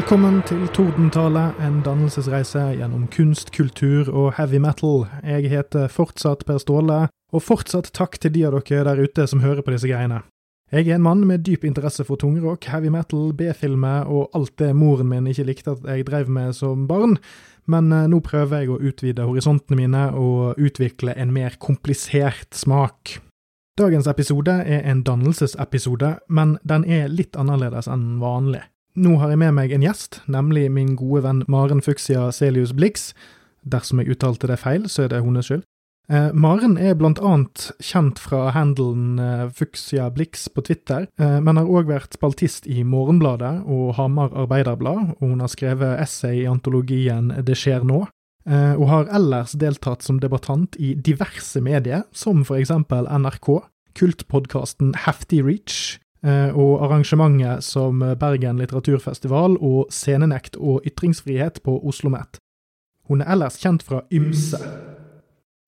Velkommen til Tordentale, en dannelsesreise gjennom kunst, kultur og heavy metal. Jeg heter fortsatt Per Ståle, og fortsatt takk til de av dere der ute som hører på disse greiene. Jeg er en mann med dyp interesse for tungrock, heavy metal, B-filmer og alt det moren min ikke likte at jeg drev med som barn, men eh, nå prøver jeg å utvide horisontene mine og utvikle en mer komplisert smak. Dagens episode er en dannelsesepisode, men den er litt annerledes enn vanlig. Nå har jeg med meg en gjest, nemlig min gode venn Maren Fuxia Celius Blix. Dersom jeg uttalte det feil, så er det hennes skyld. Eh, Maren er blant annet kjent fra handelen eh, Fuxia Blix på Twitter, eh, men har òg vært spaltist i Morgenbladet og Hamar Arbeiderblad, og hun har skrevet essay i antologien Det skjer nå. Eh, og har ellers deltatt som debattant i diverse medier, som for eksempel NRK, kultpodkasten Hefty Reach, og arrangementet som Bergen litteraturfestival og Scenenekt og ytringsfrihet på Oslo OsloMet. Hun er ellers kjent fra ymse.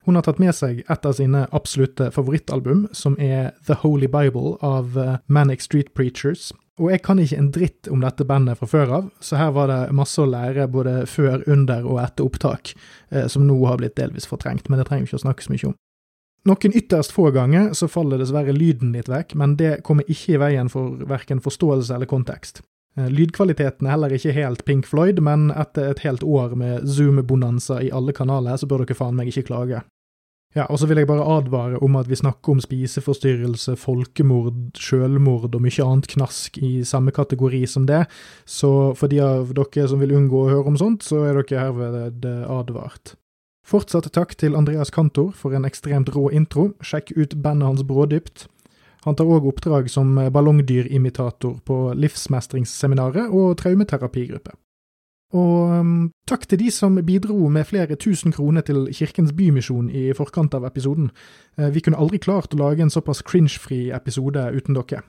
Hun har tatt med seg et av sine absolutte favorittalbum, som er The Holy Bible av eh, Manic Street Preachers. Og jeg kan ikke en dritt om dette bandet fra før av, så her var det masse å lære både før, under og etter opptak, eh, som nå har blitt delvis fortrengt, men det trenger vi ikke å snakke så mye om. Noen ytterst få ganger så faller dessverre lyden litt vekk, men det kommer ikke i veien for verken forståelse eller kontekst. Eh, lydkvaliteten er heller ikke helt Pink Floyd, men etter et helt år med Zoom-bonanza i alle kanaler, så bør dere faen meg ikke klage. Ja, og så vil jeg bare advare om at vi snakker om spiseforstyrrelse, folkemord, sjølmord og mye annet knask i samme kategori som det, så for de av dere som vil unngå å høre om sånt, så er dere herved advart. Fortsatt takk til Andreas Kantor for en ekstremt rå intro. Sjekk ut bandet hans Brådypt. Han tar òg oppdrag som ballongdyrimitator på Livsmestringsseminaret og traumeterapigruppe. Og um, takk til de som bidro med flere tusen kroner til Kirkens Bymisjon i forkant av episoden. Eh, vi kunne aldri klart å lage en såpass cringe-fri episode uten dere.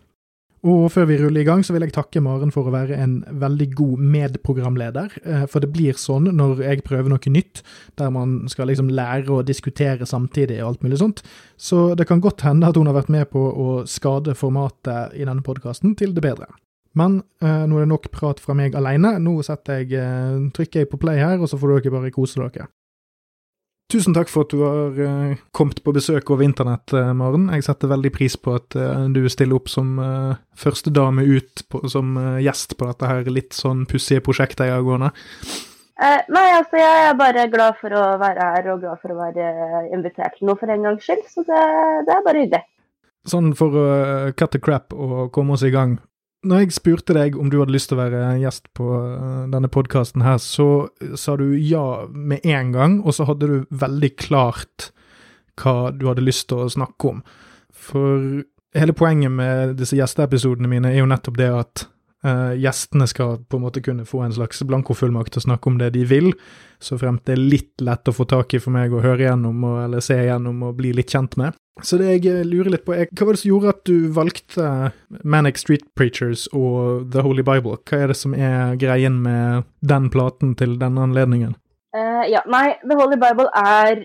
Og før vi ruller i gang, så vil jeg takke Maren for å være en veldig god medprogramleder. Eh, for det blir sånn når jeg prøver noe nytt, der man skal liksom lære å diskutere samtidig og alt mulig sånt. Så det kan godt hende at hun har vært med på å skade formatet i denne podkasten til det bedre. Men eh, nå er det nok prat fra meg alene. Nå jeg, eh, trykker jeg på play her, og så får dere bare kose dere. Tusen takk for at du har uh, kommet på besøk over internett, uh, Maren. Jeg setter veldig pris på at uh, du stiller opp som første dame ut på, som gjest på dette her litt sånn pussige prosjektet jeg har gående. nei, altså jeg er bare glad for å være her og glad for å være invitert til noe for en gangs skyld, så det, det er bare hyggelig. Sånn for å cut the crap og komme oss i gang, når jeg spurte deg om du hadde lyst til å være gjest på eh, denne podkasten her, så sa du ja med en gang, og så hadde du veldig klart hva du hadde lyst til å snakke om. For hele poenget med disse gjesteepisodene mine er jo nettopp det at uh, gjestene skal på en måte kunne få en slags blankofullmakt til å snakke om det de vil, så fremt det er litt lett å få tak i for meg å høre gjennom og, eller se gjennom og bli litt kjent med. Så det jeg eh, lurer litt på, er hva var det som gjorde at du valgte Manic Street Preachers og The Holy Bible? Hva er det som er greien med den platen til denne anledningen? Uh, ja, nei, The Holy Bible er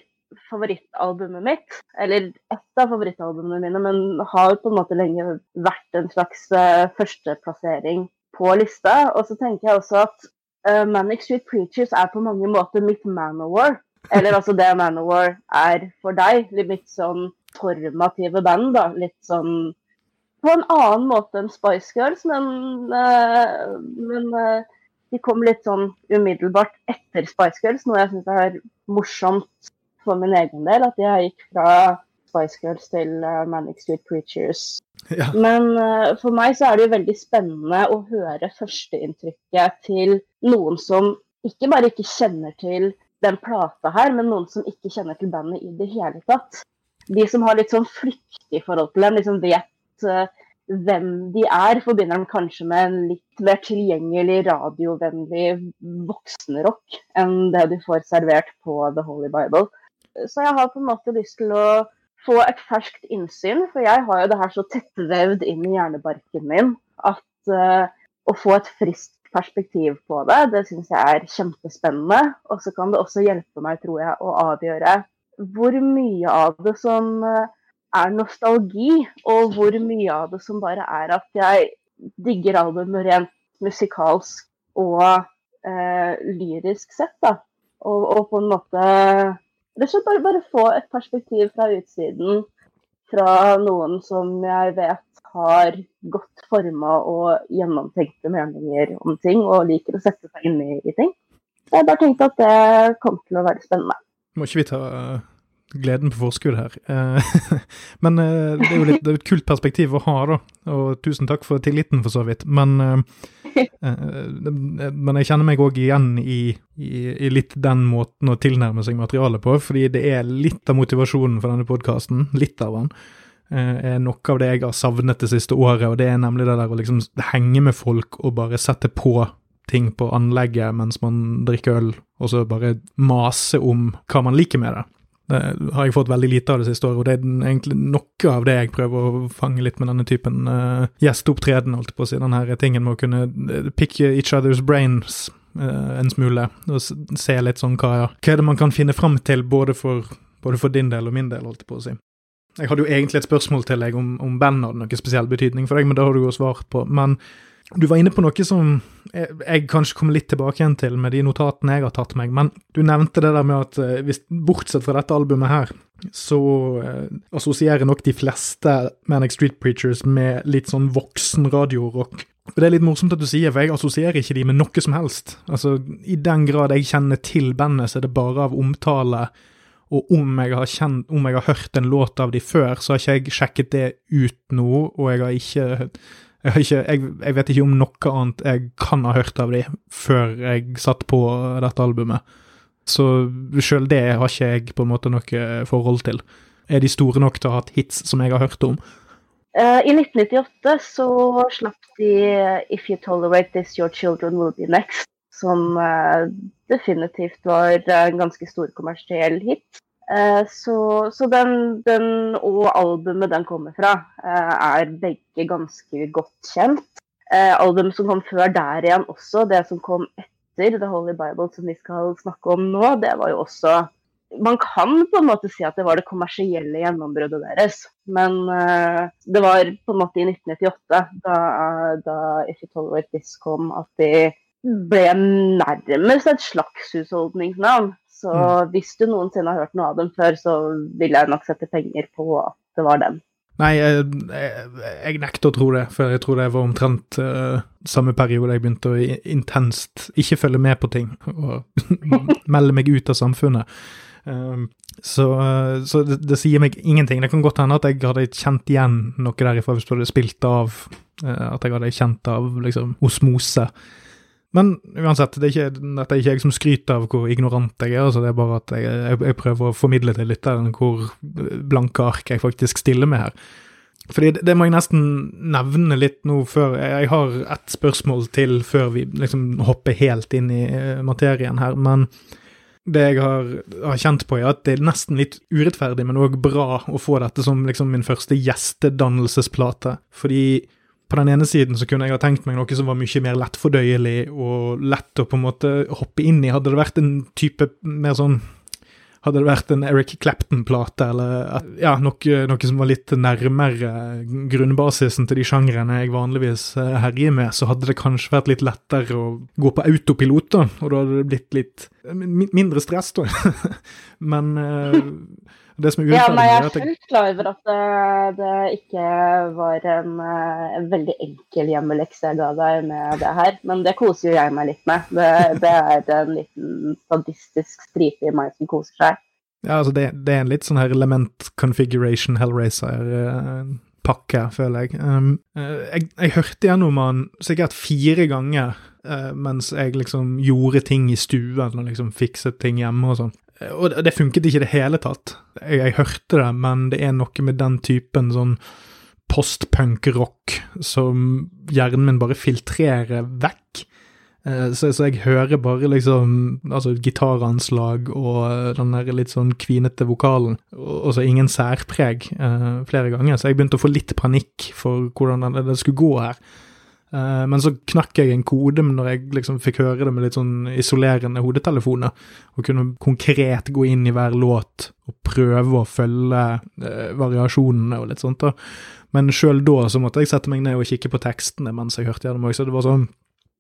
favorittalbumet mitt. Eller ett av favorittalbumene mine, men har på en måte lenge vært en slags uh, førsteplassering på lista. Og så tenker jeg også at uh, Manic Street Preachers er på mange måter mitt Manowar. Eller altså det Manowar er for deg. Litt sånn formative band. da, Litt sånn på en annen måte enn Spice Girls, men, uh, men uh, de kom litt sånn umiddelbart etter Spice Girls, noe jeg syns er morsomt for min egen del. At jeg gikk fra Spice Girls til uh, Manic Street Preachers. Ja. Men for meg så er det jo veldig spennende å høre førsteinntrykket til noen som ikke bare ikke kjenner til den plata her, men noen som ikke kjenner til bandet i det hele tatt de som har litt sånn flyktig forhold til dem, liksom vet uh, hvem de er, forbinder dem kanskje med en litt mer tilgjengelig, radiovennlig voksenrock enn det du får servert på The Holy Bible. Så jeg har på en måte lyst til å få et ferskt innsyn, for jeg har jo det her så tettvevd inn i hjernebarken min at uh, å få et friskt perspektiv på det, det syns jeg er kjempespennende. Og så kan det også hjelpe meg, tror jeg, å avgjøre hvor mye av det som eh, er nostalgi, og hvor mye av det som bare er at jeg digger albumet rent musikalsk og eh, lyrisk sett. da. Og, og, på en måte rett og slett bare, bare få et perspektiv fra utsiden fra noen som jeg vet har godt forma og gjennomtenkte meninger om ting, og liker å sette seg inn i, ting. Jeg bare tenkte at det kom til å være spennende. Må ikke vi ta gleden på forskudd her? Uh, men uh, det er jo litt, er et kult perspektiv å ha, da. Og tusen takk for tilliten, for så vidt. Men, men jeg kjenner meg òg igjen i, i, i, litt den måten å tilnærme seg materialet på, fordi det er litt av motivasjonen for denne podkasten. Litt av den er noe av det jeg har savnet det siste året, og det er nemlig det der å liksom henge med folk og bare sette på ting på anlegget mens man drikker øl, og så bare mase om hva man liker med det. Det har jeg fått veldig lite av det siste året, og det er egentlig noe av det jeg prøver å fange litt med denne typen uh, gjesteopptreden, holdt på å si. Den her tingen med å kunne eh, pick each other's brains uh, en smule, og se litt sånn hva, hva er det man kan finne fram til, både for, både for din del og min del, holdt jeg på å si. Jeg hadde jo egentlig et spørsmål til deg om, om band hadde noe spesiell betydning for deg, men det har du jo svart på. Men du var inne på noe som jeg, kanskje kommer litt tilbake igjen til med de notatene jeg har tatt meg, men du nevnte det der med at eh, hvis, bortsett fra dette albumet her, så eh, assosierer nok de fleste Manic Street Preachers med litt sånn voksen radiorock. Det er litt morsomt at du sier, for jeg assosierer ikke de med noe som helst. Altså, I den grad jeg kjenner til bandet, så er det bare av omtale. Og om jeg, har kjent, om jeg har hørt en låt av de før, så har ikke jeg sjekket det ut nå, og jeg har ikke jeg, ikke, jeg, jeg, vet ikke om noe annet jeg kan ha hørt av de før jeg satt på dette albumet. Så sjøl det har ikke jeg på en måte noe forhold til. Er de store nok til å ha hatt hits som jeg har hørt om? Uh, I 1998 så slapp de If You Tolerate This, Your Children Will Be Next, som uh, definitivt var en ganske stor kommersiell hit. Eh, så, så den, den, og albumet den kommer fra, eh, er begge ganske godt kjent. Eh, albumet som kom før der igjen også, det som kom etter The Holy Bible, som vi skal snakke om nå, det var jo også man kan på en måte si at det var det kommersielle gjennombruddet deres. Men det var på en måte i 1998, da, da If You Tolerate This kom, at de ble nærmest et slags husholdningsnavn. Så mm. hvis du noensinne har hørt noe av dem før, så vil jeg nok sette penger på at det var dem. Nei, jeg, jeg, jeg nekter å tro det, for jeg tror det var omtrent uh, samme periode jeg begynte å intenst ikke følge med på ting og melde meg ut av samfunnet. Um, så, uh, så det, det, sier meg ingenting. Det kan godt hende at jeg hadde kjent igjen noe derifra hvis du hadde spilt av uh, At jeg hadde kjent av liksom osmose. Men uansett, det er ikke, dette er ikke jeg som skryter av hvor ignorant jeg er. altså Det er bare at jeg, jeg, jeg prøver å formidle til lytteren hvor blanke ark jeg faktisk stiller med her. Fordi det, det, må jeg nesten nevne litt nå før Jeg har ett spørsmål til før vi liksom hopper helt inn i eh, materien her. Men det jeg har, har kjent på, er at det er nesten litt urettferdig, men òg bra å få dette som liksom min første gjestedannelsesplate. Fordi på den ene siden så kunne jeg ha tenkt meg noe som var mye mer lettfordøyelig og lett å på en måte hoppe inn i. Hadde det vært en type mer sånn Hadde det vært en Eric Clapton-plate, eller ja, noe, noe, som var litt nærmere grunnbasisen til de sjangrene jeg vanligvis eh, herjer med, så hadde det kanskje vært litt lettere å gå på autopilot, da, og da hadde det blitt litt mindre stress, da. Men uh, det som er ja, nei, jeg er fullt klar over at det, det ikke var en, eh, en, veldig enkel hjemmelekse jeg ga deg med det her, men det koser jo jeg meg litt med. Det, det er en liten sadistisk stripe i meg som koser seg. Ja, altså det, det er en litt sånn her element configuration Hellraiser-pakke, føler jeg. Um, eh, jeg. jeg. hørte gjennom han sikkert fire ganger uh, mens jeg liksom gjorde ting i stuen og liksom fikset ting hjemme og sånn. Og det funket ikke i det hele tatt. Jeg, jeg, hørte det, men det er noe med den typen sånn postpunk-rock som hjernen min bare filtrerer vekk. Eh, så, så, jeg hører bare liksom altså gitaranslag og den der litt sånn kvinete vokalen, og, så ingen særpreg uh, flere ganger. Så jeg begynte å få litt panikk for hvordan det skulle gå her. Uh, men så knakk jeg en kode når jeg liksom fikk høre det med litt sånn isolerende hodetelefoner, og kunne konkret gå inn i hver låt og prøve å følge eh, variasjonene og litt sånt. da. Men sjøl da så måtte jeg sette meg ned og kikke på tekstene mens jeg hørte gjennom òg, så det var sånn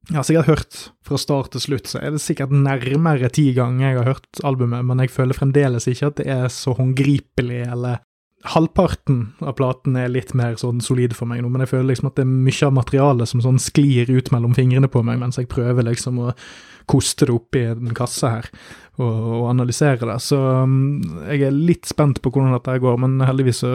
Jeg har sikkert hørt fra start til slutt, så er det sikkert nærmere ti ganger jeg har hørt albumet, men jeg føler fremdeles ikke at det er så håndgripelig, eller halvparten av platen er litt mer sånn solid for meg nå, men jeg føler liksom at det er mye av materialet som sånn sklir ut mellom fingrene på meg mens jeg prøver liksom å koste det oppi en kasse her og, og analysere det. Så um, jeg er litt spent på hvordan dette går, men heldigvis så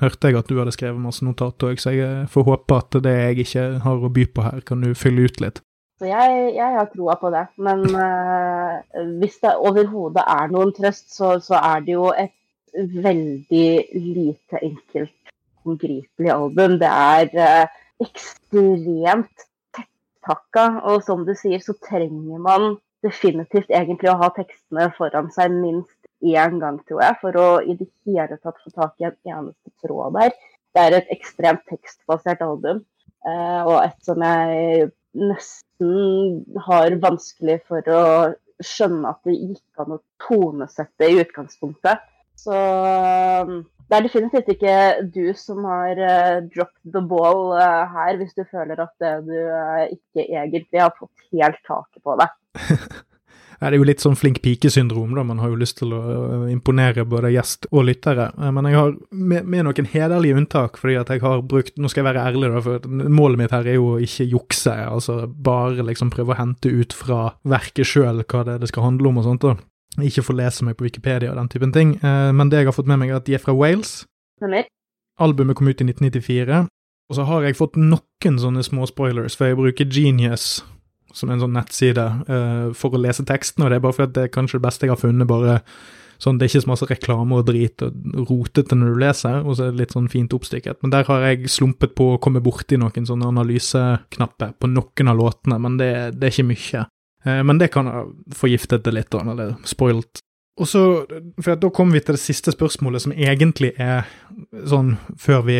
hørte jeg at du hadde skrevet masse notat òg, så jeg får håpe at det jeg ikke har å by på her, kan du fylle ut litt. Så jeg, jeg har troa på det. Men uh, hvis det overhodet er noen trøst, så, så, er det jo et veldig lite enkelt håndgripelig album. Det er uh, ekstremt tettpakka, og som du sier, så trenger man definitivt egentlig å ha tekstene foran seg minst én gang, tror jeg, for å i det hele tatt få tak i en eneste tråd der. Det er et ekstremt tekstbasert album, uh, og et som jeg nesten har vanskelig for å skjønne at det gikk an å tonesette i utgangspunktet. Så um, det er definitivt ikke du som har uh, dropped the ball uh, her, hvis du føler at uh, du ikke egentlig har fått helt taket på det. Det er jo litt sånn flink pike-syndrom, da. Man har jo lyst til å imponere både gjest og lyttere. Men jeg har med, med noen hederlige unntak, fordi at jeg har brukt Nå skal jeg være ærlig, da, for målet mitt her er jo å ikke jukse. Altså bare liksom prøve å hente ut fra verket sjøl hva det, det skal handle om og sånt. da. Ikke få lese meg på Wikipedia og den typen ting. Eh, men det jeg har fått med meg, er at de er fra Wales. Stemmer. Albumet kom ut i 1994. Og så har jeg fått noen sånne små spoilers, for jeg bruker Genius som en sånn nettside uh, for å lese teksten, og det er bare fordi det er kanskje det beste jeg har funnet. bare sånn, Det er ikke så masse reklame og drit og rotete når du leser, og så er det litt sånn fint oppstykket. Men der har jeg slumpet på å komme borti noen sånne analyseknapper på noen av låtene, men det, det er ikke mye. Uh, men det kan ha forgiftet det litt, eller spoilt. Og så, for Da kommer vi til det siste spørsmålet, som egentlig er sånn før vi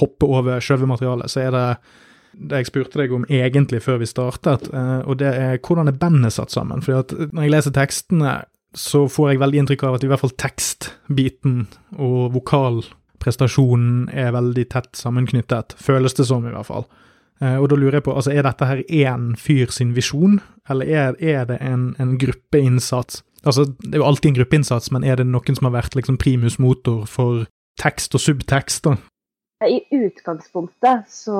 hopper over selve materialet, så er det det jeg spurte deg om egentlig før vi startet, eh, og det er hvordan er bandet satt sammen? Fordi at når jeg leser tekstene, så får jeg veldig inntrykk av at i hvert fall tekstbiten og vokalprestasjonen er veldig tett sammenknyttet, føles det som i hvert fall. Eh, og da lurer jeg på, altså er dette her én fyr sin visjon, eller er, er det en, en, gruppeinnsats? Altså, det er jo alltid en gruppeinnsats, men er det noen som har vært liksom primus motor for tekst og subtekst, da? I utgangspunktet så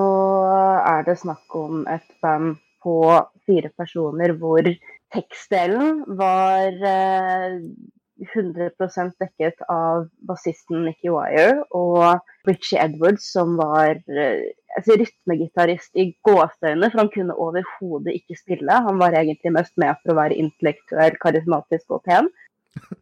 er det snakk om et band på fire personer hvor tekstdelen var 100 eh, dekket av bassisten Nicky Wire og Richie Edwards, som var eh, altså, rytmegitarist i gåseøyne, for han kunne overhodet ikke spille. Han var egentlig mest med for å være intellektuell, karismatisk og pen.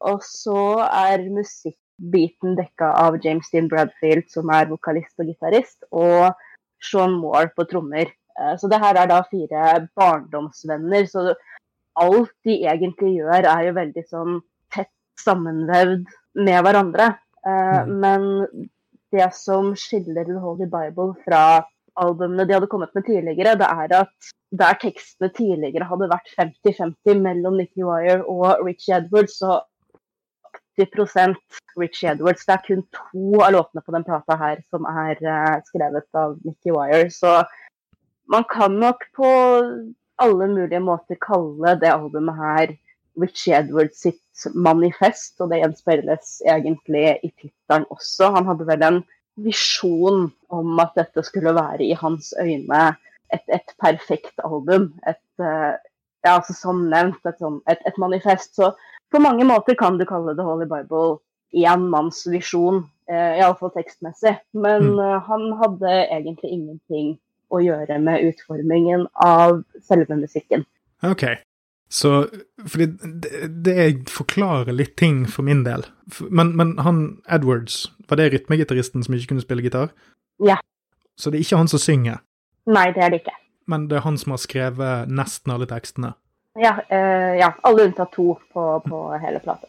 Og så er musikk beaten dekka av James Dean Bradfield, som er vokalist og gitarist, og Sean Moore på trommer. Eh, så det her er da fire barndomsvenner. Så alt de egentlig gjør, er jo veldig sånn tett sammenvevd med hverandre. Eh, mm. Men det som skiller The Holy Bible fra albumene de hadde kommet med tidligere, det er at der tekstene tidligere hadde vært 50-50 mellom Nicky Wire og Richie Edwards, så 80% Richie Edwards. Det er kun to av låtene på den plata her som er uh, skrevet av Nicky Wire. Så man kan nok på alle mulige måter kalle det albumet her Richie Edwards sitt manifest, og det gjenspeiles egentlig i tittelen også. Han hadde vel en visjon om at dette skulle være i hans øyne et, et perfekt album. Et, uh, ja, altså Som nevnt, et, et, et manifest. Så på mange måter kan du kalle The Holy Bible én manns visjon, eh, iallfall tekstmessig. Men mm. uh, han hadde egentlig ingenting å gjøre med utformingen av selve musikken. Ok, så fordi det, det forklarer litt ting for min del. Men, men han Edwards, var det rytmegitaristen som ikke kunne spille gitar? Ja. Så det er ikke han som synger? Nei, det er det ikke. Men det er han som har skrevet nesten alle tekstene? Ja, Øh, ja alle unntatt to på, på hele plata.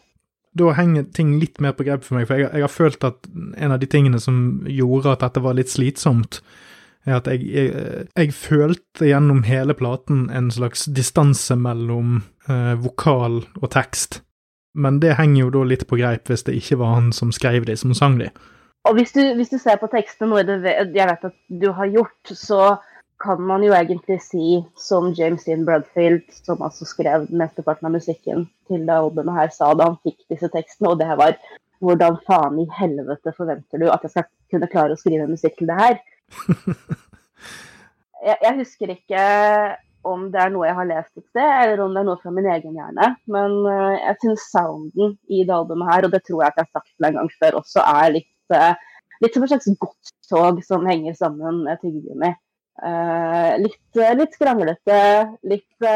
Da henger ting litt mer på grep for meg, for jeg, jeg, har følt at en av de tingene som gjorde at dette var litt slitsomt, er at jeg, jeg, jeg følte gjennom hele platen en slags distanse mellom eh, vokal og tekst. Men det henger jo da litt på greip hvis det ikke var han som skrev de, som sang de. Og hvis du, hvis du ser på tekstene, noe jeg vet at du har gjort, så kan man jo egentlig si, som James Dean Bradfield, som altså skrev mesteparten av musikken til det albumet her, sa da han fikk disse tekstene, og det var hvordan faen i helvete forventer du at jeg skal kunne klare å skrive musikk til det her? Jeg, jeg husker ikke om det er noe jeg har lest et sted, eller om det er noe fra min egen hjerne. Men uh, jeg syns sounden i det albumet her, og det tror jeg at jeg har sagt en gang før også, er litt, uh, litt som et slags godstog som henger sammen med tyggegummi. Uh, litt, litt skranglete, litt,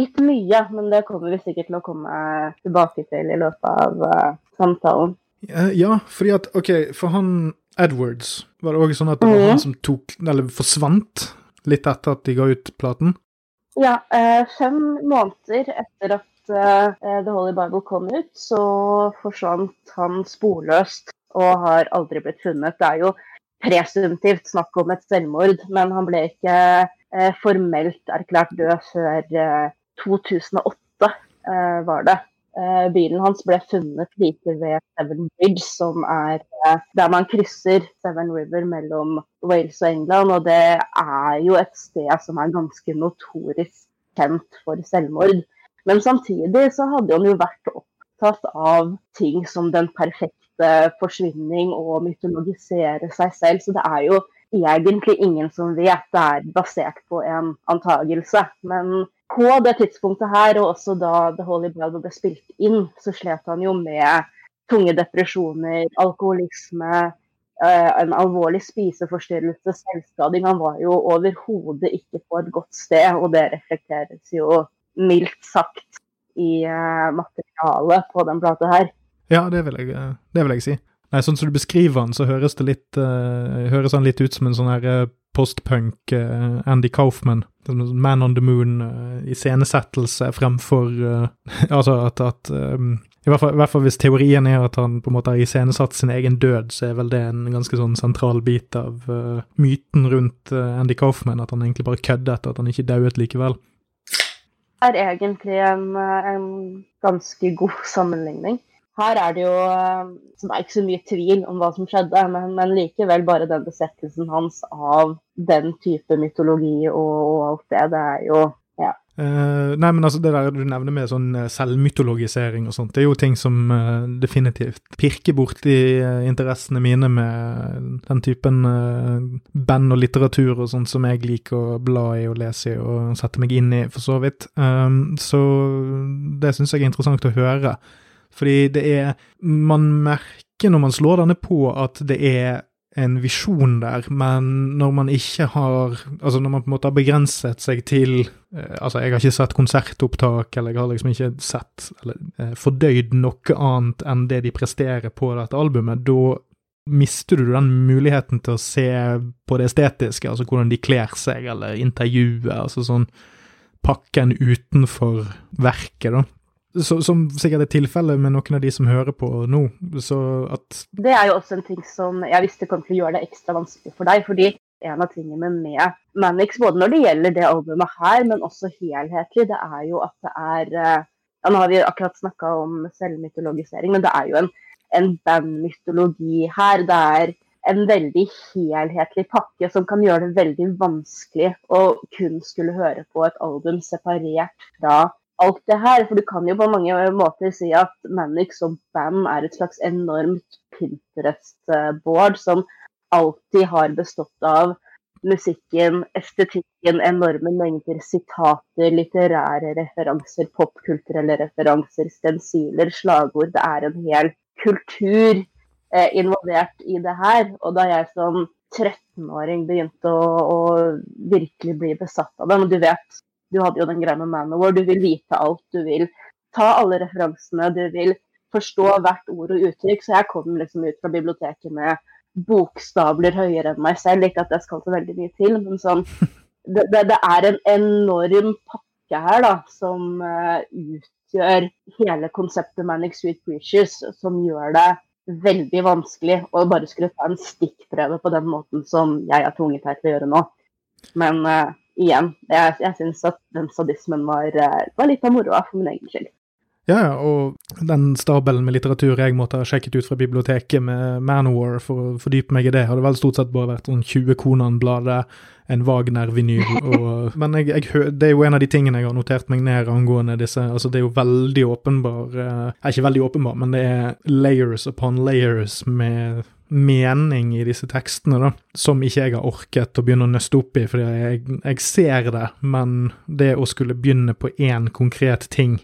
litt mye, men det kommer vi sikkert til å komme tilbake til i løpet av samtalen. Ja, fordi at OK, for han Edwards, var det òg sånn at det var mm. han som tok, eller forsvant litt etter at de ga ut platen? Ja, eh, fem måneder etter at eh, The Holy Bible kom ut, så forsvant han sporløst og har aldri blitt funnet. Det er jo presumptivt snakk om et selvmord, men han ble ikke eh, formelt erklært død før 2008, var det. Eh, bilen hans ble funnet like ved Seven Bridge, som er eh, der man krysser Seven River mellom Wales og England. Og det er jo et sted som er ganske notorisk kjent for selvmord. Men samtidig så hadde han jo vært opptatt av ting som den perfekte forsvinning og mytologisere seg selv. Så det er jo egentlig ingen som vet. Det er basert på en antagelse. Men på det tidspunktet her, og også da The Holy Bible ble spilt inn, så slet han jo med tunge depresjoner, alkoholisme, eh, en alvorlig spiseforstyrrelse, selvskading. Han var jo overhodet ikke på et godt sted, og det reflekteres jo mildt sagt i eh, materialet på den plata her. Ja, det vil jeg, det vil jeg si. Nei, Sånn som du beskriver han, så høres litt, uh, høres han litt ut som en sånn her postpunk uh, Andy Kaufman. Man on the Moon-iscenesettelse uh, fremfor Altså at, at um, i, hvert fall, i, hvert fall, hvis teorien er at han på en måte har iscenesatt sin egen død, så er vel det en ganske sånn sentral bit av myten rundt Andy Kaufman, at han egentlig bare køddet, at han ikke dauet likevel. Det er egentlig en, en ganske god sammenligning. Her er det jo eh, det er ikke så mye tvil om hva som skjedde, men, men likevel bare den besettelsen hans av den type mytologi og, og alt det, det er jo ja. Uh, nei, men altså Det der du nevner med sånn uh, selvmytologisering og sånt, det er jo ting som uh, definitivt pirker borti uh, interessene mine med den typen band og litteratur og sånt som jeg liker å bla i og lese i og sette meg inn i, for så vidt. Um, så det syns jeg er interessant å høre. Fordi det er Man merker når man slår denne på at det er en visjon der, men når man ikke har Altså når man på en måte har begrenset seg til eh, Altså, jeg har ikke sett konsertopptak, eller jeg har liksom ikke sett eller eh, fordøyd noe annet enn det de presterer på dette albumet. Da mister du den muligheten til å se på det estetiske, altså hvordan de kler seg, eller intervjuet, altså sånn pakken utenfor verket, da så, som sikkert er tilfellet med noen av de som hører på nå. Så at Det er jo også en ting som jeg visste kom til å gjøre det ekstra vanskelig for deg. fordi en av tingene med Manix, både når det gjelder det albumet her, men også helhetlig, det er jo at det er eh, ja, Nå har vi akkurat snakka om selvmytologisering, men det er jo en, en bandmytologi her. Det er en veldig helhetlig pakke som kan gjøre det veldig vanskelig å kun skulle høre på et album separert fra alt det her. For du kan jo på mange måter si at Manic som band er et slags enormt Pinterest-board som alltid har bestått av musikken, estetikken, enorme mengder sitater, litterære referanser, popkulturelle referanser, stensiler, slagord. Det er en hel kultur eh, involvert i det her. Og da jeg som 13-åring begynte å, å, virkelig bli besatt av dem, og du vet, du hadde jo den greia med Manowar. Du vil vite alt. Du vil ta alle referansene. Du vil forstå hvert ord og uttrykk. Så jeg kom liksom ut fra biblioteket med bokstabler høyere enn meg selv. Ikke at jeg skal så veldig mye til, men sånn Det, det, det er en enorm pakke her da, som uh, utgjør hele konseptet Manic Street Preachers, som gjør det veldig vanskelig å bare skulle ta en stikkprøve på den måten som jeg har tvunget her til å gjøre nå. Men uh, igjen, jeg, jeg syns at den sadismen var, eh, var litt av moroa for min egen skyld. Ja, og den stabelen med litteratur jeg måtte ha sjekket ut fra biblioteket med Manowar for å fordype meg i det, hadde vel stort sett bare vært sånn 20 Konan-blader, en Wagner-vinyl og Men jeg, jeg, det er jo en av de tingene jeg har notert meg ned angående disse Altså, det er jo veldig åpenbar eh, Ikke veldig åpenbar, men det er layers upon layers med mening i disse tekstene, da, som ikke jeg har orket å begynne å nøste opp i, fordi jeg, jeg ser det, men det å skulle begynne på én konkret ting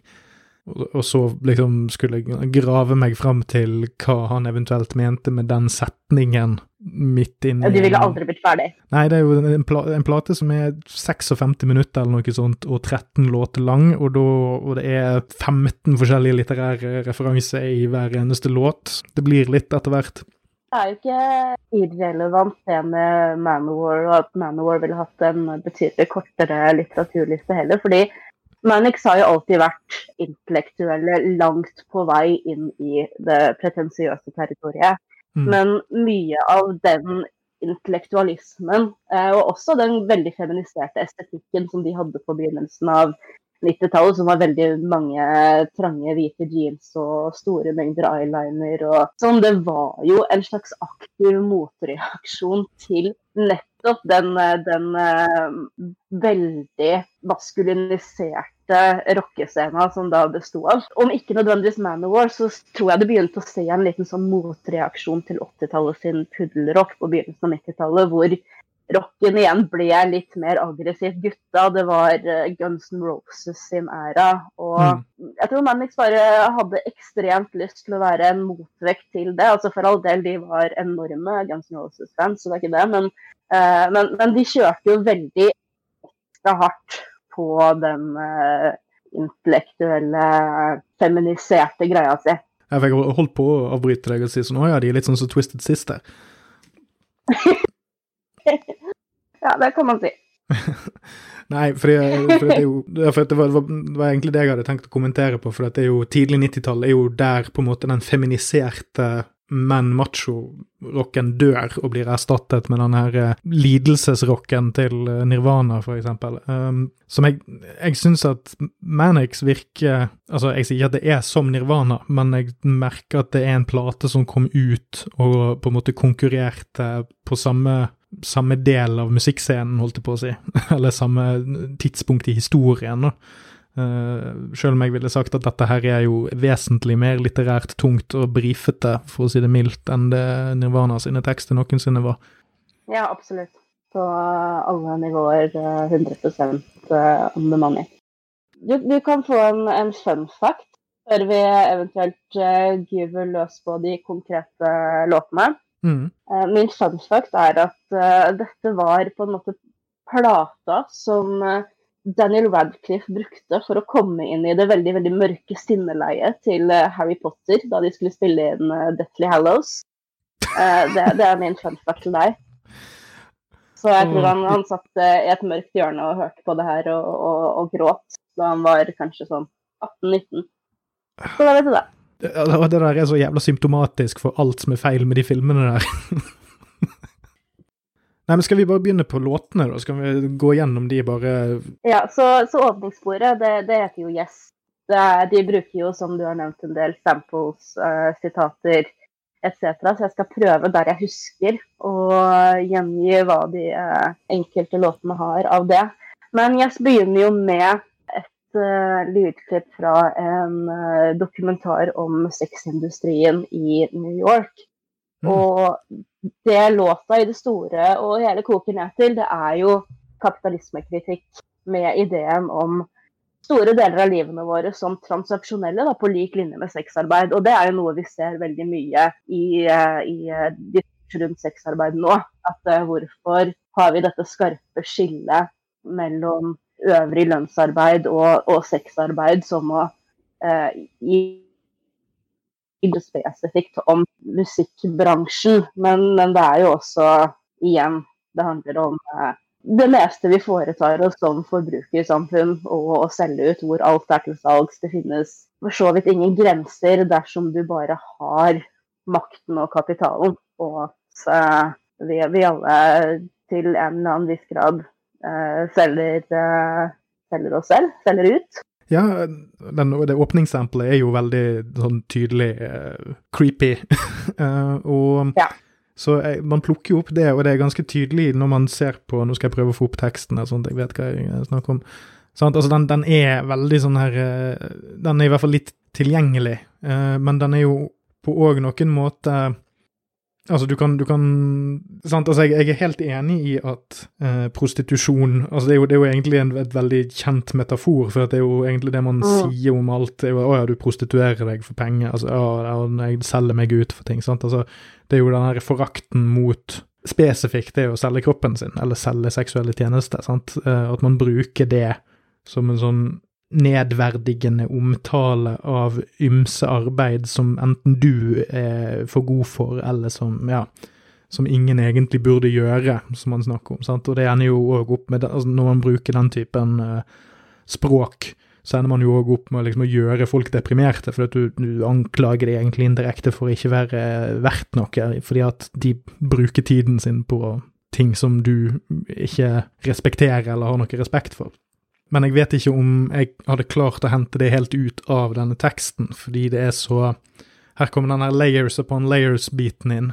og så liksom skulle grave meg fram til hva han eventuelt mente med den setningen midt inni De ville aldri blitt ferdig? Nei, det er jo en, pla en, plate som er 56 minutter eller noe sånt, og 13 låter lang, og, da, og det er 15 forskjellige litterære referanser i hver eneste låt. Det blir litt etter hvert. Det er jo ikke irrelevant det med Manowar, og at Manowar ville hatt en betydelig kortere litteraturliste heller, fordi Mannix har jo alltid vært intellektuelle langt på vei inn i det pretensiøse territoriet. Mm. Men mye av den intellektualismen, eh, og også den veldig feminiserte estetikken som de hadde på begynnelsen av 90-tallet, som var veldig mange trange, hvite jeans og store mengder eyeliner og sånn, det var jo en slags aktiv motreaksjon til nettopp den, den uh, veldig maskuliniserte rockescena som da besto av. Om ikke nødvendigvis Manowar, så tror jeg det begynte å se en liten sånn motreaksjon til 80-tallet sin puddelrock på begynnelsen av 90-tallet, hvor rocken igjen ble litt mer aggressivt gutta. Det var uh, Guns N' Roses sin æra. Og mm. jeg tror Mannix bare hadde ekstremt lyst til å være en motvekt til det. Altså For all del, de var enorme Guns N' Roses-fans, så det er ikke det. Men, uh, men, men, de kjørte jo veldig ekstra hardt på den uh, intellektuelle, feminiserte greia si. Jeg fikk holdt på å avbryte deg og si sånn Å ja, de er litt sånn som Twisted Sister. ja, det kan man si. Nei, for, det, for det, jo, for det, var, det, var, egentlig det jeg hadde tenkt å kommentere på. For det er jo tidlig 90-tall er jo der på en måte den feminiserte men macho-rocken dør og blir erstattet med den her eh, lidelsesrocken til eh, Nirvana, for eksempel. Um, som jeg, jeg syns at Manix virker Altså, jeg sier ikke at det er som Nirvana, men jeg merker at det er en plate som kom ut og på en måte konkurrerte på samme samme del av musikkscenen, holdt jeg på å si. Eller samme tidspunkt i historien. Uh, selv om jeg ville sagt at dette her er jo vesentlig mer litterært tungt og brifete, for å si det mildt, enn det Nirvana sine tekster noensinne var. Ja, absolutt. På alle nivåer 100 om on the money. Du, du kan få en, en, fun fact før vi eventuelt uh, gyver løs på de konkrete låtene. Mm. Uh, min fun fact er at uh, dette var på en måte plata som uh, Daniel Radcliffe brukte for å komme inn i det veldig veldig mørke sinneleiet til Harry Potter da de skulle spille inn Deathly Hallows. Det, det, er min fun fact til deg. Så jeg tror han, han satt i et mørkt hjørne og hørte på det her og, og, og gråt da han var kanskje sånn 18-19. Så da vet du det. Det, der er så jævla symptomatisk for alt som er feil med de filmene der. Nei, men Skal vi bare begynne på låtene, da? Skal vi gå gjennom de bare Ja, så, så åpningssporet, det, det, heter jo Yes. Er, de bruker jo, som du har nevnt, en del samples, uh, sitater etc. Så jeg skal prøve der jeg husker, å gjengi hva de uh, enkelte låtene har av det. Men Yes begynner jo med uh, lydklipp fra en uh, dokumentar om sexindustrien i New York. Mm. Og det låta i det store og hele koker ned til, det er jo kapitalismekritikk med ideen om store deler av livene våre som transaksjonelle, da, på lik linje med sexarbeid. Og det er jo noe vi ser veldig mye i, uh, i rundt sexarbeid nå. At hvorfor har vi dette skarpe skillet mellom øvrig lønnsarbeid og, og sexarbeid som å eh, gi spesifikt om musikkbransjen. Men, men, det er jo også, igjen, det handler om eh, det meste vi foretar oss som forbrukersamfunn og å selge ut, hvor alt er til salgs. Det finnes for så vidt ingen grenser dersom du bare har makten og kapitalen. Og at eh, vi, vi, alle til en eller annen viss grad selger, uh, selger, oss selv, selger ut. Ja, den, det åpningssampelet er jo veldig sånn tydelig uh, creepy. uh, og ja. Så jeg, man plukker jo opp det, og det er ganske tydelig når man ser på Nå skal jeg prøve å få opp teksten, sånn at jeg vet hva jeg snakker om. Sånn, altså den, den, er veldig sånn her Den er i hvert fall litt tilgjengelig, men den er jo på òg noen måte Altså, du kan, du kan sant? Altså, jeg, jeg, er helt enig i at eh, prostitusjon altså det er, jo, det er jo egentlig en et veldig kjent metafor, for det er jo egentlig det man mm. sier om alt. det er jo, 'Å ja, du prostituerer deg for penger', altså ja, jeg selger meg ut for ting'. sant? Altså, det er jo den her forakten mot spesifikt det å selge kroppen sin, eller selge seksuelle tjenester. sant? Eh, at man bruker det som en sånn nedverdigende omtale av ymse arbeid som enten du er for god for, eller som, ja, som ingen egentlig burde gjøre, som man snakker om. Sant? Og det ender jo òg opp med altså Når man bruker den typen uh, språk, så ender man jo òg opp med liksom, å gjøre folk deprimerte, for du, du anklager dem egentlig indirekte for å ikke være verdt noe, fordi at de bruker tiden sin på ting som du ikke respekterer eller har noe respekt for. Men jeg vet ikke om jeg hadde klart å hente det helt ut av denne teksten, fordi det er så Her kommer den her layers upon layers-biten inn.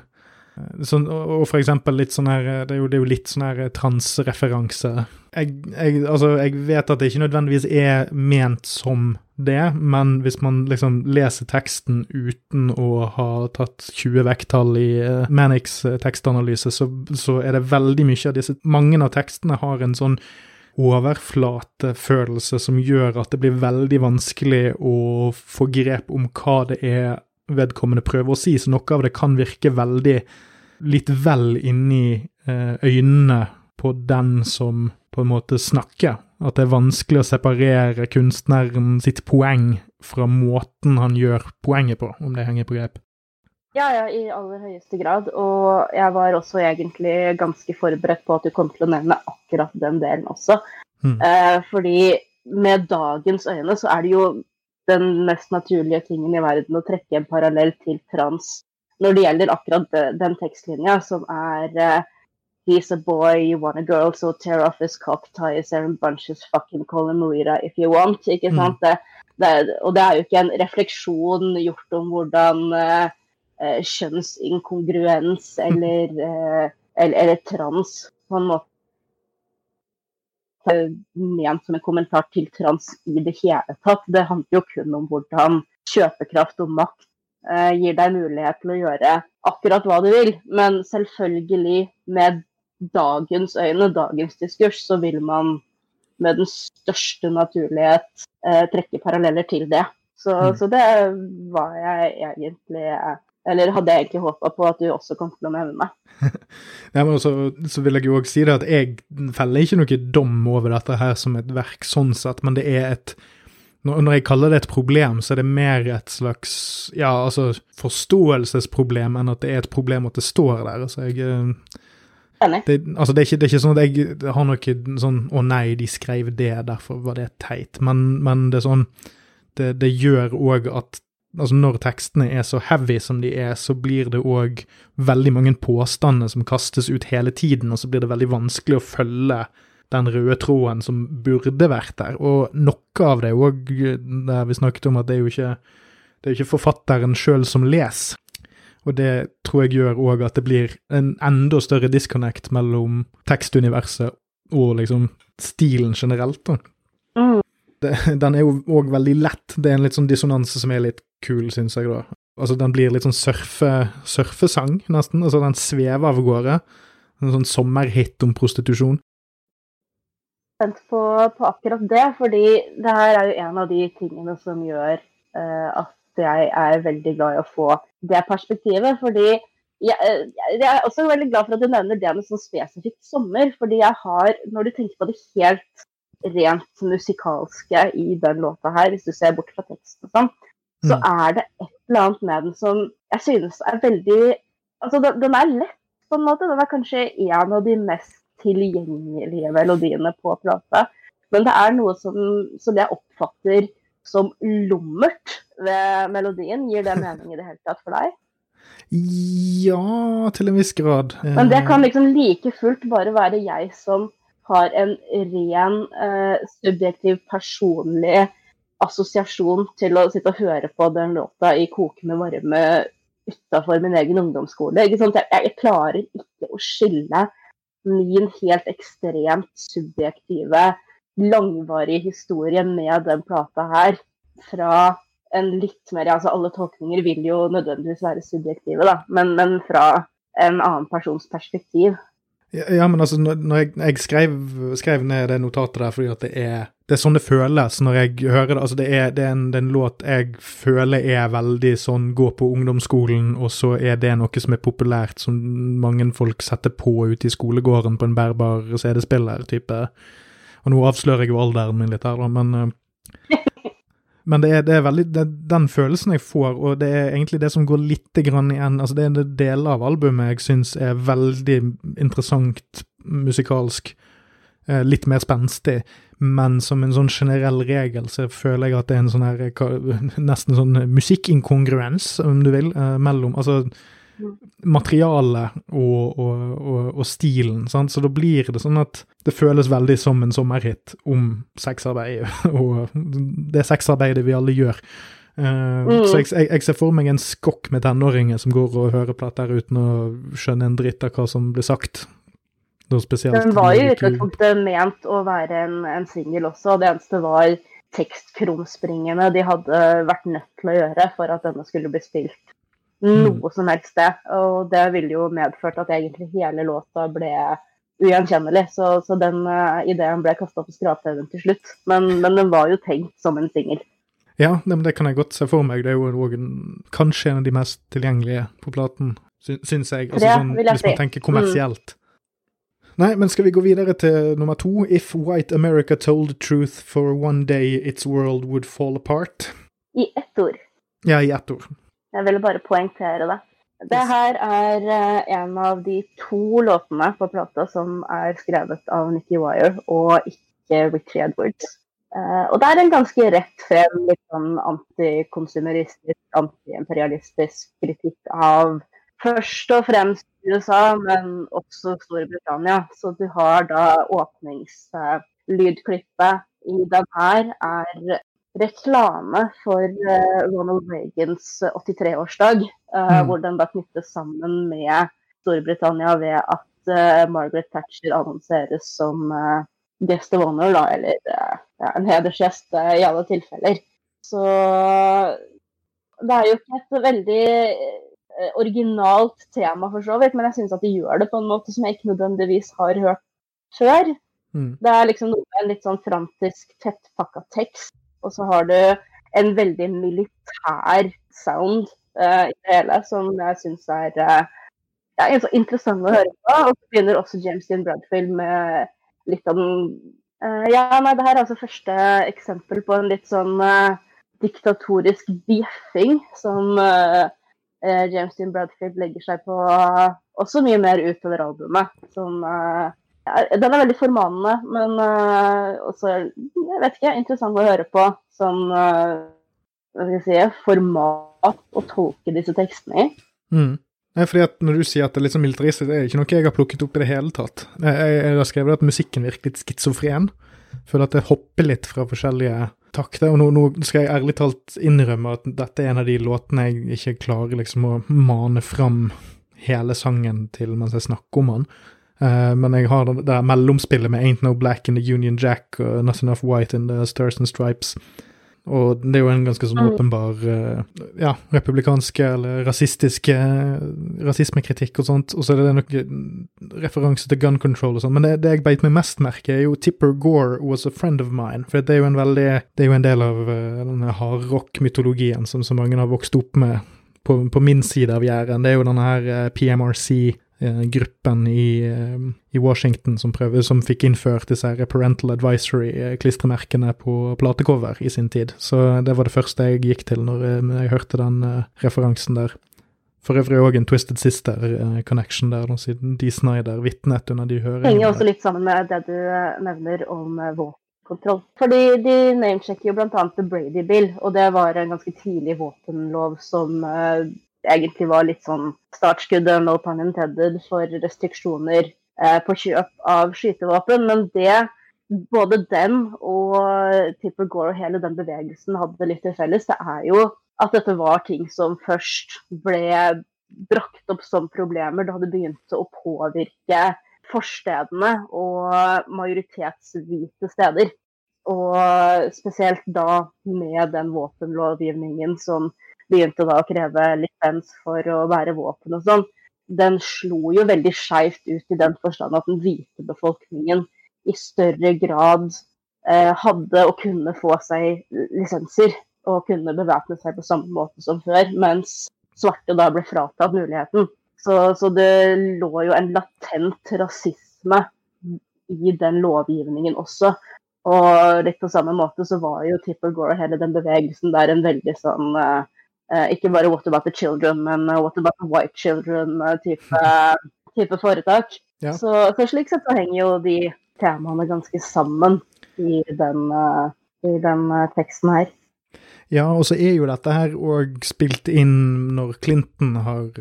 Så, og for eksempel litt sånn her Det er jo, det er jo litt sånn her transreferanse. Jeg, jeg, altså, jeg vet at det ikke nødvendigvis er ment som det, men hvis man liksom leser teksten uten å ha tatt 20 vekttall i uh, Manics tekstanalyse, så, så er det veldig mye av disse Mange av tekstene har en sånn overflatefølelse som gjør at det blir veldig vanskelig å få grep om hva det er vedkommende prøver å si. Så noe av det kan virke veldig litt vel inni eh, øynene på den som på en måte snakker. At det er vanskelig å separere kunstneren sitt poeng fra måten han gjør poenget på, om det henger på grep. Ja, ja, i aller høyeste grad. Og jeg var også egentlig ganske forberedt på at du kom til å nevne akkurat den delen også. Mm. Eh, fordi med dagens øyne så er det jo den mest naturlige tingen i verden å trekke en parallell til trans når det gjelder akkurat den tekstlinja, som er eh, He's a boy, you want a girl, so tear off his cock tie his and bunches fucking call him Moira if you want. ikke mm. sant? Mm. Det, det, og det er jo ikke en refleksjon gjort om hvordan uh, eh, kjønnsinkongruens eller, eh, eller, eller, trans, på en måte. Ment som en kommentar til trans i det hele tatt. Det handler jo kun om hvordan kjøpekraft og makt eh, gir deg mulighet til å gjøre akkurat hva du vil. Men selvfølgelig, med dagens øyne, dagens diskurs, så vil man med den største naturlighet eh, trekke paralleller til det. Så, mm. så, det var jeg egentlig eller hadde jeg egentlig håpa på at du også kom til å nevne meg. ja, men også, så vil jeg jo òg si det at jeg feller ikke noe dom over dette her som et verk sånn sett, men det er et når jeg kaller det et problem, så er det mer et slags ja, altså forståelsesproblem enn at det er et problem at det står der. Altså, jeg eh, Det, altså, det, er ikke, det er ikke sånn at jeg har noe sånn 'Å nei, de skrev det, derfor var det teit', men, men det er sånn det, det gjør òg at altså Når tekstene er så heavy som de er, så blir det òg veldig mange påstander som kastes ut hele tiden, og så blir det veldig vanskelig å følge den røde tråden som burde vært der. Og noe av det òg, der vi snakket om at det er jo ikke, er ikke forfatteren sjøl som leser. Og det tror jeg gjør òg at det blir en enda større disconnect mellom tekstuniverset og liksom stilen generelt. da. Mm. Det, den er jo òg veldig lett. Det er en litt sånn dissonanse som er litt kul, syns jeg, da. Altså, den blir litt sånn surfe, surfesang, nesten. Altså, den svever av gårde. En sånn sommerhit om prostitusjon. Spent på, på, akkurat det, fordi det her er jo en av de tingene som gjør uh, at jeg er veldig glad i å få det perspektivet. Fordi jeg, jeg, er også veldig glad for at du nevner det med sånn spesifikt sommer. Fordi jeg har, når du tenker på det helt rent musikalske i den låta her, hvis du ser bort fra teksten og sånn, så mm. er det et eller annet med den som jeg synes er veldig Altså, den, den er lett, på en måte. Den er kanskje en av de mest tilgjengelige melodiene på plata. Men det er noe som, som jeg oppfatter som lummert ved melodien. Gir det mening i det hele tatt for deg? Ja, til en viss grad. Men det kan liksom like fullt bare være jeg som har en ren, eh, subjektiv, personlig assosiasjon til å sitte og høre på den låta i kokende varme utafor min egen ungdomsskole. Jeg, jeg, klarer ikke å skille min helt ekstremt subjektive, langvarige historie med den plata her fra en litt mer altså Alle tolkninger vil jo nødvendigvis være subjektive, da, men, men fra en annen persons perspektiv. Ja, men altså, når jeg, jeg skrev, skrev, ned det notatet der fordi at det er det er sånn det føles når jeg hører det. Altså, det er, det er, en, det er en, låt jeg føler er veldig sånn gå på ungdomsskolen, og så er det noe som er populært, som mange folk setter på ute i skolegården på en bærbar CD-spiller-type. Og nå avslører jeg jo alderen min litt her, da, men eh, Men det er, det er veldig det den følelsen jeg får, og det er egentlig det som går litt grann igjen. Altså det er en del av albumet jeg syns er veldig interessant musikalsk. Eh, litt mer spenstig, men som en sånn generell regel så føler jeg at det er en sånn her Nesten sånn musikkinkongruens, om du vil, eh, mellom Altså materialet og, og, og, og, stilen. Sant? Så da blir det sånn at det føles veldig som en sommerhit om sexarbeid, og det sexarbeidet vi alle gjør. Uh, mm. Så jeg, jeg, jeg, ser for meg en skokk med tenåringer som går og hører plater uten å skjønne en dritt av hva som blir sagt. Den var i utgangspunktet ment å være en, en singel også. Det eneste var tekstkrumspringene de hadde vært nødt til å gjøre for at denne skulle bli spilt. Noe som helst sted. Og det ville jo medført at egentlig hele låta ble ugjenkjennelig. Så, så den uh, ideen ble kasta på skraphaugen til slutt. Men, men, den var jo tenkt som en singel. Ja, det kan jeg godt se for meg. Det er jo en, kanskje en av de mest tilgjengelige på platen, syns jeg. Altså, sånn, hvis man tenker kommersielt. Mm. Nei, men skal vi gå videre til nummer to? If white America told the truth for one day, its world would fall apart. I ett ord. Ja, i ett ord. Jeg ville bare poengtere det. Det her er eh, en av de to låtene på plata som er skrevet av Nikki Wire og ikke Richie Edwards. Uh, og det er en ganske rett frem, litt sånn antikonsumeristisk, antiimperialistisk kritikk av først og fremst USA, men også Storbritannia. Så du har da åpningslydklippet i den her er reklame for uh, Ronald Reagans 83-årsdag, uh, eh, mm. hvor den da knyttes sammen med Storbritannia ved at Margaret Thatcher annonseres som guest of honor, da, eller ja, en hedersgjest i alle tilfeller. Så det er jo ikke et veldig originalt tema, for så vidt, men jeg syns at de gjør det på en måte som jeg ikke nødvendigvis har hørt før. Mm. Det er liksom noe med en litt sånn frantisk tettpakka tekst og så har du en veldig militær sound uh, i det hele, som jeg syns er uh, ja, interessant å høre på. Og så begynner også James Dean Bradfield med litt av den uh, Ja, nei, det her er altså første eksempel på en litt sånn diktatorisk bjeffing som James Dean Bradfield legger seg på også mye mer utover albumet. Som den er veldig formanende, men uh, også jeg vet ikke, interessant å høre på som uh, hva skal jeg si, format å tolke disse tekstene i. Mm. Nei, fordi at Når du sier at det er litt sånn militaristisk, det er ikke noe jeg har plukket opp i det hele tatt. Jeg, jeg har skrevet at musikken virker litt schizofren. Føler at det hopper litt fra forskjellige takter. Og nå, nå, skal jeg ærlig talt innrømme at dette er en av de låtene jeg ikke klarer liksom å mane fram hele sangen til mens jeg snakker om den. Uh, men jeg har det, der mellomspillet med Ain't No Black in the Union Jack og Not Enough White in the Stars and Stripes. Og det er jo en ganske sånn mm. åpenbar uh, ja, republikanske eller rasistiske rasismekritikk og sånt. Og så er det noen referanse til gun control og sånn. Men det, det jeg beit meg mest merke, er jo Tipper Gore was a friend of mine. For det er jo en veldig Det er jo en del av uh, denne hardrock-mytologien som så mange har vokst opp med på, på min side av gjerdet. Det er jo denne her PMRC Eh, gruppen i, eh, i, Washington som, prøver, som fikk innført disse her parental advisory-klistremerkene på platecover i sin tid. Så det var det første jeg gikk til når jeg, eh, hørte den referansen der. For øvrig òg en Twisted Sister-connection der, siden Dee Snyder vitnet under de høringene. Henger også litt sammen med det du nevner om våpenkontroll. Fordi de namesjekker jo bl.a. The Brady Bill, og det var en ganske tidlig våpenlov som egentlig var litt sånn startskuddet, no pun intended, for restriksjoner eh, på kjøp av skytevåpen. Men det både den og Tipper Gore og hele den bevegelsen hadde litt til felles, det er jo at dette var ting som først ble brakt opp som problemer da det begynte å påvirke forstedene og majoritetshvite steder. Og spesielt da med den våpenlovgivningen som begynte da å kreve lisens for å bære våpen og sånn. Den slo jo veldig skeivt ut i den forstand at den hvite befolkningen i større grad eh, hadde og kunne få seg lisenser og kunne bevæpne seg på samme måte som før, mens svarte da ble fratatt muligheten. Så, så det lå jo en latent rasisme i den lovgivningen også. Og litt på samme måte så var jo Tipper Gore og hele den bevegelsen der en veldig sånn uh, Ikke bare What about the children, men uh, What about the white children-type type foretak. Ja. Så, så, slik sett så henger jo de temaene ganske sammen i den, i den teksten her. Ja, og så er jo dette her òg spilt inn når Clinton har,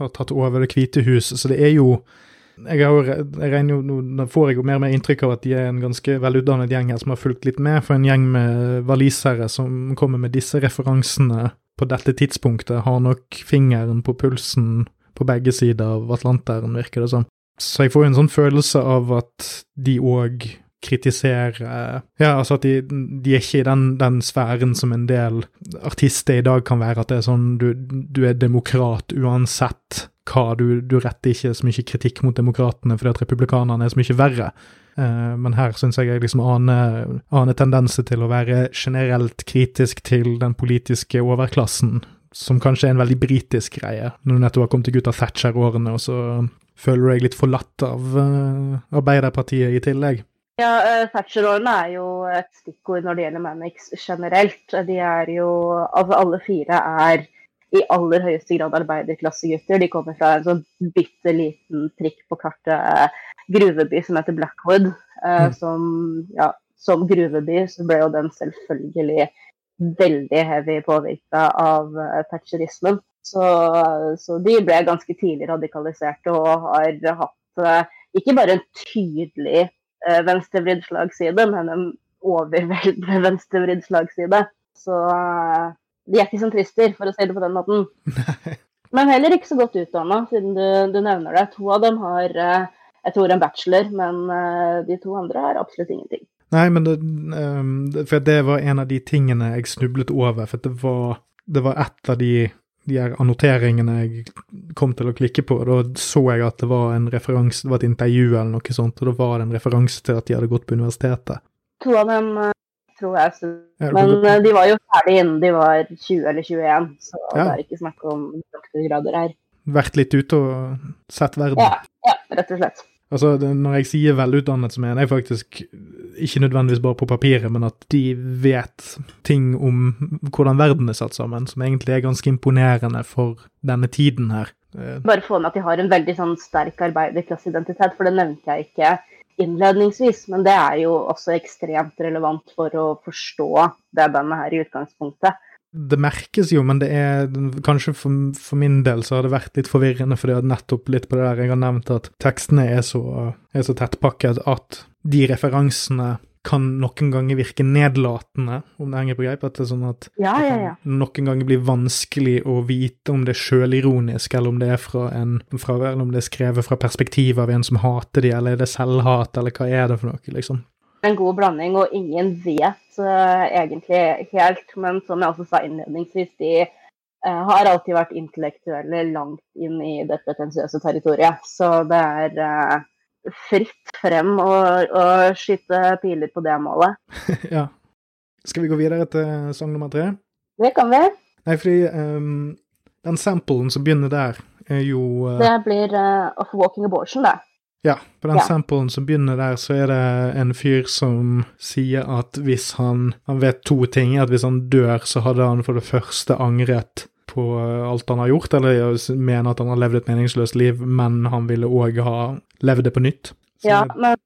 har, tatt over Det hvite hus, så det er jo jeg, har, jeg jo, Nå får jeg jo mer og mer inntrykk av at de er en ganske velutdannet gjeng her som har fulgt litt med, for en gjeng med walisere som kommer med disse referansene på dette tidspunktet, har nok fingeren på pulsen på begge sider av Atlanteren, virker det som. Så jeg får jo en sånn følelse av at de òg kritisere Ja, altså at de, de er ikke i den, den, sfæren som en del artister i dag kan være, at det er sånn du, du er demokrat uansett hva. Du, du, retter ikke så mye kritikk mot demokratene fordi at republikanerne er så mye verre. Uh, men her syns jeg jeg liksom aner, aner tendenser til å være generelt kritisk til den politiske overklassen, som kanskje er en veldig britisk greie, når du nettopp har kommet deg ut av Thatcher-årene, og så føler du deg litt forlatt av uh, Arbeiderpartiet i tillegg. Ja, uh, Thatcher-årene er jo et stikkord når det gjelder Mannix generelt. De er jo Altså, alle fire er i aller høyeste grad arbeiderklassegutter. De kommer fra en sånn bitte liten prikk på kartet, gruveby som heter Blackwood. Uh, mm. Som, ja, som gruveby så ble jo den selvfølgelig veldig heavy påvirka av uh, thatcherismen. Så, så, de ble ganske tidlig radikaliserte og har hatt ikke bare en tydelig eh, venstrevridd slagside, men en overveldende venstrevridd slagside. Så eh, de er ikke sentrister, for å si det på den måten. Men heller ikke så godt utdanna, siden du, du, nevner det. To av dem har eh, jeg tror en bachelor, men eh, de to andre har absolutt ingenting. Nei, men det, um, for det var en av de tingene jeg snublet over. For det var, det var et av de de annoteringene jeg kom til å klikke på. Da så jeg at det var en referanse, det var et intervju eller noe sånt, og da var det en referanse til at de hadde gått på universitetet. To av dem eh, tror jeg, men. Eh, de var jo ferdig innen de var 20 eller 21, så ja. det er ikke snakk om doktorgrader her. Vært litt ute og sett verden? Ja, ja rett og slett. Altså, Når jeg sier velutdannet, så mener jeg faktisk ikke nødvendigvis bare på papiret, men at de vet ting om hvordan verden er satt sammen, som egentlig er ganske imponerende for denne tiden her. Eh, bare få med at de har en veldig sånn sterk arbeiderklasseidentitet, for det nevnte jeg ikke innledningsvis, men det er jo også ekstremt relevant for å forstå det bandet her i utgangspunktet. Det merkes jo, men det er kanskje for, for, min del så har det vært litt forvirrende, fordi jeg nettopp litt på det der jeg har nevnt at tekstene er så, er så tettpakket at de referansene kan noen ganger virke nedlatende, om det henger på greip. At det er sånn at ja, ja, ja. det noen ganger blir vanskelig å vite om det er sjølironisk, eller om det er fra en fra, eller om det er skrevet fra perspektivet av en som hater de, eller er det selvhat, eller hva er det for noe, liksom en god blanding, og ingen vet uh, egentlig helt. Men som jeg også sa innledningsvis, de uh, har alltid vært intellektuelle langt inn i det pretensiøse territoriet. Så det er uh, fritt frem å, å, skyte piler på det målet. ja. Skal vi gå videre til sang nummer tre? Det kan vi. Nei, fordi um, den samplen som begynner der, er jo Det blir Of Walking Abortion, det. Ja, på den ja. samplen som begynner der, så er det en fyr som sier at hvis han Han vet to ting. At hvis han dør, så hadde han for det første angret på alt han har gjort, eller mener at han har levd et meningsløst liv, men han ville òg ha levd det på nytt. Så ja, men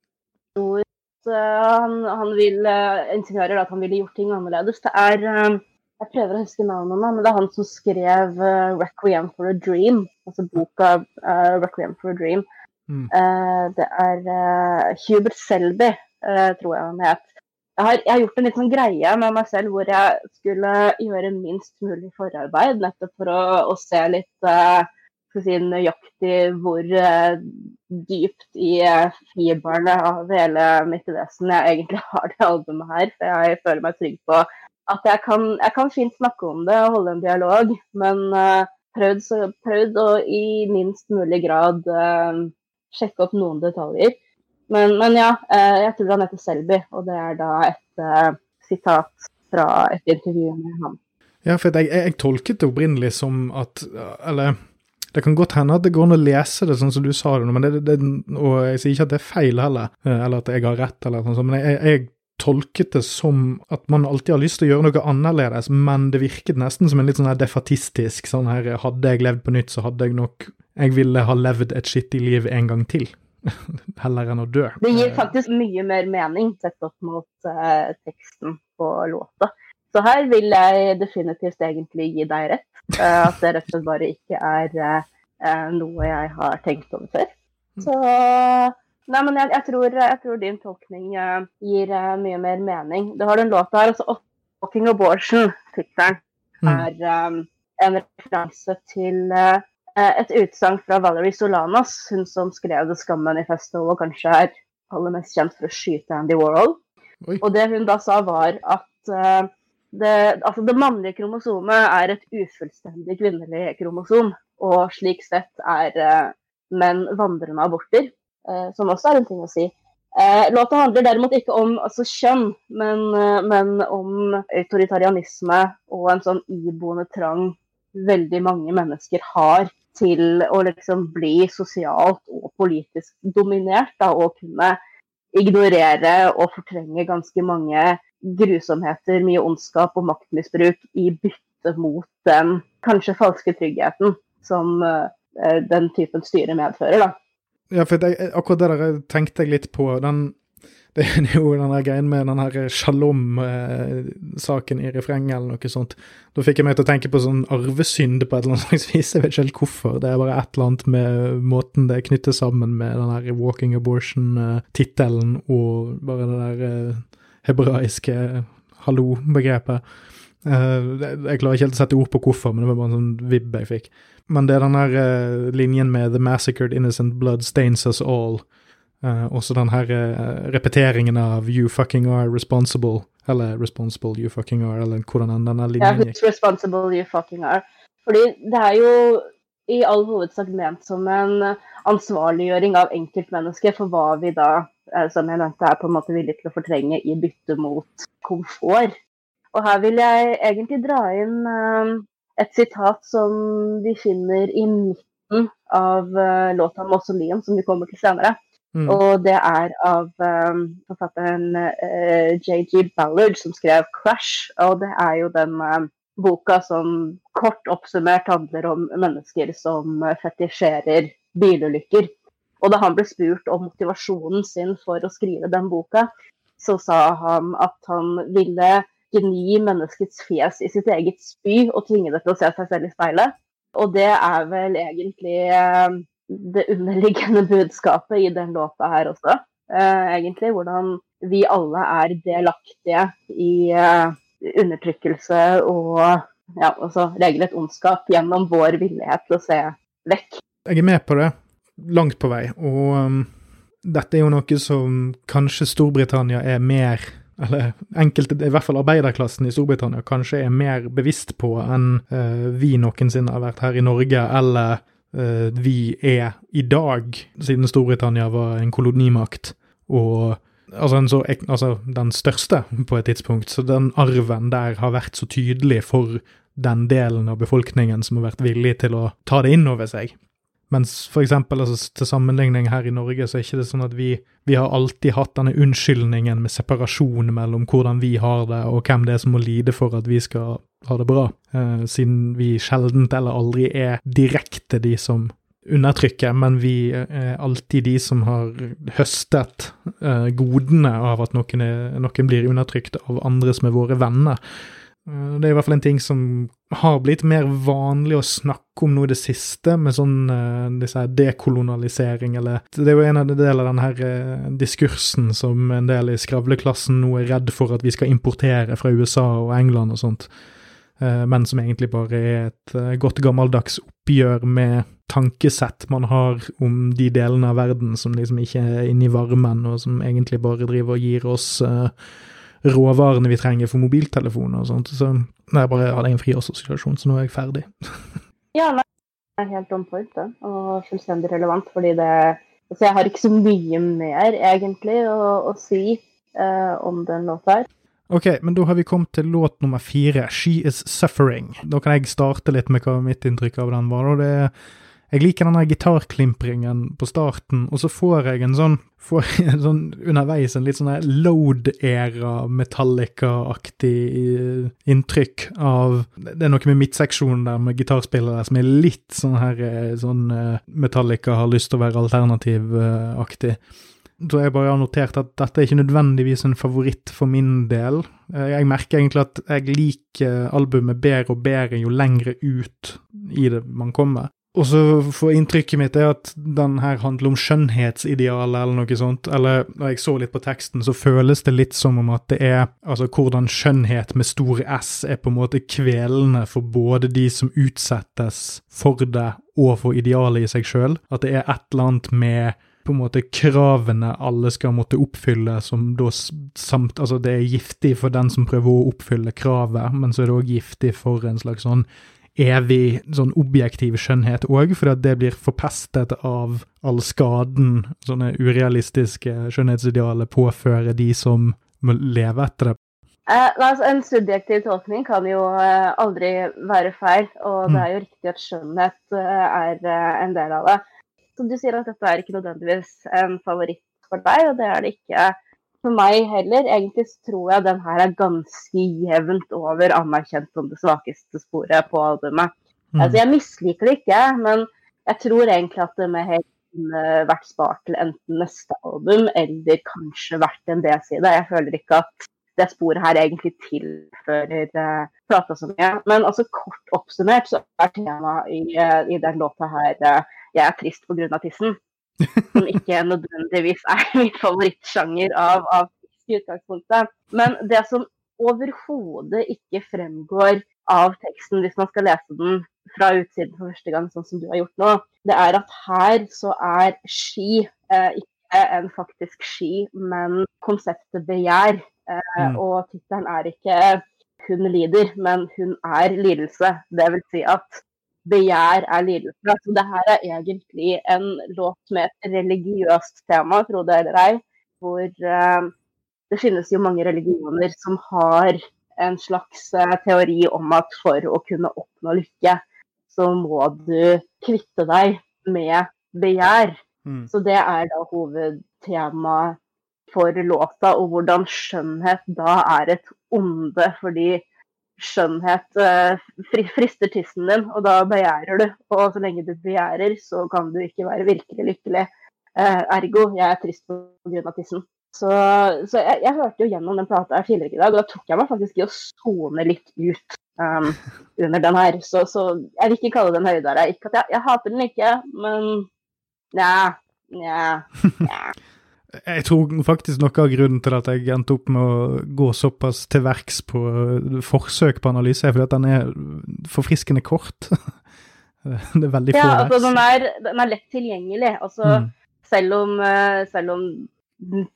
han, han vil uh, insinuerer at han ville gjort ting annerledes. Det er Jeg prøver å huske navnet men det er han som skrev 'Requiem for a Dream', altså boka uh, 'Requiem for a Dream'. Mm. Uh, det er uh, Hubert Selby uh, tror jeg han het. Jeg har, jeg har, gjort en litt sånn greie med meg selv hvor jeg skulle gjøre minst mulig forarbeid, nettopp for å, å se litt uh, si, nøyaktig hvor uh, dypt i uh, fiberne av hele mitt vesen jeg egentlig har det albumet her. For jeg føler meg trygg på at jeg kan, jeg kan fint snakke om det og holde en dialog, men uh, prøvd, så, prøvd å i minst mulig grad sjekke opp noen detaljer. Men, men ja, eh, jeg tror han heter Selby, og det er da et uh, sitat fra et intervju med ham. Ja, for jeg, jeg, jeg tolket det opprinnelig som at Eller det kan godt hende at det går an å lese det sånn som du sa det, det, det, og jeg sier ikke at det er feil heller, eh, eller at jeg har rett, eller sånt, men jeg, jeg tolket det som at man alltid har lyst til å gjøre noe annerledes, men det virket nesten som en litt sånn her defatistisk sånn her Hadde jeg levd på nytt, så hadde jeg nok Jeg ville ha levd et skittig liv en gang til. heller enn å dø. Det gir faktisk mye mer mening sett opp mot uh, teksten på låta. Så her vil jeg definitivt egentlig gi deg rett. Uh, at det rett og slett bare ikke er uh, noe jeg har tenkt over før. Mm. Så Nei, men jeg, jeg, tror, jeg tror, din tolkning gir mye mer mening. Du har den låta her, altså 'Walking Abortion', tittelen, mm. er um, en referanse til uh, et utsagn fra Valerie Solanas, hun som skrev The Scum-manifesto og kanskje er aller mest kjent for å skyte Andy Warhol. Oi. Og det hun da sa, var at uh, det, altså det, mannlige kromosomet er et ufullstendig kvinnelig kromosom. Og slik sett er uh, menn vandrende aborter, uh, som også er en ting å si. låta handler derimot ikke om altså, kjønn, men, men om autoritarianisme og en sånn iboende trang veldig mange mennesker har til å liksom bli sosialt og politisk dominert. Da, og kunne ignorere og fortrenge ganske mange grusomheter, mye ondskap og maktmisbruk i bytte mot den kanskje falske tryggheten som uh, den typen styre medfører. da. Ja, for jeg, akkurat det der tenkte jeg litt på. den det er jo den greien med den her shalom-saken i refrenget eller noe sånt. Da fikk jeg meg til å tenke på sånn arvesynd på et eller annet slags vis. Jeg vet ikke helt hvorfor. Det er bare et eller annet med måten det er knyttet sammen med den her walking abortion-tittelen og bare det der hebraiske hallo-begrepet. Uh, jeg klarer ikke helt å sette ord på hvorfor, men det var bare en sånn vibb jeg fikk. Men det er den der uh, linjen med 'The massacred innocent blood stains us all'. Uh, også den her repeteringen av 'you fucking are responsible', eller 'responsible you fucking are', eller hvordan denne linjen gikk. Ja, 'who's responsible you fucking are'. Fordi det er jo i all hovedsak ment som en ansvarliggjøring av enkeltmennesket for hva vi da, som jeg nevnte, er på en måte villige til å fortrenge i bytte mot komfort. Og her vil jeg egentlig dra inn et sitat som vi finner i midten av låta 'Mausoleum', som vi kommer til senere. Mm. Og det er av um, forfatteren eh, JG Ballard som skrev 'Crash'. Og det er jo den boka som kort oppsummert handler om mennesker som fetisjerer bilulykker. Og da han ble spurt om motivasjonen sin for å skrive den boka, så sa han at han ville gni menneskets fjes i sitt eget spy og tvinge det til å se seg selv i speilet. Og det er vel egentlig uh, det underliggende budskapet i den låta her også. Eh, egentlig hvordan vi alle er delaktige i eh, undertrykkelse og ja, altså regelrett ondskap gjennom vår villighet til å se vekk. Jeg er med på det, langt på vei. Og um, dette er jo noe som kanskje Storbritannia er mer eller enkelte, i hvert fall arbeiderklassen i Storbritannia, kanskje er mer bevisst på enn uh, vi noensinne har vært her i Norge, eller Eh, vi er i dag, siden Storbritannia var en kolonimakt, og altså, så, altså, den største på et tidspunkt. Så den arven der har vært så tydelig for den delen av befolkningen som har vært villig til å ta det inn over seg. Mens for eksempel, altså, til sammenligning her i Norge, så er ikke det sånn at vi, vi har alltid hatt denne unnskyldningen med separasjon mellom hvordan vi har det, og hvem det er som må lide for at vi skal ha det bra, eh, siden vi sjeldent eller aldri er direkte de som undertrykker, men vi er alltid de som har høstet eh, godene av at noen, er, noen blir undertrykt av andre som er våre venner. Eh, det er i hvert fall en ting som har blitt mer vanlig å snakke om noe i det siste, med sånn uh, dekolonialisering, eller Det er jo en av de deler av denne her, uh, diskursen som en del i skravleklassen nå er redd for at vi skal importere fra USA og England og sånt, uh, men som egentlig bare er et godt gammeldags oppgjør med tankesett man har om de delene av verden som liksom ikke er inne i varmen, og som egentlig bare driver og gir oss råvarene vi trenger for mobiltelefoner og sånt. Så jeg bare hadde en fri så nå er jeg ferdig. ja, nei, det er helt on point, det. Og fullstendig relevant, fordi det Altså, jeg har ikke så mye mer, egentlig, å, å si uh, om den låta her. Ok, men da har vi kommet til låt nummer fire, 'She Is Suffering'. Da kan jeg starte litt med hva mitt inntrykk av den var. og det er jeg liker denne gitarklimpringen på starten, og så får jeg en sånn, får en sånn underveis en litt sånn load-era Metallica-aktig eh, inntrykk av Det er noe med midtseksjonen der med gitarspillere som er litt sånn her eh, sånn eh, Metallica har lyst til å være alternativ-aktig. Så jeg bare har notert at dette er ikke nødvendigvis en favoritt for min del. Jeg merker egentlig at jeg liker albumet bedre og bedre jo lengre ut i det man kommer. Og så får inntrykket mitt er at den her handler om skjønnhetsidealet eller noe sånt. Eller når jeg så litt på teksten, så føles det litt som om at det er altså hvordan skjønnhet med stor S er på en måte kvelende for både de som utsettes for det og for idealet i seg sjøl. At det er et eller annet med på en måte kravene alle skal måtte oppfylle, som da samt Altså, det er giftig for den som prøver å oppfylle kravet, men så er det òg giftig for en slags sånn evig sånn objektiv skjønnhet òg, at det blir forpestet av all skaden sånne urealistiske skjønnhetsidealer påfører de som må leve etter det. Eh, altså, en subjektiv tolkning kan jo eh, aldri være feil, og det mm. er jo riktig at skjønnhet eh, er eh, en del av det. Så du sier, at dette er ikke nødvendigvis en favoritt for deg, og det er det ikke for meg heller. Egentlig tror jeg den her er ganske jevnt over anerkjent som det svakeste sporet på albumet. Mm. Altså, jeg misliker det ikke, men jeg tror egentlig at det med helt vært spart til enten neste album eller kanskje vært en B-side. Jeg føler ikke at det sporet her egentlig tilfører uh, plata så mye. Men altså kort oppsummert så er temaet i, uh, i den låta her uh, 'Jeg er trist pga. tissen' som ikke nødvendigvis er min favorittsjanger av, av i utgangspunktet. Men det som overhodet ikke fremgår av teksten hvis man skal lese den fra utsiden for første gang, sånn som du har gjort nå, det er at her så er ski eh, ikke en faktisk ski, men konseptet begjær. Eh, mm. Og tittelen er ikke 'hun lider', men 'hun er lidelse'. Det vil si at begjær er lidelse. Altså, det her er egentlig en låt med et religiøst tema, tro det eller ei. Hvor eh, det finnes jo mange religioner som har en slags uh, teori om at for å kunne oppnå lykke, så må du kvitte deg med begjær. Mm. Så det er da hovedtemaet for låta, og hvordan skjønnhet da er et onde. fordi skjønnhet eh, frister tissen din, og da begjærer du. Og så lenge du begjærer, så kan du ikke være virkelig lykkelig. Eh, ergo, jeg er trist pga. tissen. Så, så jeg, jeg, hørte jo gjennom den plata her tidligere i dag, og da tok jeg meg faktisk i å sone litt ut um, under den her. Så, så, jeg vil ikke kalle den høydere. Ikke at jeg, jeg hater den ikke, men nja, nja, nja. Jeg tror faktisk noe av grunnen til at jeg endte opp med å gå såpass til verks på forsøk på analyse, er fordi at den er forfriskende kort. det er veldig få ja, altså, den er, den er, lett tilgjengelig. Altså, mm. selv, om, eh, selv, om,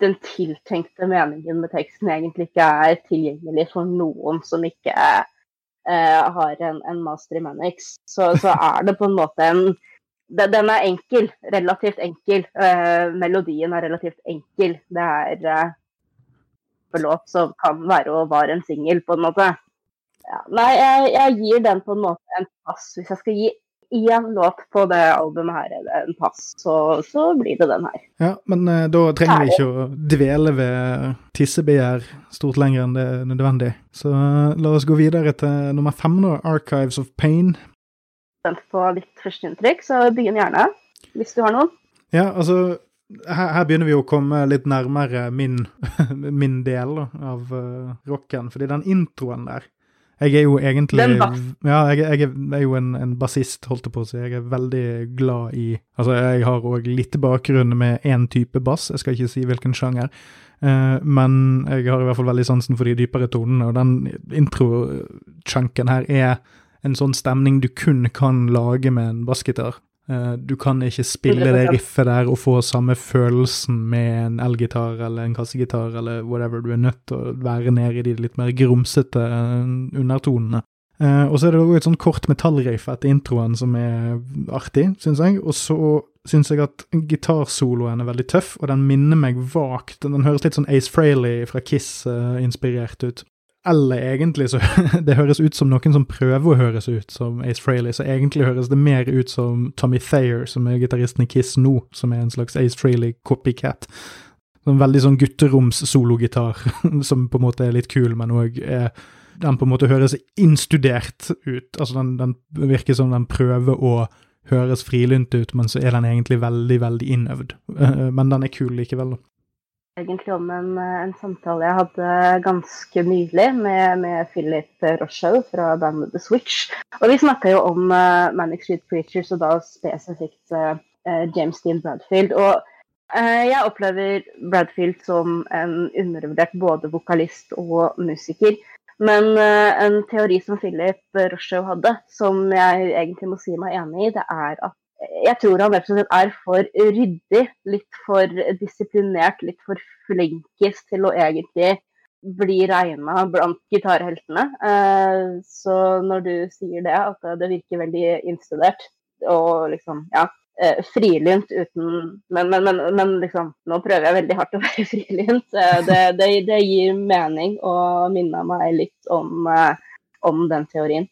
den tiltenkte meningen med teksten egentlig ikke er tilgjengelig for noen som ikke uh, har en, en, master i Manix, så, så er det på en måte en den er enkel. Relativt enkel. Uh, melodien er relativt enkel. Det er uh, en låt som kan være og var en singel, på en måte. Ja, nei, jeg, jeg, gir den på en måte en pass. Hvis jeg skal gi én låt på det albumet her, en pass, så, så, blir det den her. Ja, Men uh, da trenger vi ikke å dvele ved tissebegjær stort lenger enn det er nødvendig. Så la oss gå videre til nummer fem, nå, 'Archives of Pain' spent på ditt førsteinntrykk, så begynn gjerne, hvis du har noen. Ja, altså her, her, begynner vi å komme litt nærmere min, min del av uh, rocken. Fordi den introen der Jeg er jo egentlig Ja, jeg, jeg er jo en, en bassist, holdt jeg på å si. Jeg er veldig glad i Altså, jeg har òg litt bakgrunn med én type bass, jeg skal ikke si hvilken sjanger. Uh, men jeg har i hvert fall veldig sansen for de dypere tonene, og den intro-chunken her er en sånn stemning du kun kan lage med en bassgitar. Eh, du kan ikke spille det riffet der og få samme følelsen med en elgitar eller en kassegitar eller whatever. Du er nødt til å være nede i de litt mer grumsete eh, undertonene. Eh, og så er det også et sånn kort metallriff etter introen som er artig, syns jeg. Og så syns jeg at gitarsoloen er veldig tøff, og den minner meg vagt Den høres litt sånn Ace Frehley fra Kiss-inspirert ut. Eller egentlig så Det høres ut som noen som prøver å høres ut som Ace Frehley, så egentlig høres det mer ut som Tommy Thayer, som er gitaristen i Kiss nå, som er en slags Ace Frehley-copycat. En veldig sånn gutteroms-sologitar, som på en måte er litt kul, men òg Den på en måte høres innstudert ut. Altså, den, den virker som den prøver å høres frilynt ut, men så er den egentlig veldig, veldig innøvd. Men den er kul likevel. Egentlig om en, en samtale jeg hadde ganske nylig med, med Philip Rochow fra bandet The Switch. Og vi snakka jo om uh, Manic Street Preachers, og da spesifikt eh, James Dean Bradfield. Og uh, jeg opplever Bradfield som en undervurdert både vokalist og musiker. Men en teori som Philip Rochow hadde, som jeg egentlig må si meg enig i, det er at jeg tror han er for ryddig, litt for disiplinert, litt for flinkis til å egentlig bli regna blant gitarheltene. Eh, så når du sier det, at det virker veldig innstudert og liksom, ja, eh, frilynt uten men, men, men, men liksom, nå prøver jeg veldig hardt å være frilynt. Eh, det, det, det gir mening og minner meg litt om, om den teorien.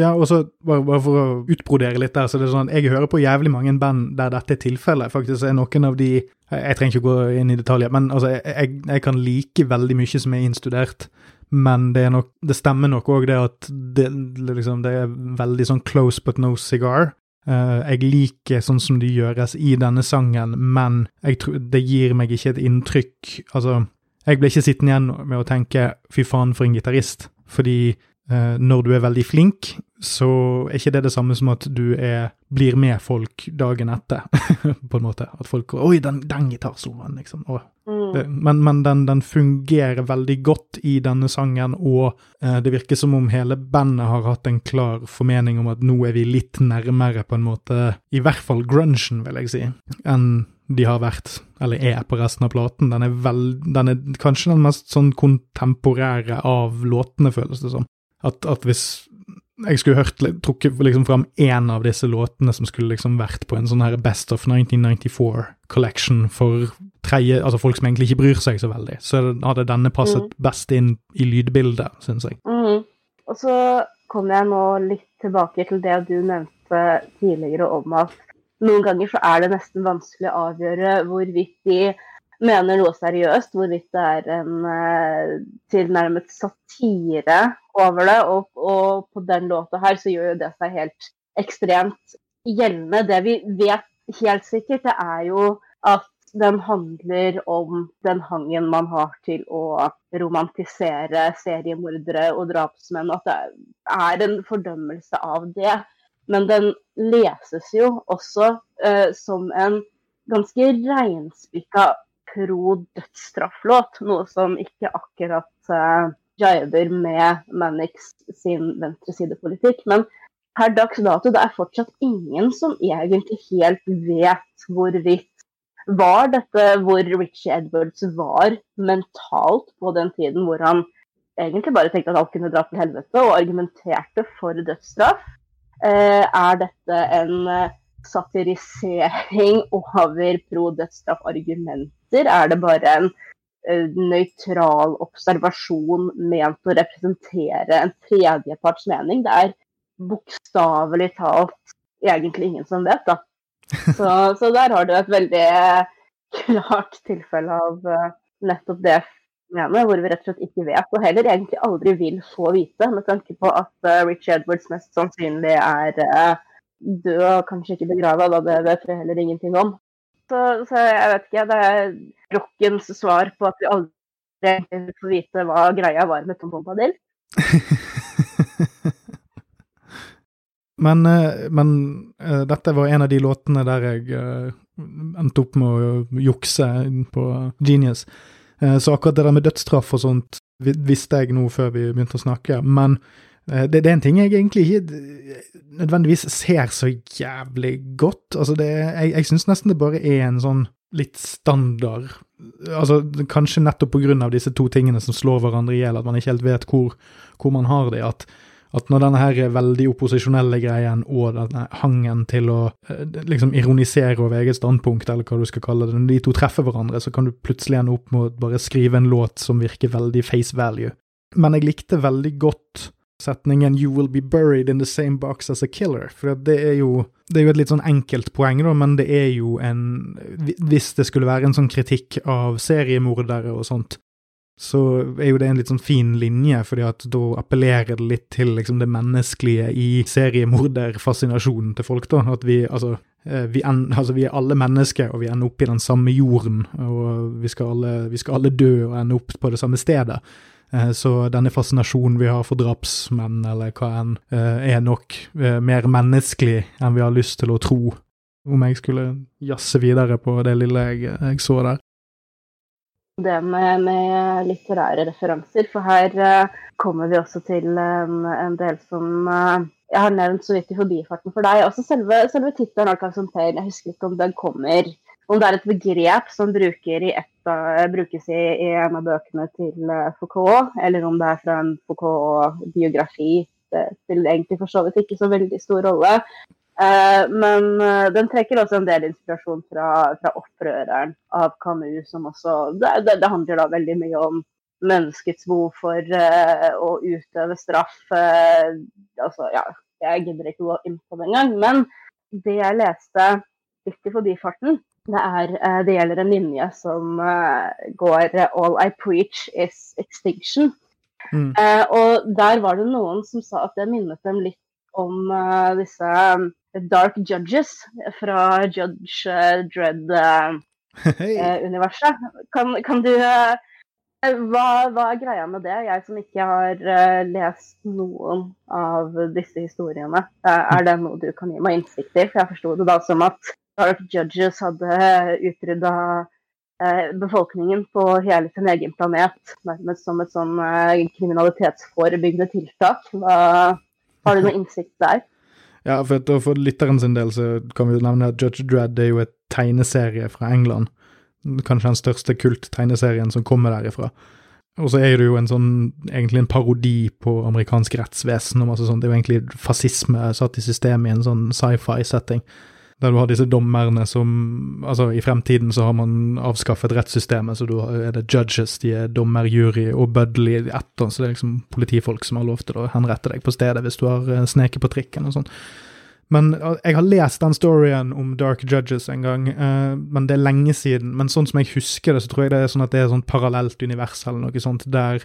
Ja, og så bare, bare for å utbrodere litt der, så det er sånn jeg hører på jævlig mange band der dette er tilfellet. Faktisk er noen av de Jeg, jeg trenger ikke gå inn i detaljer, men altså, jeg, jeg kan like veldig mye som er innstudert. Men det, er nok, det stemmer nok òg det at det, liksom, det er veldig sånn close but no cigar. Uh, jeg liker sånn som det gjøres i denne sangen, men jeg det gir meg ikke et inntrykk Altså, jeg ble ikke sittende igjen med å tenke 'fy faen, for en gitarist', fordi når du er veldig flink, så er ikke det det samme som at du er, blir med folk dagen etter, på en måte. At folk går 'oi, den, den gitarsoloen', liksom. Mm. men men den, den fungerer veldig godt i denne sangen, og eh, det virker som om hele bandet har hatt en klar formening om at nå er vi litt nærmere, på en måte, i hvert fall grungen, vil jeg si, enn de har vært, eller er på resten av platen. Den er, vel, den er kanskje den mest sånn kontemporære av låtene, føles det som. At, at hvis jeg skulle hørt, trukket liksom fram én av disse låtene som skulle liksom vært på en sånn her Best of 1994 collection for treie, altså folk som egentlig ikke bryr seg så veldig, så hadde denne passet best inn i lydbildet, syns jeg. Mm. Og så kommer jeg nå litt tilbake til det du nevnte tidligere om at noen ganger så er det nesten vanskelig å avgjøre hvorvidt de mener noe seriøst, hvorvidt det er en eh, tilnærmet satire over det. Og, og på den låta her så gjør jo det seg helt ekstremt gjeldende. Det vi vet helt sikkert, det er jo at den handler om den hangen man har til å romantisere seriemordere og drapsmenn, og at det er en fordømmelse av det. Men den leses jo også eh, som en ganske reinspikka pro-dødsstrafflåt, noe som ikke akkurat uh, jiver med Mannix sin venstresidepolitikk. Men per dags dato det er fortsatt ingen som egentlig helt vet hvorvidt var dette hvor Richie Edwards var mentalt på den tiden hvor han egentlig bare tenkte at alt kunne dra til helvete, og argumenterte for dødsstraff? Eh, er dette en eh, satirisering over pro-dødsstraff-argumenter? Er det bare en eh, nøytral observasjon ment å representere en tredjeparts mening? Det er bokstavelig talt egentlig ingen som vet, da. Så, så der har du et veldig klart tilfelle av eh, nettopp det mener, hvor vi rett og slett ikke vet, og heller egentlig aldri vil få vite, med tanke på at uh, Rich Edwards mest sannsynlig er død og kanskje ikke begrava, da det vet vi heller ingenting om. Så, så, jeg vet ikke. Det er rockens svar på at vi aldri får vite hva greia var med Tom Bombadil. men, eh, men eh, dette var en av de låtene der jeg eh, endte opp med å jukse på Genius. Så akkurat det der med dødsstraff og sånt visste jeg nå før vi begynte å snakke. Men det, det, er en ting jeg egentlig ikke nødvendigvis ser så jævlig godt. Altså, det, jeg, jeg syns nesten det bare er en sånn litt standard Altså, kanskje nettopp på grunn av disse to tingene som slår hverandre i hjel, at man ikke helt vet hvor, hvor man har det. At, at når denne her veldig opposisjonelle greien og denne hangen til å eh, liksom ironisere over eget standpunkt, eller hva du skal kalle det, når de to treffer hverandre, så kan du plutselig ende opp med å bare skrive en låt som virker veldig face value. Men jeg likte veldig godt setningen 'You will be buried in the same box as a killer'. For det er jo, det er jo et litt sånn enkelt poeng, da, men det er jo en Hvis det skulle være en sånn kritikk av seriemordere og sånt, så er jo det en litt sånn fin linje, fordi at da appellerer det litt til liksom det menneskelige i seriemorderfascinasjonen til folk, da. At vi, altså eh, vi, en, altså vi, er alle mennesker, og vi ender opp i den samme jorden. Og vi skal alle, vi skal alle dø og ende opp på det samme stedet. Eh, så denne fascinasjonen vi har for drapsmenn, eller hva enn, eh, er nok eh, mer menneskelig enn vi har lyst til å tro, om jeg skulle jazze videre på det lille jeg, jeg så der. Det med, med, litterære referanser, for her kommer vi også til en, en del som jeg har nevnt så vidt i forbifarten for deg. Også selve, selve tittelen jeg husker ikke om den kommer om det er et begrep som et, brukes i, i, en av bøkene til uh, Foucault, eller om det er fra en Foucault-biografi. Det spiller egentlig for så vidt ikke så veldig stor rolle. Eh, men den trekker også en del inspirasjon fra, fra opprøreren av Camus, som også det, det, det, handler da veldig mye om menneskets behov for å utøve straff. altså, ja, jeg gidder ikke gå inn på det engang. Men det jeg leste litt i forbifarten, det, er, eh, det gjelder en linje som eh, går 'All I preach is extinction'. Mm. Uh, og der var det noen som sa at det minnet dem litt om uh, disse dark judges fra Judge uh, Dredd-universet. Kan, kan, du hva, hva, er greia med det? Jeg som ikke har lest noen av disse historiene. er det noe du kan gi meg innsikt i? For jeg forsto det da som at Dark Judges hadde utrydda eh, befolkningen på hele sin egen planet, nærmest som et sånn eh, kriminalitetsforebyggende tiltak. Hva, har du noe innsikt der? Ja, for, for lytteren sin del så kan vi jo nevne at Judge Dredd er jo et tegneserie fra England. Kanskje den største kult-tegneserien som kommer derifra. Og så er det jo en sånn, egentlig en parodi på amerikansk rettsvesen og masse sånt. Det er jo egentlig fascisme satt i systemet i en sånn sci-fi-setting. Der du har disse dommerne som Altså, i fremtiden så har man avskaffet rettssystemet, så da er det judges, de er dommer, jury og Budley etter, så det er liksom politifolk som har lov til å henrette deg på stedet hvis du har eh, sneket på trikken og sånn. Men eh, jeg har lest den storyen om Dark Judges en gang, uh, men det er lenge siden. Men sånn som jeg husker det, så tror jeg det er sånn at det er sånn parallelt univers eller noe sånt, der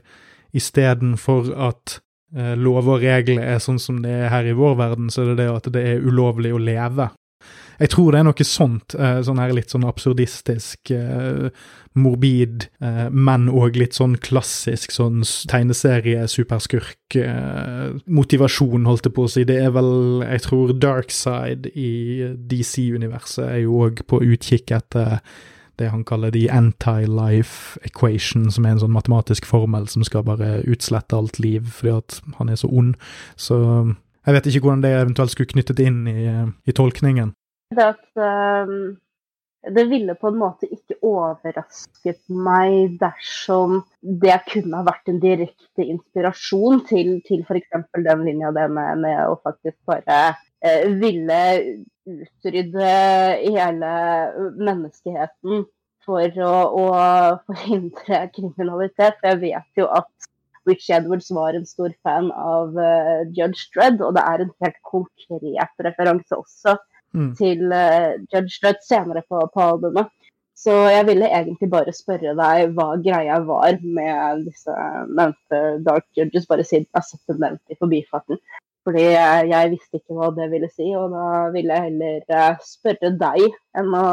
istedenfor at uh, lover og regler er sånn som det er her i vår verden, så er det det at det er ulovlig å leve. Jeg tror det er noe sånt, eh, sånn her litt sånn absurdistisk, eh, morbid, eh, men òg litt sånn klassisk sånn tegneserie-superskurk-motivasjon, holdt jeg på å si. Det er vel, jeg tror Darkside i DC-universet er jo òg på utkikk etter det han kaller the anti-life equation, som er en sånn matematisk formel som skal bare utslette alt liv fordi at han er så ond. Så jeg vet ikke hvordan det eventuelt skulle knyttet inn i, i tolkningen det at um, det ville på en måte ikke overrasket meg dersom det kunne ha vært en direkte inspirasjon til, til f.eks. den linja det med, med, å faktisk bare eh, ville utrydde hele menneskeheten for å, å, forhindre kriminalitet. Jeg vet jo at Rich Edwards var en stor fan av uh, Judge Dredd, og det er en helt konkret referanse også mm. til uh, Judge Dredd senere på, på, albumet. Så jeg ville egentlig bare spørre deg hva greia var med disse nevnte Dark Judges, bare siden jeg har sett dem nevnt i forbifarten. Fordi jeg, visste ikke hva det ville si, og da ville jeg heller uh, spørre deg enn å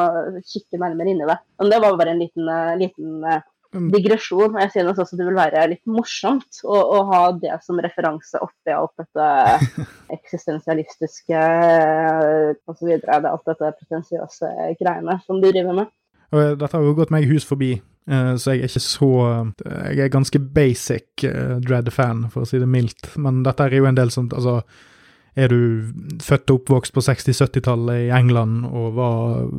kikke nærmere inn i det. Men det var bare en liten, liten digresjon. Og jeg synes også det vil være litt morsomt å, å ha det som referanse oppi alt dette eksistensialistiske osv. Alt dette pretensiøse greiene som de driver med. Dette har jo gått meg hus forbi, så jeg er ikke så Jeg er ganske basic Dread-fan, for å si det mildt. Men dette er jo en del som Altså, er du født og oppvokst på 60-70-tallet i England og var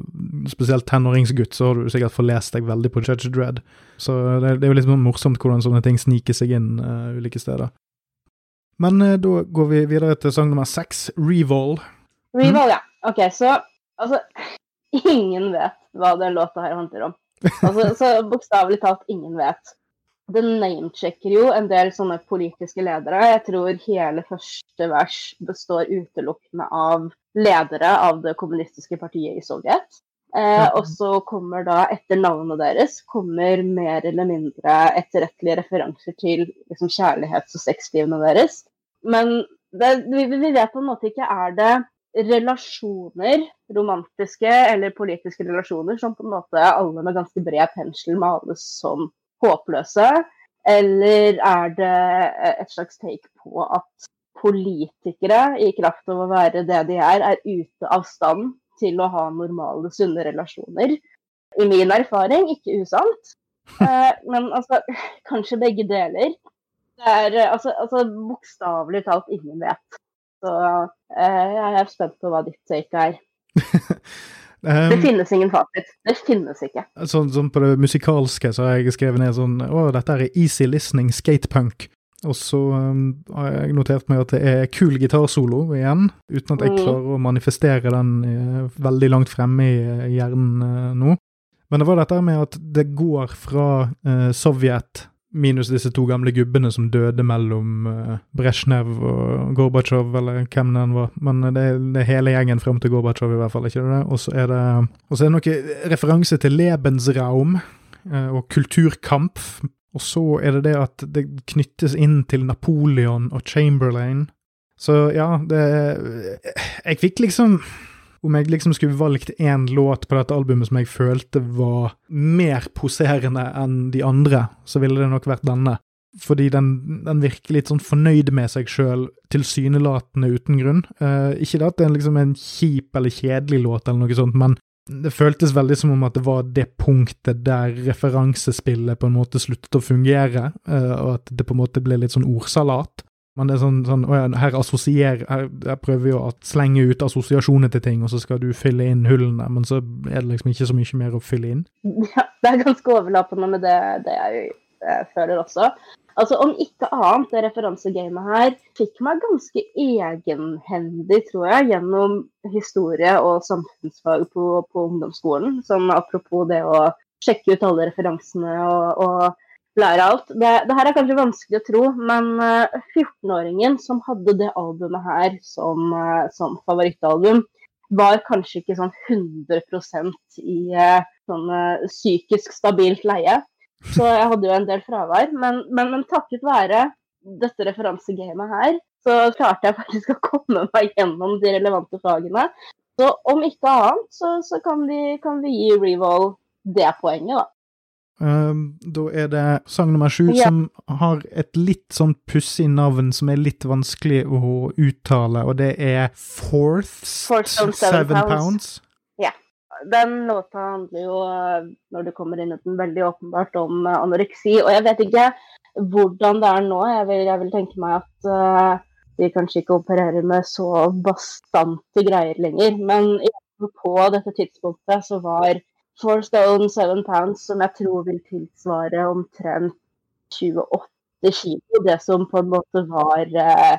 spesielt tenåringsgutt, så har du sikkert forlest deg veldig på Judge Dredd. Så det, det er jo litt morsomt hvordan sånne ting sniker seg inn uh, ulike steder. Men uh, da går vi videre til sang nummer seks, Revol. Revol, mm. ja. Ok, så altså Ingen vet hva den låta her handler om. Altså, så bokstavelig talt ingen vet den namechecker jo en del sånne politiske ledere. Jeg tror hele første vers består utelukkende av ledere av det kommunistiske partiet i Sovjet. Eh, og så kommer da, etter navnet deres, kommer mer eller mindre etterrettelige referanser til liksom, kjærlighets- og sexlivene deres. Men det, vi, vi vet på en måte ikke er det relasjoner, romantiske eller politiske relasjoner, som på en måte alle med ganske bred pensel males som håpløse? Eller er det et slags take på at politikere, i kraft av å være det de er, er ute av stand til å ha normale, sunne relasjoner? I min erfaring ikke usant. Eh, men altså, kanskje begge deler. Det er altså, altså bokstavelig talt ingen vet. Så eh, jeg er spent på hva ditt take er. Um, det finnes ingen fasit. Det finnes ikke. Sånn, sånn på det musikalske så har jeg skrevet ned sånn Å, dette er easy listening skatepunk. Og så um, har jeg notert meg at det er kul gitarsolo igjen, uten at jeg mm. klarer å manifestere den uh, veldig langt fremme i uh, hjernen uh, nå. Men det var dette med at det går fra Sovjet Minus disse to gamle gubbene som døde mellom uh, Brezjnev og Gorbatsjov, eller hvem det var. Men det, det er hele gjengen frem til Gorbatsjov, i hvert fall. ikke det? Og så er det, er noe referanse til Lebensraum uh, og kulturkamp. Og så er det det at det knyttes inn til Napoleon og Chamberlain. Så ja, det Jeg fikk liksom om jeg liksom skulle valgt én låt på dette albumet som jeg følte var mer poserende enn de andre, så ville det nok vært denne. Fordi den, den virker litt sånn fornøyd med seg sjøl, tilsynelatende uten grunn. Eh, ikke det at det er liksom en kjip eller kjedelig låt eller noe sånt, men det føltes veldig som om at det var det punktet der referansespillet på en måte sluttet å fungere, eh, og at det på en måte ble litt sånn ordsalat. Men det er sånn, sånn ja, her assosier, her, her, prøver vi å slenge ut assosiasjoner til ting, og så skal du fylle inn hullene, men så er det liksom ikke så mye mer å fylle inn. Ja, det er ganske overlappende med det, det jeg, jeg føler også. Altså, Om ikke annet, det referansegamet her fikk meg ganske egenhendig, tror jeg, gjennom historie og samfunnsfag på, på ungdomsskolen. Sånn apropos det å sjekke ut alle referansene og, og lære alt. Det, det, her er kanskje vanskelig å tro, men 14-åringen eh, som hadde det albumet her som, eh, som, favorittalbum, var kanskje ikke sånn 100% i uh, sånn psykisk stabilt leie. Så jeg hadde jo en del fravær. Men, men, men takket være dette referansegamet her, så klarte jeg faktisk å komme meg gjennom de relevante fagene. Så om ikke annet, så, så kan, vi, kan, vi, gi Revol det poenget, da. Um, da er det sang nummer sju, ja. som har et litt sånn pussig navn som er litt vanskelig å uttale, og det er Fourths Seven, seven pounds. Ja. Den låta handler jo, når du kommer inn i den, veldig åpenbart om uh, anoreksi. Og jeg vet ikke hvordan det er nå. Jeg vil, jeg vil tenke meg at uh, de kanskje ikke opererer med så bastante greier lenger. Men på dette tidspunktet så var Four stone, seven pounds, som jeg tror vil tilsvare omtrent 28 kilo. Det som på en måte var eh,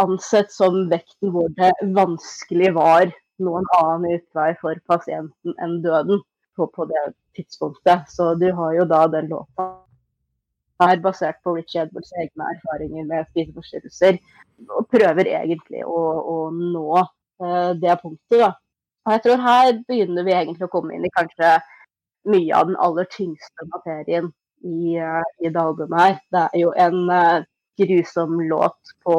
ansett som vekten hvor det vanskelig var noen annen utvei for pasienten enn døden på, på det tidspunktet. Så du har jo da den låta er basert på Richie Edwards egne erfaringer med spiseforstyrrelser, og prøver egentlig å, å nå uh, det punktet. da. Og jeg tror her begynner vi egentlig å komme inn i kanskje mye av den aller tyngste materien i, uh, i det albumet her. Det er jo en uh, grusom låt på,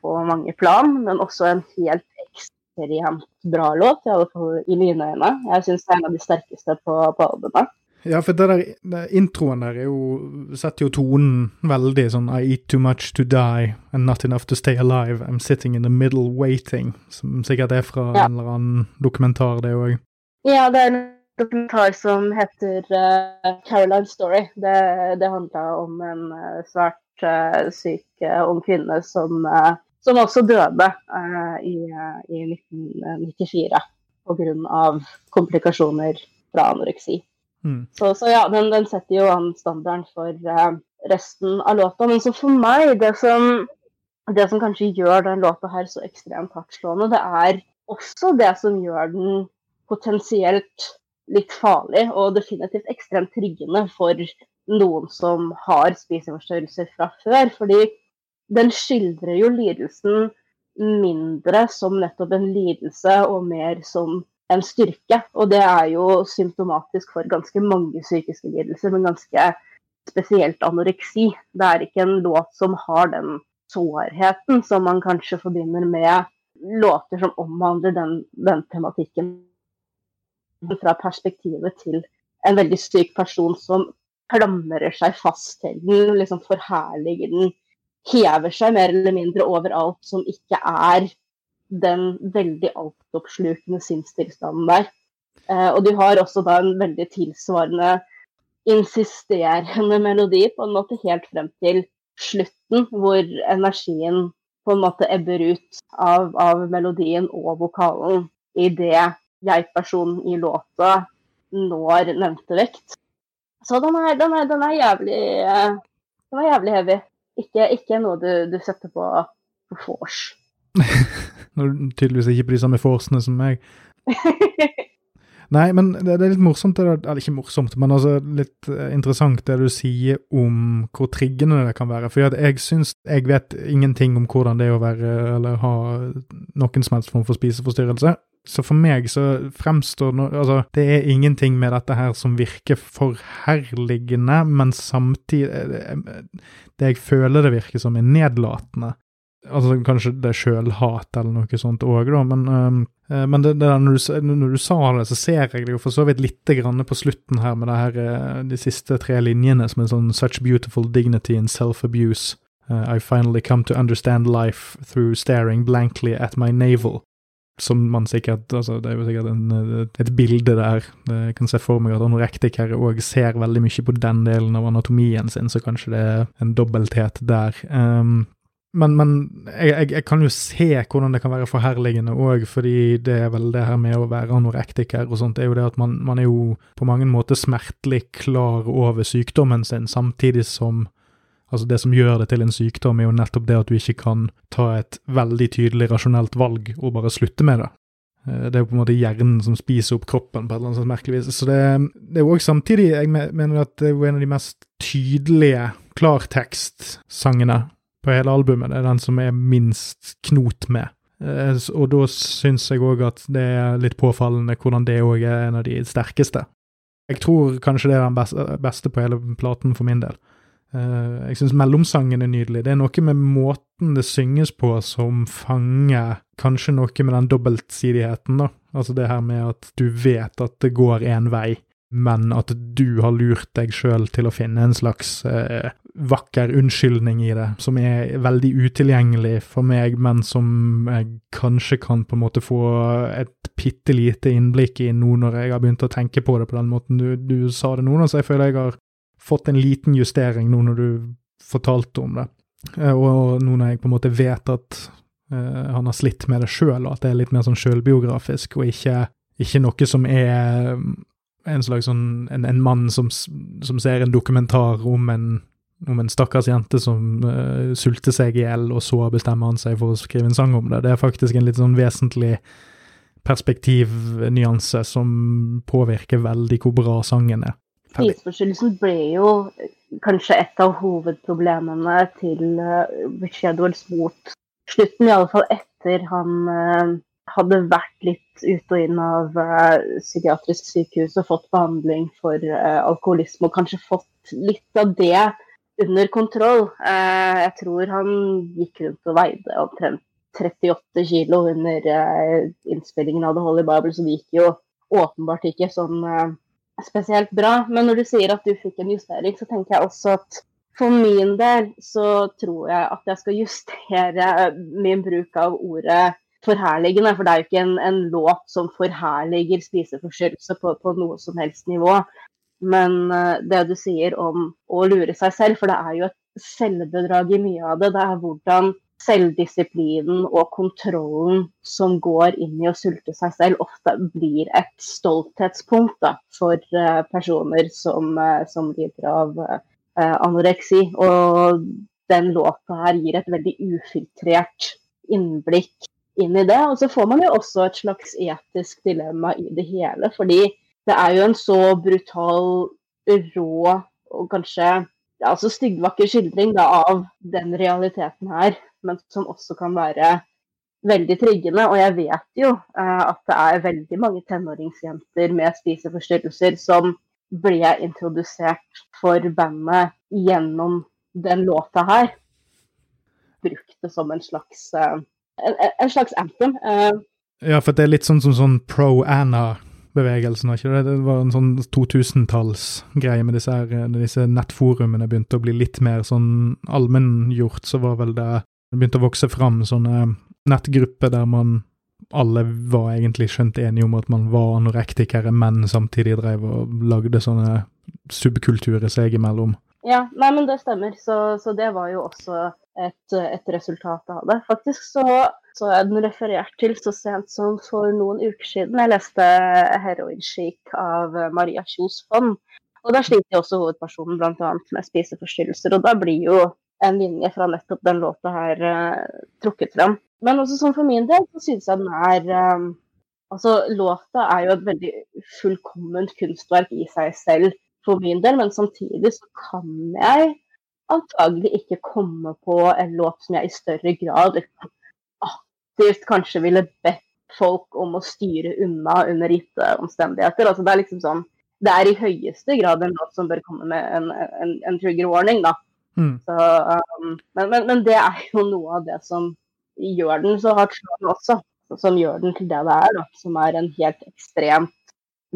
på, mange plan, men også en helt ekstremt bra låt, i alle fall i mine øyne. Jeg syns det er en av de sterkeste på, på albumet. Ja, for det der, introen der er jo, setter jo tonen veldig sånn I eat too much to die and not enough to stay alive. I'm sitting in the middle waiting. Som sikkert er fra ja. en eller annen dokumentar, det òg. Ja, det er en dokumentar som heter uh, Caroline Story. Det, det handla om en uh, svært uh, syk ung kvinne som, som også døde i, i 1994 pga. komplikasjoner fra anoreksi. Mm. Så, så, ja, den, den, setter jo an standarden for uh, resten av låta. Men så for meg, det som, det som kanskje gjør den låta her så ekstremt hardtslående, det er også det som gjør den potensielt litt farlig, og definitivt ekstremt triggende for noen som har spiseforstyrrelser fra før. Fordi den skildrer jo lidelsen mindre som nettopp en lidelse, og mer som en styrke. Og det er jo symptomatisk for ganske mange psykiske lidelser, men ganske spesielt anoreksi. Det er ikke en låt som har den sårheten som man kanskje forbinder med låter som omhandler den, den tematikken. Fra perspektivet til en veldig syk person som klamrer seg fast til den, liksom forherliger den, hever seg mer eller mindre overalt som ikke er den veldig altoppslukende sinnstilstanden der. Eh, og du har også da en veldig tilsvarende insisterende melodi på en måte helt frem til slutten, hvor energien på en måte ebber ut av, av melodien og vokalen idet jeg-personen i låta når nevnte vekt. Så den er, den er, den er jævlig eh, den er jævlig heavy. Ikke, ikke noe du, du setter på på vors. Når du tydeligvis ikke på de samme forsene som meg. Nei, men det, det, er litt morsomt, det, eller ikke morsomt, men altså litt eh, interessant det du sier om hvor triggende det kan være. For jeg syns jeg vet ingenting om hvordan det er å være, eller ha noen som helst form for spiseforstyrrelse. Så for meg så fremstår no, Altså, det er ingenting med dette her som virker forherligende, men samtidig eh, eh, Det jeg føler det virker som, er nedlatende. Altså kanskje det er sjølhat eller noe sånt òg, da, men, øh, men det, det når, du, når, du, sa det, så ser jeg det jo for så vidt lite grann på slutten her med det her, øh, de siste tre linjene som er sånn Such beautiful dignity and self-abuse. Uh, I finally come to understand life through staring blankly at my navel. Som man sikkert Altså, det er jo sikkert en, et bilde der. Jeg kan se for meg at anorektikere òg ser veldig mye på den delen av anatomien sin, så kanskje det er en dobbelthet der. Um, men, men jeg, jeg, jeg, kan jo se hvordan det kan være forherligende òg, fordi det er vel det her med å være anorektiker og sånt, det er jo det at man, man er jo på mange måter smertelig klar over sykdommen sin, samtidig som Altså, det som gjør det til en sykdom, er jo nettopp det at du ikke kan ta et veldig tydelig rasjonelt valg og bare slutte med det. Eh, det er jo på en måte hjernen som spiser opp kroppen på et eller annet merkelig vis. Så det, det er jo òg samtidig Jeg mener at det er jo en av de mest tydelige klartekstsangene på hele albumet. Det er den som er minst knot med. Eh, og da syns jeg òg at det er litt påfallende hvordan det òg er en av de sterkeste. Jeg tror kanskje det er den beste på hele platen for min del. Eh, jeg syns mellomsangen er nydelig. Det er noe med måten det synges på som fanger kanskje noe med den dobbeltsidigheten, da. Altså det her med at du vet at det går én vei, men at du har lurt deg sjøl til å finne en slags eh, vakker unnskyldning i det, som er veldig utilgjengelig for meg, men som jeg kanskje kan på en måte få et bitte lite innblikk i nå når jeg har begynt å tenke på det på den måten du, du sa det nå. Så jeg føler jeg har fått en liten justering nå når du fortalte om det, eh, og, nå når jeg på en måte vet at eh, han har slitt med det sjøl, og at det er litt mer sånn sjølbiografisk, og ikke, ikke noe som er en slags sånn en, en mann som, som, ser en dokumentar om en, om en stakkars jente som uh, sulter seg i hjel, og så bestemmer han seg for å skrive en sang om det. Det er faktisk en litt sånn vesentlig perspektivnyanse som påvirker veldig hvor bra sangen er. Spiseforstyrrelsen ble jo kanskje et av hovedproblemene til uh, Edwards mot slutten, i alle fall etter han uh, hadde vært litt ut og inn av uh, psykiatrisk sykehus og fått behandling for uh, alkoholisme, og kanskje fått litt av det under kontroll. Uh, jeg tror han gikk rundt og veide omtrent 38 kilo under innspillingen av The Holy Bible, så det gikk jo åpenbart ikke sånn spesielt bra. Men når du sier at du fikk en justering, så tenker jeg også at for min del så tror jeg at jeg skal justere min bruk av ordet forherligende. For det er jo ikke en, en låt som forherliger spiseforstyrrelse på, på, noe som helst nivå. Men uh, det du sier om å lure seg selv, for det er jo et selvbedrag i mye av det. Det er hvordan selvdisiplinen og kontrollen som går inn i å sulte seg selv, ofte blir et stolthetspunkt da, for uh, personer som, uh, som lider av anoreksi. Og den låta her gir et veldig ufiltrert innblikk inn i det. Og så får man jo også et slags etisk dilemma i det hele. Fordi det er jo en så brutal, rå og kanskje ja, altså styggvakker skildring da, av den realiteten her, men som også kan være veldig tryggende. Og jeg vet jo eh, at det er veldig mange tenåringsjenter med spiseforstyrrelser som ble introdusert for bandet gjennom den låta her. Brukt det som en slags eh, en, en slags anthem. Uh, ja, for det er litt sånn som sånn pro-Anna-bevegelsen, ikke det? Det var en sånn 2000-tallsgreie med disse, her, disse nettforumene begynte å bli litt mer sånn allmenngjort, så var vel det Det begynte å vokse fram sånne nettgrupper der man alle var egentlig skjønt enige om at man var anorektikere, men samtidig drev og lagde sånne subkulturer seg imellom. Ja, nei, men det stemmer. Så, så det var jo også et, et, resultat av det. Faktisk så, så er den referert til så sent som for noen uker siden. Jeg leste 'Heroin Chic' av Maria Kjos Fond. Og Der sliter også hovedpersonen bl.a. med spiseforstyrrelser. Og da blir jo en linje fra nettopp den låta her uh, trukket fram. Men også sånn for min del så synes jeg den er um, Altså, låta er jo et veldig fullkomment kunstverk i seg selv for min del, men samtidig så kan jeg antagelig ikke komme på en låt som jeg i større grad aktivt kanskje ville bedt folk om å styre unna under gitte omstendigheter. Altså, det er liksom sånn Det er i høyeste grad en låt som bør komme med en, en, en trigger warning, da. Mm. Så, um, men, men, men, det er jo noe av det som gjør den så hardt slående også. Som gjør den til det det er, da. Som er en helt ekstremt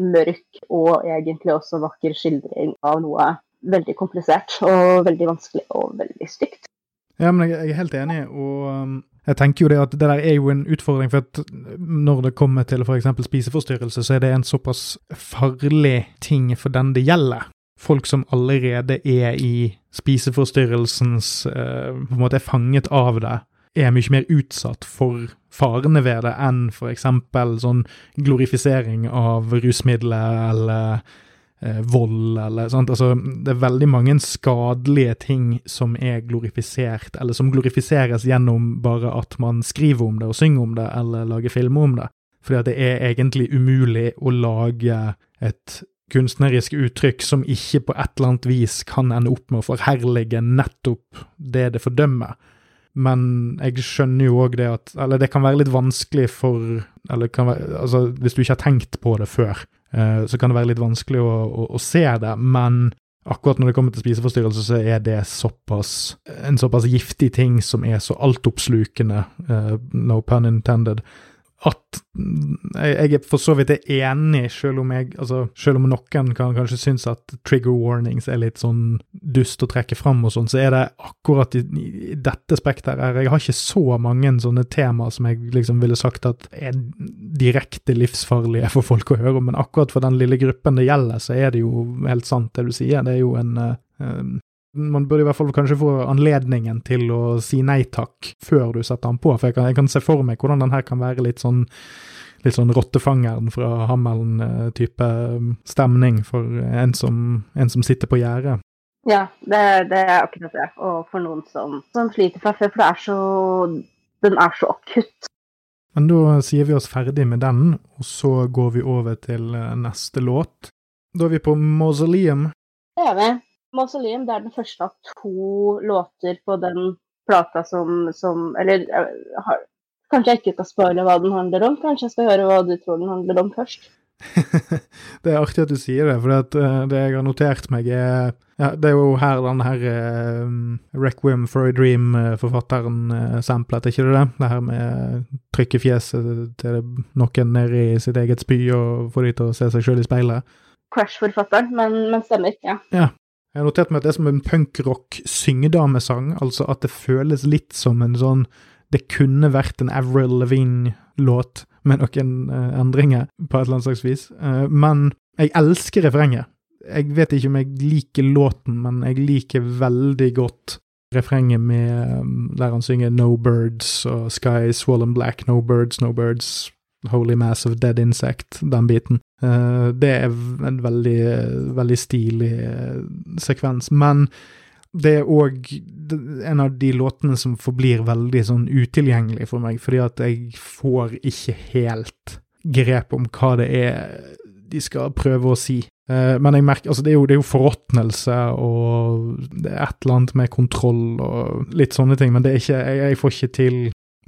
mørk og egentlig også vakker skildring av noe veldig komplisert og veldig vanskelig og veldig stygt. Ja, men jeg, er helt enig, og um, jeg tenker jo det at det der er jo en utfordring, for at når det kommer til f.eks. spiseforstyrrelse, så er det en såpass farlig ting for den det gjelder. Folk som allerede er i spiseforstyrrelsens uh, på en måte er fanget av det, er mye mer utsatt for farene ved det enn f.eks. sånn glorifisering av rusmidler eller eh, vold eller sånt. Altså, det er veldig mange skadelige ting som er glorifisert, eller som glorifiseres gjennom bare at man skriver om det og synger om det, eller lager filmer om det. Fordi at det er egentlig umulig å lage et kunstnerisk uttrykk som ikke på et eller annet vis kan ende opp med å forherlige nettopp det det fordømmer. Men jeg skjønner jo òg det at Eller det kan være litt vanskelig for Eller være, altså, hvis du ikke har tenkt på det før, så kan det være litt vanskelig å, å, å, se det, men akkurat når det kommer til spiseforstyrrelse, så er det såpass, en såpass giftig ting som er så altoppslukende, uh, no pun intended, at jeg er for så vidt enig, selv om, jeg, altså, selv om noen kan kanskje synes at trigger warnings er litt sånn dust å trekke fram og sånn, så er det akkurat i, i dette spekteret Jeg har ikke så mange sånne temaer som jeg liksom ville sagt at er direkte livsfarlige for folk å høre men akkurat for den lille gruppen det gjelder, så er det jo helt sant det du sier. Det er jo en uh, man burde i hvert fall kanskje få anledningen til å si nei takk før du setter den på, for jeg kan, jeg kan se for meg hvordan den her kan være litt sånn litt sånn rottefangeren fra Hammelen-type um, stemning for en som, en som sitter på gjerdet. Ja, det, det, er akkurat det. Og for noen som, som sliter fra før, for det er så, den er så akutt. Men da sier vi oss ferdig med den, og så går vi over til eh, neste låt. Da er vi på Mausoleum. Det gjør vi. Mausoleum det er den første av to låter på den plata som, som Eller eh, har, kanskje jeg ikke skal spoile hva den handler om. Kanskje jeg skal høre hva du tror den handler om først. det er artig at du sier det, for det, eh, det jeg har notert meg, er ja, Det er jo her den her uh, Requiem for a Dream-forfatteren uh, samplet, ikke det det? Det her med trykke fjeset til noen nede i sitt eget spy og få de til å se seg sjøl i speilet. Crash-forfatteren, men, men, stemmer, ja. ja. Jeg har notert meg at det er som en punkrock syngedamesang, altså at det føles litt som en sånn Det kunne vært en Avril Lavigne-låt med noen uh, endringer, på et eller annet slags vis. Uh, men jeg elsker refrenget. Jeg vet ikke om jeg liker låten, men jeg liker veldig godt refrenget med um, der han synger No Birds og Sky Swollen Black, No Birds, No Birds, Holy Mass of Dead Insect, den biten. Uh, det er en veldig, veldig stilig uh, sekvens. Men det er òg en av de låtene som forblir veldig sånn utilgjengelig for meg, fordi at jeg får ikke helt grep om hva det er de skal prøve å si. Uh, men jeg merker, altså det er jo, det er jo forråtnelse og det er et eller annet med kontroll og litt sånne ting, men det er ikke, jeg, jeg får ikke til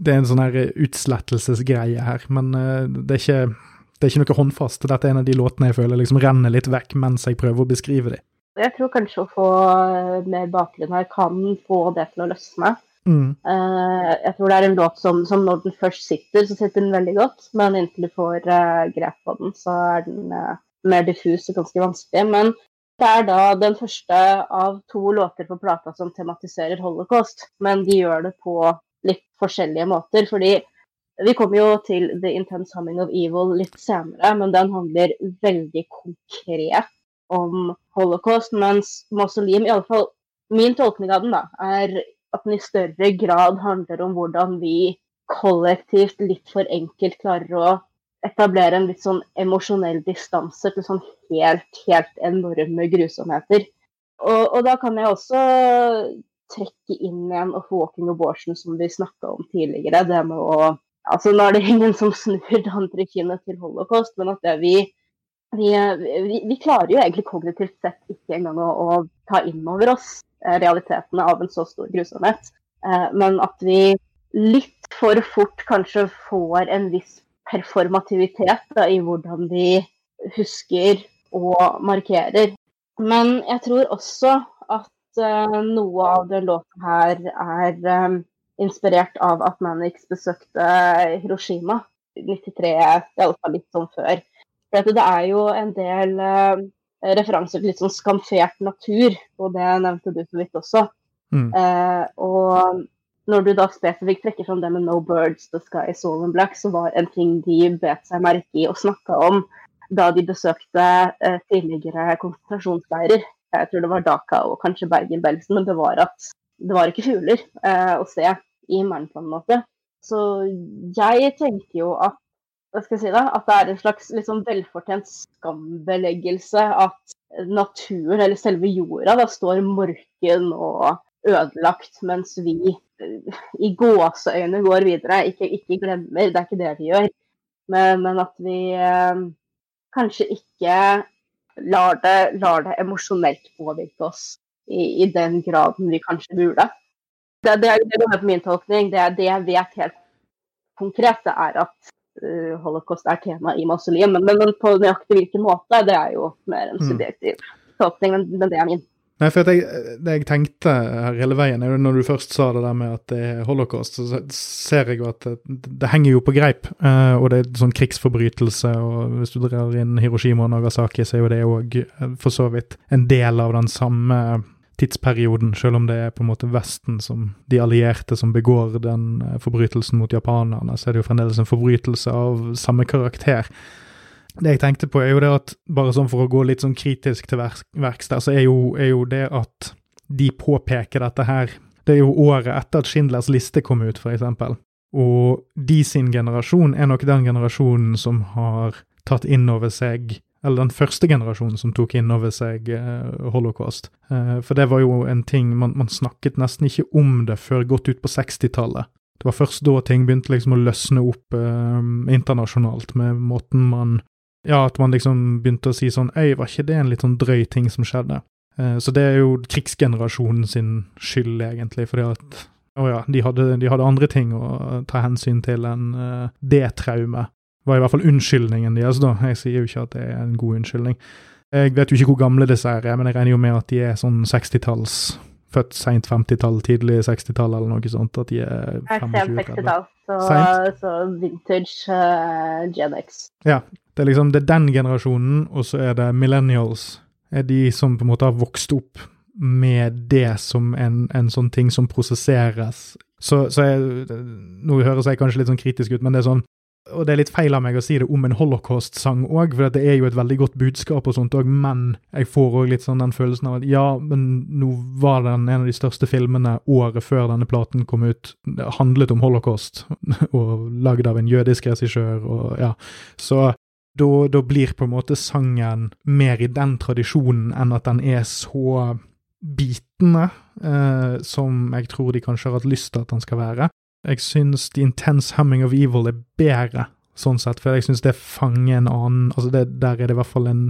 det er en sånn utslettelsesgreie her, men det, er ikke, det, er ikke, noe håndfast. Dette er en av de låtene jeg føler liksom renner litt vekk mens jeg prøver å beskrive dem. Jeg tror kanskje å få eh, mer bakgrunn her kan få det til å løsne. Mm. Uh, jeg tror det er en låt som, som, når den først sitter, så sitter den veldig godt. Men inntil du får uh, grep på den, så er den mer diffus og ganske vanskelig. Men det er da den første av to låter på plata som tematiserer holocaust. Men de gjør det på litt forskjellige måter. fordi vi kommer jo til The Intense Humming of Evil litt senere, men den handler veldig konkret om holocaust. Mens Mausoleum, iallfall min tolkning av den, da, er at den i større grad handler om hvordan vi kollektivt litt for enkelt klarer å etablere en litt sånn emosjonell distanse til sånn helt, helt enorme grusomheter. Og, og da kan jeg også trekke inn igjen of walking abortion, som vi snakka om tidligere. Det med å Altså, nå er det ingen som snur det andre kinnet til holocaust, men at vi vi, vi, vi, klarer jo egentlig kognitivt sett ikke engang å, å ta inn over oss eh, realitetene av en så stor grusomhet. Eh, men at vi litt for fort kanskje får en viss performativitet da, i hvordan vi husker og markerer. Men jeg tror også at uh, noe av den låten her er inspirert av at Manix besøkte Hiroshima i alle fall litt sånn før. For det er jo en del uh, referanser til litt sånn skamfert natur, og det nevnte du så vidt også. Mm. Uh, og når du da spesifikt trekker fram det med 'No birds, the sky is all in black', så var en ting de bet seg merke i og snakka om da de besøkte uh, tidligere konsentrasjonsleirer jeg tror det var Dhaka og kanskje Bergen-Belsen, men det var at det var ikke fugler eh, å se i himmelen på en måte. Så jeg tenker jo at hva skal jeg si da, at det er en slags liksom velfortjent skambeleggelse at naturen, eller selve jorda, da, står morken og ødelagt, mens vi eh, i gåseøyne går videre. Ikke, ikke, glemmer, det er ikke det vi gjør. Men, men at vi eh, kanskje ikke lar det, lar det emosjonelt påvirke oss i, i, den graden vi kanskje burde. Det, det, det er på min tolkning. Det, det, jeg vet helt konkret, det er at uh, holocaust er tema i mausoleum. Men, men, på nøyaktig hvilken måte, det er jo mer en mm. subjektiv mm. tolkning. Men, men, det er min. Nei, for jeg, Det jeg tenkte her hele veien, når du først sa det der med at det er holocaust, så ser jeg jo at det, det henger jo på greip. Uh, og det er sånn krigsforbrytelse, og hvis du drar inn Hiroshima og Nagasaki, så er jo det òg eh, for så vidt en del av den samme tidsperioden, selv om det er på en måte Vesten som de allierte som begår den eh, forbrytelsen mot japanerne, så er det jo fremdeles en forbrytelse av samme karakter. Det jeg tenkte på, er jo det at bare sånn for å gå litt sånn kritisk til verks der, så er jo, er jo det at de påpeker dette her Det er jo året etter at Schindlers liste kom ut, for eksempel. Og de sin generasjon er nok den generasjonen som har tatt inn over seg eller den første generasjonen som tok inn over seg eh, holocaust. Eh, for det var jo en ting man, man, snakket nesten ikke om det før godt ut på 60-tallet. Det var først da ting begynte liksom å løsne opp eh, internasjonalt, med måten man ja, at man liksom begynte å si sånn Øy, var ikke det en litt sånn drøy ting som skjedde? Eh, så det er jo krigsgenerasjonen sin skyld, egentlig, fordi at å ja, de hadde, de hadde andre ting å ta hensyn til enn uh, det traumet. Var i hvert fall unnskyldningen deres, da. Jeg sier jo ikke at det er en god unnskyldning. Jeg vet jo ikke hvor gamle disse er, men jeg regner jo med at de er sånn 60-talls Født seint 50-tall, tidlig 60-tall eller noe sånt. At de er 25-30. Så, så vintage uh, Gen X. Ja. Det er liksom det er den generasjonen, og så er det millennials. Er de som på en måte har vokst opp med det som en, en sånn ting som prosesseres. Så, så jeg, Nå høres jeg kanskje litt sånn kritisk ut, men det er sånn og det er litt feil av meg å si det om en holocaust-sang òg, for det er jo et veldig godt budskap og sånt òg, men jeg får òg litt sånn den følelsen av at ja, men nå var den en av de største filmene året før denne platen kom ut, handlet om holocaust, og lagd av en jødisk regissør, og ja, så da, da blir på en måte sangen mer i den tradisjonen enn at den er så bitende eh, som jeg tror de kanskje har hatt lyst til at den skal være. Jeg syns The Intense Humming of Evil er bedre, sånn sett, for jeg syns det fanger en annen Altså, det, der er det i hvert fall en,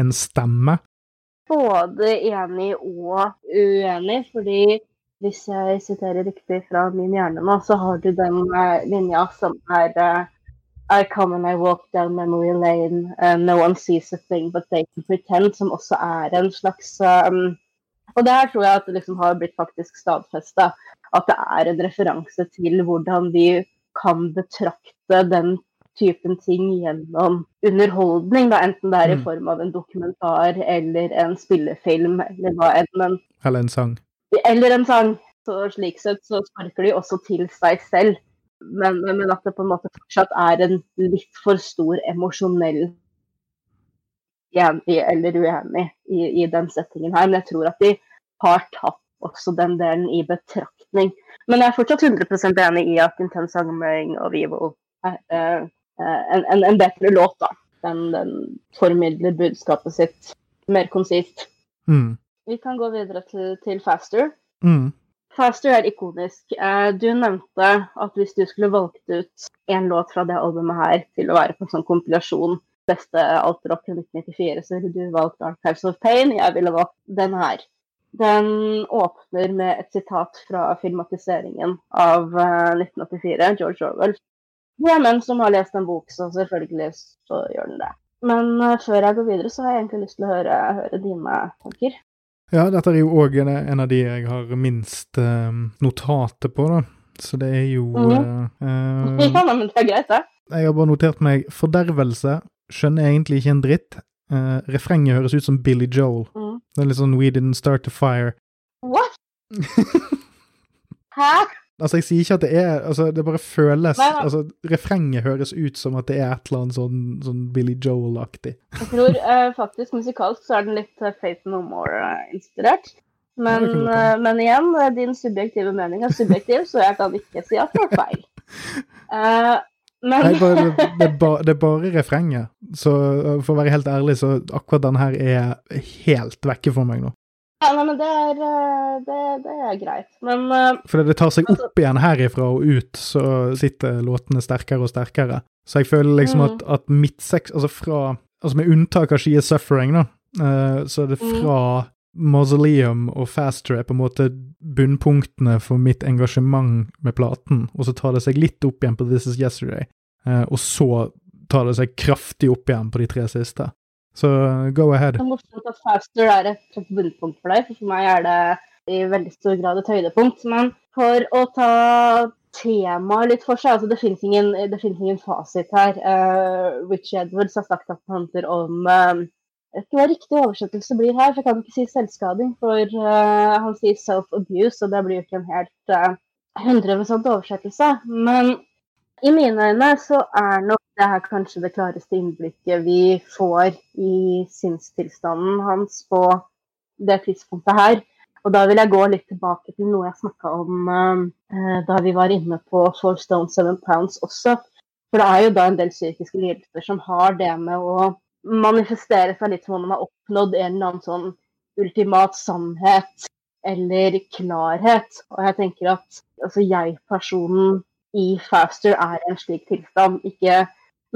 en stemme. Både enig og uenig, fordi hvis jeg siterer riktig fra min hjerne nå, så har du den uh, linja som er uh, I come and I walk down memory lane, uh, no one sees a thing but they can pretend, som også er en slags um, Og her tror jeg at det liksom har blitt faktisk stadfesta at det er en referanse til hvordan vi kan betrakte den typen ting gjennom underholdning, da, enten det er i Mm. form av en dokumentar eller en spillefilm eller hva enn. Men Eller en sang. eller en sang. Så slik sett så sparker de også til seg selv. Men, men men at det på en måte fortsatt er en litt for stor emosjonell enig eller uenig i, i den settingen her. Men jeg tror at de har tatt også den delen i betraktning. Men jeg er fortsatt 100 enig i at Intense Hummering og 'Vivo' er eh, eh, en, en, en bedre låt, da. Den, den formidler budskapet sitt mer konsist. Mm. Vi kan gå videre til, til Faster. Mm. Faster er ikonisk. Eh, Du nevnte at hvis du skulle valgt ut en låt fra det albumet her til å være på en sånn kompilasjon, beste altrock fra 1994, så ville du valgt Archives of Pain. Jeg ville valgt den her. Den åpner med et sitat fra filmatiseringen av eh, 1984, George Orwell. Det er menn som har lest en bok, så selvfølgelig så gjør den det. Men eh, før jeg går videre, så har jeg egentlig lyst til å høre, høre dine tanker. Ja, dette er jo òg en, av de jeg har minst eh, notater på, da. Så det er jo mm -hmm. eh, ja, men det er greit, det. Jeg har bare notert meg 'fordervelse'. Skjønner egentlig ikke en dritt. Eh, refrenget høres ut som Billy Joel. Mm. Det er litt sånn 'We didn't start the fire'. What? Hæ? Altså, jeg sier ikke at det er altså, Det bare føles Nei, nei. Altså, refrenget høres ut som at det er et eller annet sånn, sånn Billy Joel-aktig. Jeg tror uh, faktisk musikalsk så er den litt uh, Faith No More-inspirert. Men, Ja, men igjen, din subjektive mening er subjektiv, så jeg kan ikke si at det er feil. Men Nei, bare, det, er ba, det er bare refrenget. Så uh, for å være helt ærlig, så akkurat den her er helt vekke for meg nå. ja, nei, men det er, eh, det, det er greit. Men eh, For det tar seg opp igjen herifra og ut, så sitter låtene sterkere og sterkere. Så jeg føler liksom at, at midtseks Altså fra Altså med unntak av She Is Suffering, da, så er det Mm. fra Mausoleum og Faster er på en måte bunnpunktene for mitt engasjement med platen, og så tar det seg litt opp igjen på This Is Yesterday, eh, og så tar det seg kraftig opp igjen på de tre siste. Så eh, go ahead. det er morsomt at Faster er et bunnpunkt for deg, for for meg er det i veldig stor grad et høydepunkt. Men for å ta temaet litt for seg, altså det finnes ingen, ingen fasit her. Uh, Rich Edwards har sagt at det handler om eh, Jeg vet ikke hva riktig oversettelse blir her, for jeg kan ikke si selvskading. For uh, han sier self-abuse, og det blir jo ikke en helt uh, 100 oversettelse. Men i mine øyne så er nok det her kanskje det klareste innblikket vi får i sinnstilstanden hans på det tidspunktet her. Og da vil jeg gå litt tilbake til noe jeg snakka om uh, da vi var inne på Four Stone Seven Pounds også. For det er jo da en del psykiske lidelser som har det med å manifestere seg litt som om man har oppnådd en eller annen sånn ultimat sannhet eller klarhet. Og jeg tenker at altså, jeg-personen i Faster er en slik tilstand. Ikke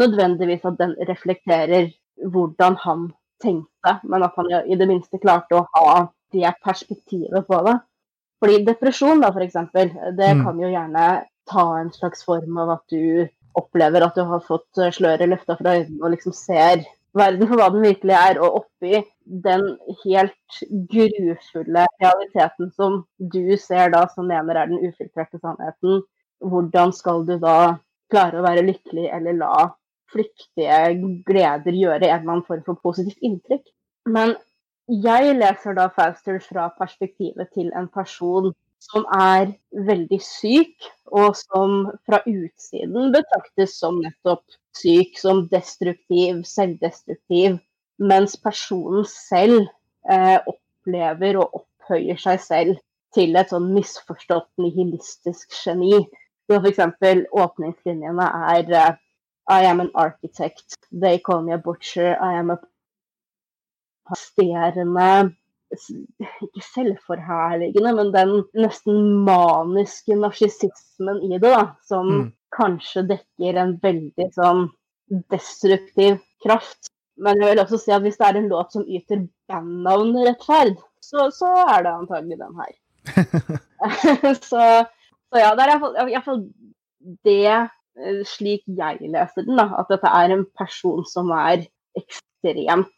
nødvendigvis at den reflekterer hvordan han tenkte, men at han i det minste klarte å ha det perspektivet på det. Fordi depresjon, da, eksempel, det Mm. kan jo gjerne ta en slags form av at du opplever at du har fått sløret løfta fra øynene og liksom ser verden for hva den virkelig er, og oppi den helt grufulle realiteten som du ser da, som mener er den ufiltrerte sannheten, hvordan skal du da klare å være lykkelig eller la flyktige gleder gjøre en eller annen form for positivt inntrykk? Men jeg leser da Fauster fra perspektivet til en person som er veldig syk, og som fra utsiden betraktes som nettopp syk, som destruktiv, selvdestruktiv, mens personen selv eh, opplever og opphøyer seg selv til et sånn misforstått nihilistisk geni. Så f.eks. åpningslinjene er uh, I am an architect, they call me a butcher, I am a pasterende ikke selvforherligende, men den nesten maniske narsissismen i det, da, som mm. kanskje dekker en veldig sånn destruktiv kraft. Men jeg vil også si at hvis det er en låt som yter bandnavn rettferd, så, så er det antagelig den her. så, så, ja, det er iallfall det eh, slik jeg leser den, da, at dette er en person som er ekstremt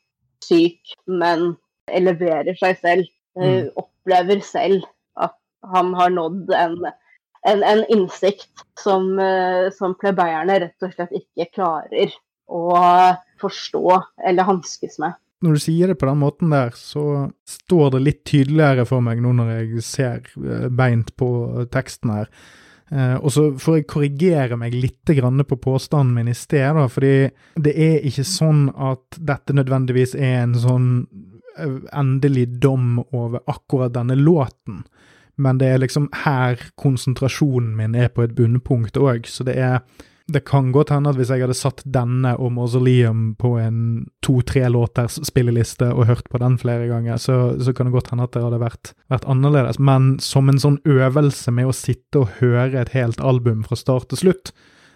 syk, men eleverer seg selv. Eh, mm. Opplever selv at han har nådd en, en, en innsikt som, uh, som plebeierne rett og slett ikke klarer å forstå eller hanskes med når du sier det på den måten der, så står det litt tydeligere for meg nå når jeg ser eh, beint på teksten her. Eh, og så får jeg korrigere meg litt på påstanden min i sted, da, fordi det er ikke sånn at dette nødvendigvis er en sånn eh, endelig dom over akkurat denne låten. Men det er liksom her konsentrasjonen min er på et bunnpunkt òg, så det er det kan godt hende at hvis jeg hadde satt denne og Mausoleum på en to-tre låters spilleliste og hørt på den flere ganger, så, så, kan det godt hende at det hadde vært, vært, annerledes. Men som en sånn øvelse med å sitte og høre et helt album fra start til slutt,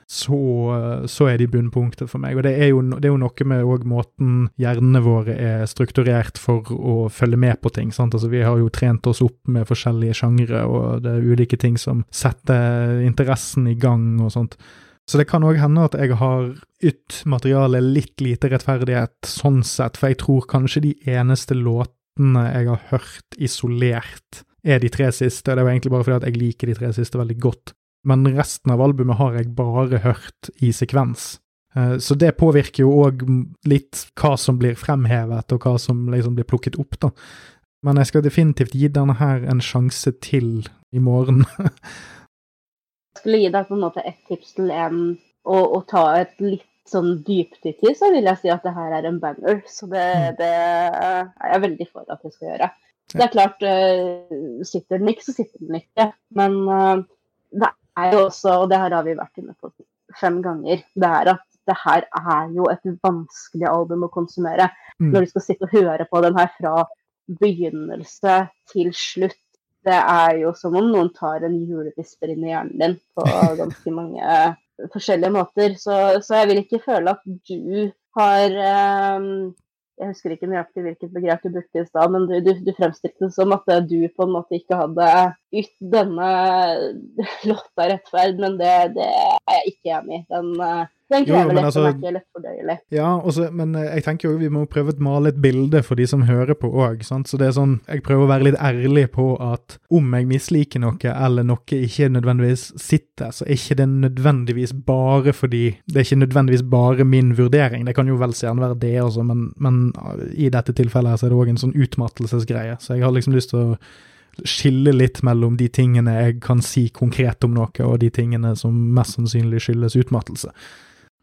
så, så er de bunnpunktet for meg. Og det er jo, det er jo noe med måten hjernene våre er strukturert for å følge med på ting. sant? Altså Vi har jo trent oss opp med forskjellige sjangre, og det er ulike ting som setter interessen i gang og sånt. Så det kan òg hende at jeg har ytt materialet litt lite rettferdighet sånn sett, for jeg tror kanskje de eneste låtene jeg har hørt isolert, er de tre siste. Det var egentlig bare fordi at jeg liker de tre siste veldig godt. Men resten av albumet har jeg bare hørt i sekvens. Eh, så det påvirker jo òg litt hva som blir fremhevet, og hva som liksom blir plukket opp, da. Men jeg skal definitivt gi denne her en sjanse til i morgen. jeg skulle gi deg på en måte et tips til en å, å ta et litt sånn dypdykk i, så vil jeg si at det her er en banger. Så det, mm. det er jeg veldig for at jeg skal gjøre. Det er klart, uh, sitter den ikke, så sitter den ikke. Men uh, det er jo også, og det her har vi vært inne på fem ganger, det er at det her er jo et vanskelig album å konsumere. Mm. Når du skal sitte og høre på den her fra begynnelse til slutt det er jo som om noen tar en julevisper inn i hjernen din på ganske mange forskjellige måter. Så, så jeg vil ikke føle at du har um, Jeg husker ikke nøyaktig hvilket begrep du brukte i stad, men du, du, du fremstilte det som at du på en måte ikke hadde ytt denne låta rettferd, men det, det er jeg ikke enig i. Den uh, den krever litt, altså, er lett fordøyelig. Ja, også, men eh, jeg tenker jo vi må prøve å male et bilde for de som hører på òg. Så det er sånn, jeg prøver å være litt ærlig på at om jeg misliker noe, eller noe ikke nødvendigvis sitter, så er ikke det nødvendigvis bare fordi Det er ikke nødvendigvis bare min vurdering. Det kan jo vel gjerne være det også, men, men eh, i dette tilfellet her så er det òg en sånn utmattelsesgreie. Så jeg har liksom lyst til å skille litt mellom de tingene jeg kan si konkret om noe, og de tingene som mest sannsynlig skyldes utmattelse.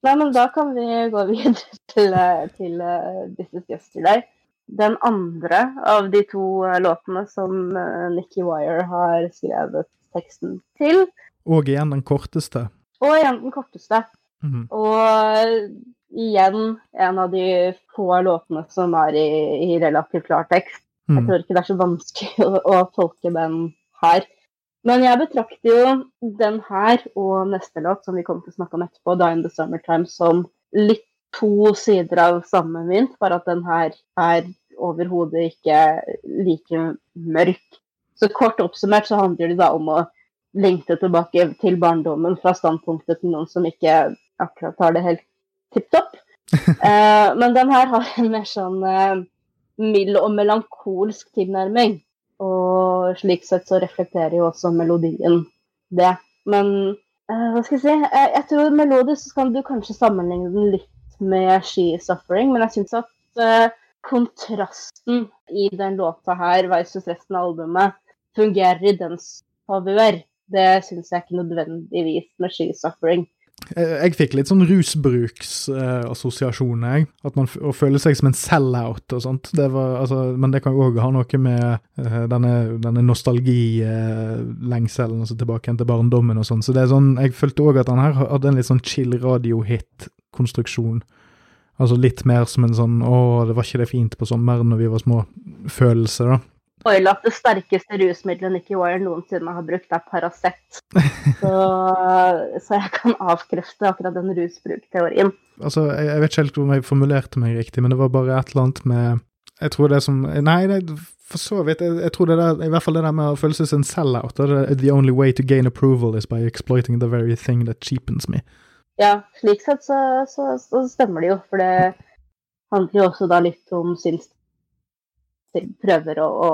Nei, men da kan vi gå videre til, eh, til uh, This Is Yesterday. Den andre av de to uh, låtene som uh, Nikki Wire har skrevet teksten til. Og igjen den korteste. Og igjen den korteste. Mm -hmm. Og igjen en av de få låtene som er i, i relativt klar tekst. Mm. Jeg tror ikke det er så vanskelig å, å tolke den her. Men jeg betrakter jo den her og neste låt, som vi kommer til å snakke om etterpå, 'Die in the Summertime', som litt to sider av samme mynt, bare at den her er overhodet ikke like mørk. Så kort oppsummert så handler det da om å lengte tilbake til barndommen fra standpunktet til noen som ikke akkurat har det helt tipp topp. eh, men den her har en mer sånn eh, mild og melankolsk tilnærming. Og slik sett så reflekterer jo også melodien det. Men uh, Hva skal jeg si? Jeg, jeg tror melodisk så kan du kanskje sammenligne den litt med She Is Suffering, men jeg syns at uh, kontrasten i den låta her versus resten av albumet fungerer i dens favør. Det syns jeg ikke nødvendigvis med She Is Suffering. Jeg, jeg fikk litt sånn rusbruksassosiasjon, jeg. At man å føle seg som en sell-out og sånt. Det var, altså, men det kan jo òg ha noe med uh, denne, denne nostalgilengselen, altså tilbake til barndommen og sånn. Så det er sånn, jeg følte òg at han her hadde en litt sånn chill radiohit-konstruksjon. Altså litt mer som en sånn 'Å, det var ikke det fint på sommeren når vi var små'-følelse, da spoile at det sterkeste rusmiddelet Nikki Wire noensinne har brukt, er Paracet. Så, så, jeg kan avkrefte akkurat den rusbrukteorien. Altså, jeg, jeg, vet ikke helt om jeg formulerte meg riktig, men det var bare et eller annet med Jeg tror det som Nei, det, for så vidt. Jeg, jeg, tror det der, i hvert fall det der med å føle seg som en sell-out. The only way to gain approval is by exploiting the very thing that cheapens me. Ja, slik sett så, så, så stemmer det jo. For det handler jo også da litt om sinns prøver å, å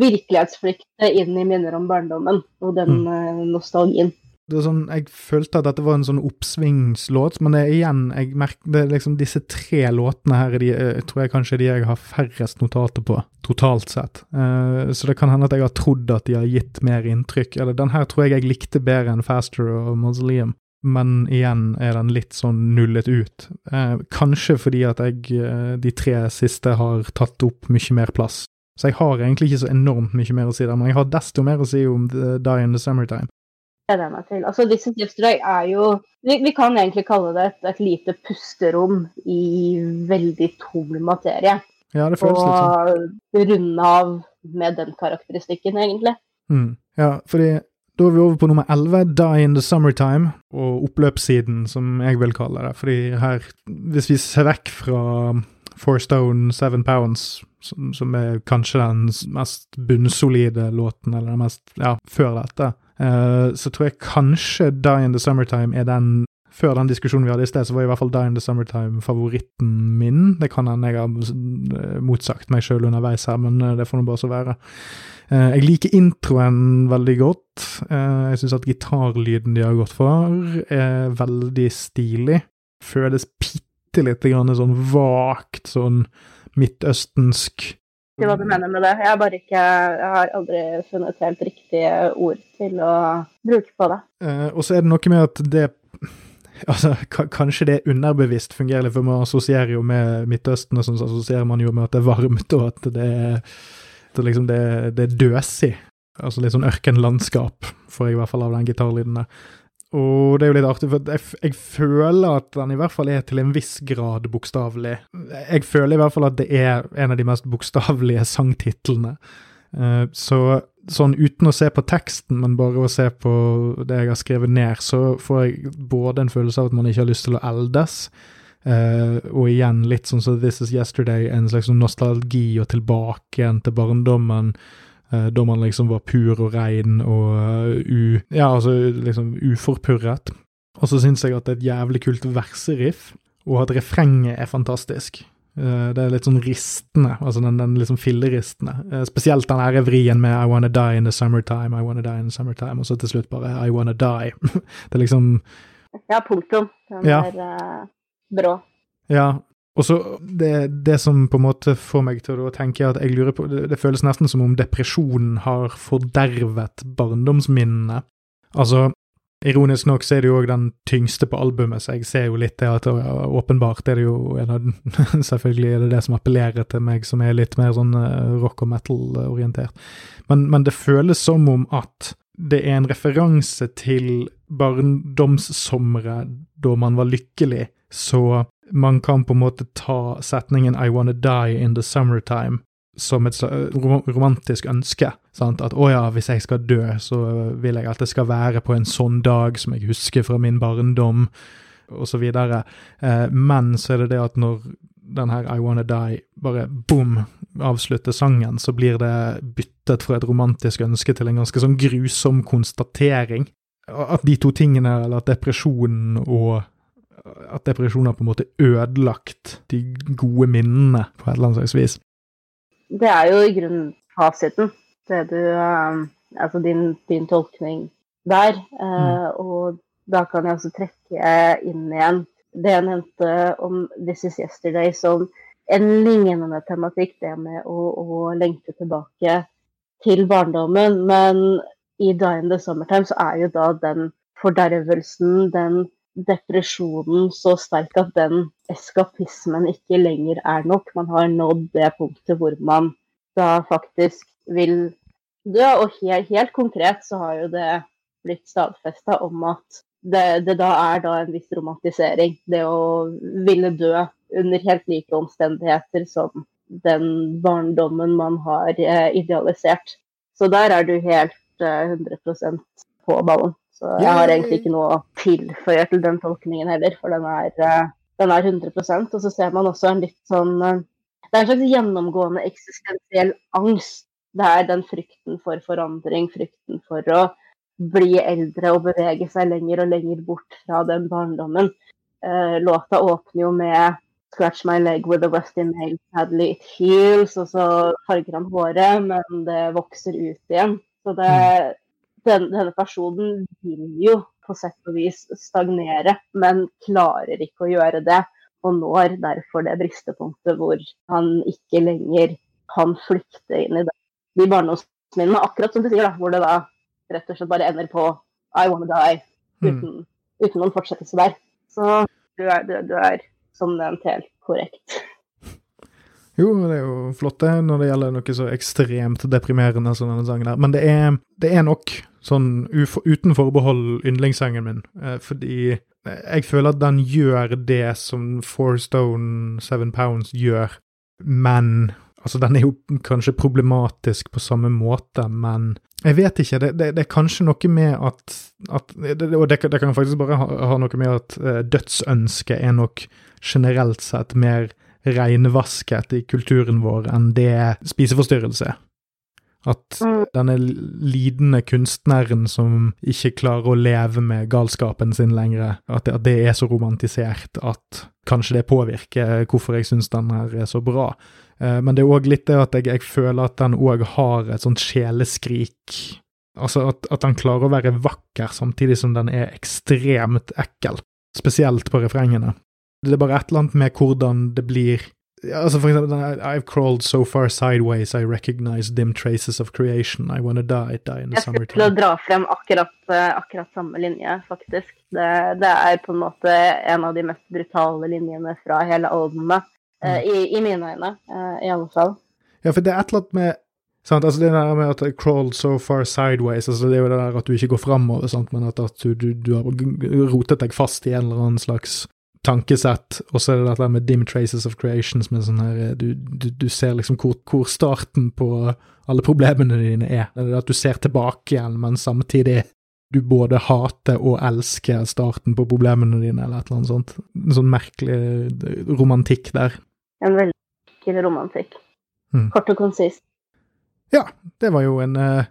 virkelighetsflykte inn i minner om barndommen og den mm. nostalgien. Det var sånn, Jeg følte at dette var en sånn oppsvingslåt, men det er igjen jeg merker, det er liksom disse tre låtene her de, jeg eh, tror jeg kanskje de jeg har færrest notater på, totalt sett. Uh, så det kan hende at jeg har trodd at de har gitt mer inntrykk. Eller den her tror jeg jeg likte bedre enn Faster og Mausoleum men igjen er den litt sånn nullet ut. Eh, kanskje fordi at jeg eh, de tre siste har tatt opp mye mer plass. Så jeg har egentlig ikke så enormt mye mer å si der, men jeg har desto mer å si om The Die in the Summertime. Er meg til. Altså, This is Yesterday er jo vi, vi, kan egentlig kalle det et, et lite pusterom i veldig tung materie. Ja, det føles litt sånn. Og runde av med den karakteristikken, egentlig. Mm. Ja, fordi da er vi over på nummer 11, Die in the Summertime, og oppløpssiden, som jeg vil kalle det. Fordi her, hvis vi ser vekk fra Four Stone, Seven Pounds, som, som er kanskje den mest bunnsolide låten, eller den mest Ja, før dette, uh, så tror jeg kanskje Die in the Summertime er den før den diskusjonen vi hadde i sted, så var i hvert fall Die in the Summertime favoritten min. Det kan hende jeg har motsagt meg sjøl underveis her, men eh, det får nå bare så være. Eh, jeg liker introen veldig godt. Eh, jeg syns at gitarlyden de har gått for, er veldig stilig. Føles bitte lite grann sånn vagt, sånn midtøstensk. Ikke hva du mener med det. Jeg har bare ikke Jeg har aldri funnet helt riktige ord til å bruke på det. Eh, og så er det noe med at det Altså, kanskje det underbevisst fungerer litt, for man assosierer jo med Midtøsten, og sånn så assosierer man jo med at det er varmt, og at det er det, liksom, det, det er døsig. Altså litt sånn ørkenlandskap, får jeg i hvert fall av den gitarlyden der. Og det er jo litt artig, for jeg, jeg, føler at den i hvert fall er til en viss grad bokstavelig. Jeg føler i hvert fall at det er en av de mest bokstavelige sangtitlene. Uh, så sånn uten å se på teksten, men bare å se på det jeg har skrevet ned, så får jeg både en følelse av at man ikke har lyst til å eldes, Uh, og igjen, litt sånn som This Is Yesterday, en slags nostalgi og tilbake igjen til barndommen. Uh, da man liksom var pur og rein og uh, u... Ja, altså liksom uforpurret. Og så syns jeg at det er et jævlig kult verseriff, og at refrenget er fantastisk. det er litt sånn ristende, altså den, den liksom filleristende. spesielt den her vrien med I wanna die in the summertime, I wanna die in the summertime, og så til slutt bare I wanna die. det er liksom Ja, punktum. Den ja. er brå. Ja, og så det, det, som på en måte får meg til å tenke, at jeg lurer på det, det føles nesten som om depresjonen har fordervet barndomsminnene. Altså, ironisk nok så er det jo òg den tyngste på albumet, så jeg ser jo litt det at åpenbart er det jo en av Selvfølgelig er det det som appellerer til meg, som er litt mer sånn eh, rock og metal-orientert. Men, men det føles som om at det er en referanse til barndomssomre da man var lykkelig så man kan på en måte ta setningen I wanna die in the summertime som et romantisk ønske. Sant? At å ja, hvis jeg skal dø, så vil jeg at det skal være på en sånn dag som jeg husker fra min barndom, osv. Eh, men så er det det at når den her I Wanna Die bare boom avslutter sangen, så blir det byttet fra et romantisk ønske til en ganske sånn grusom konstatering. At de to tingene, eller at depresjonen og at depresjon har på en måte ødelagt de gode minnene på et eller annet slags vis. Det er jo i grunnen fasiten. Det du um, Altså din, din tolkning der. Uh, mm. Og da kan jeg også trekke inn igjen det jeg nevnte om This Is Yesterday som en lignende tematikk, det med å, å lengte tilbake til barndommen. Men i Die in the Summertime så er jo da den fordervelsen, den depresjonen så sterk at den eskapismen ikke lenger er nok. Man har nådd det punktet hvor man da faktisk vil dø. Og helt, helt konkret så har jo det blitt stadfesta om at det, det, da er da en viss romantisering. Det å ville dø under helt like omstendigheter som den barndommen man har eh, idealisert. Så der er du helt eh, 100 på ballen. Så jeg har egentlig ikke noe å tilføye til den tolkningen heller, for den er, eh, den er 100% Og så ser man også en litt sånn eh, Det er en slags gjennomgående eksistensiell angst. Det er den frykten for forandring, frykten for å bli eldre og bevege seg lenger og lenger bort fra den barndommen. Uh, låta åpner jo med 'Scratch my leg with a rusty nail, padley it heals', og så farger han håret, men det vokser ut igjen. Så det, mm. Den, denne personen vil jo på sett og vis stagnere, men klarer ikke å gjøre det. Og når derfor det bristepunktet hvor han ikke lenger kan flykte inn i det. de barndomsminnene. Akkurat som du sier, da, hvor det da rett og slett bare ender på I wanna die, mm. uten, mm. uten noen fortsettelse der. Så du er, du, du er som nevnt helt korrekt. Jo, det er jo flott det, når det gjelder noe så ekstremt deprimerende som denne sangen der. Men det er, det er nok sånn uten forbehold yndlingssangen min, eh, fordi jeg føler at den gjør det som Four Stone Seven Pounds gjør, men Altså, den er jo kanskje problematisk på samme måte, men jeg vet ikke. Det, det, det er kanskje noe med at, at Og det, det, kan faktisk bare ha, ha noe med at uh, dødsønsket er nok generelt sett mer reinvasket i kulturen vår enn det spiseforstyrrelse er. At mm. denne lidende kunstneren som ikke klarer å leve med galskapen sin lenger, at det, at det er så romantisert at kanskje det påvirker hvorfor jeg syns den her er så bra. Eh, men det er òg litt det at jeg, jeg føler at den òg har et sånt sjeleskrik. Altså at, at den klarer å være vakker samtidig som den er ekstremt ekkel. Spesielt på refrengene. Det er bare et eller annet med hvordan det blir Altså for eksempel I've crawled so far sideways I recognize dim traces of creation. I wanna die, die in the summertime. Jeg skulle til å dra frem akkurat, eh, akkurat samme linje, faktisk. Det, det, er på en måte en av de mest brutale linjene fra hele albumet. Uh, i, i, mine øyne, uh, i alle fall. Ja, for det er et eller annet med sant? Altså Det der med at I crawled so far sideways, altså det er jo det der at du ikke går framover, men at, at du, du, du, har rotet deg fast i en eller annen slags tankesett, og så er det dette med dim traces of creation, som er sånn her Du, du, du ser liksom hvor, hvor, starten på alle problemene dine er. Det er at du ser tilbake igjen, men samtidig du både hater og elsker starten på problemene dine, eller et eller annet sånt. En sånn merkelig romantikk der. En veldig kul romantikk. Mm. Kort og konsist. Ja, det var jo en uh,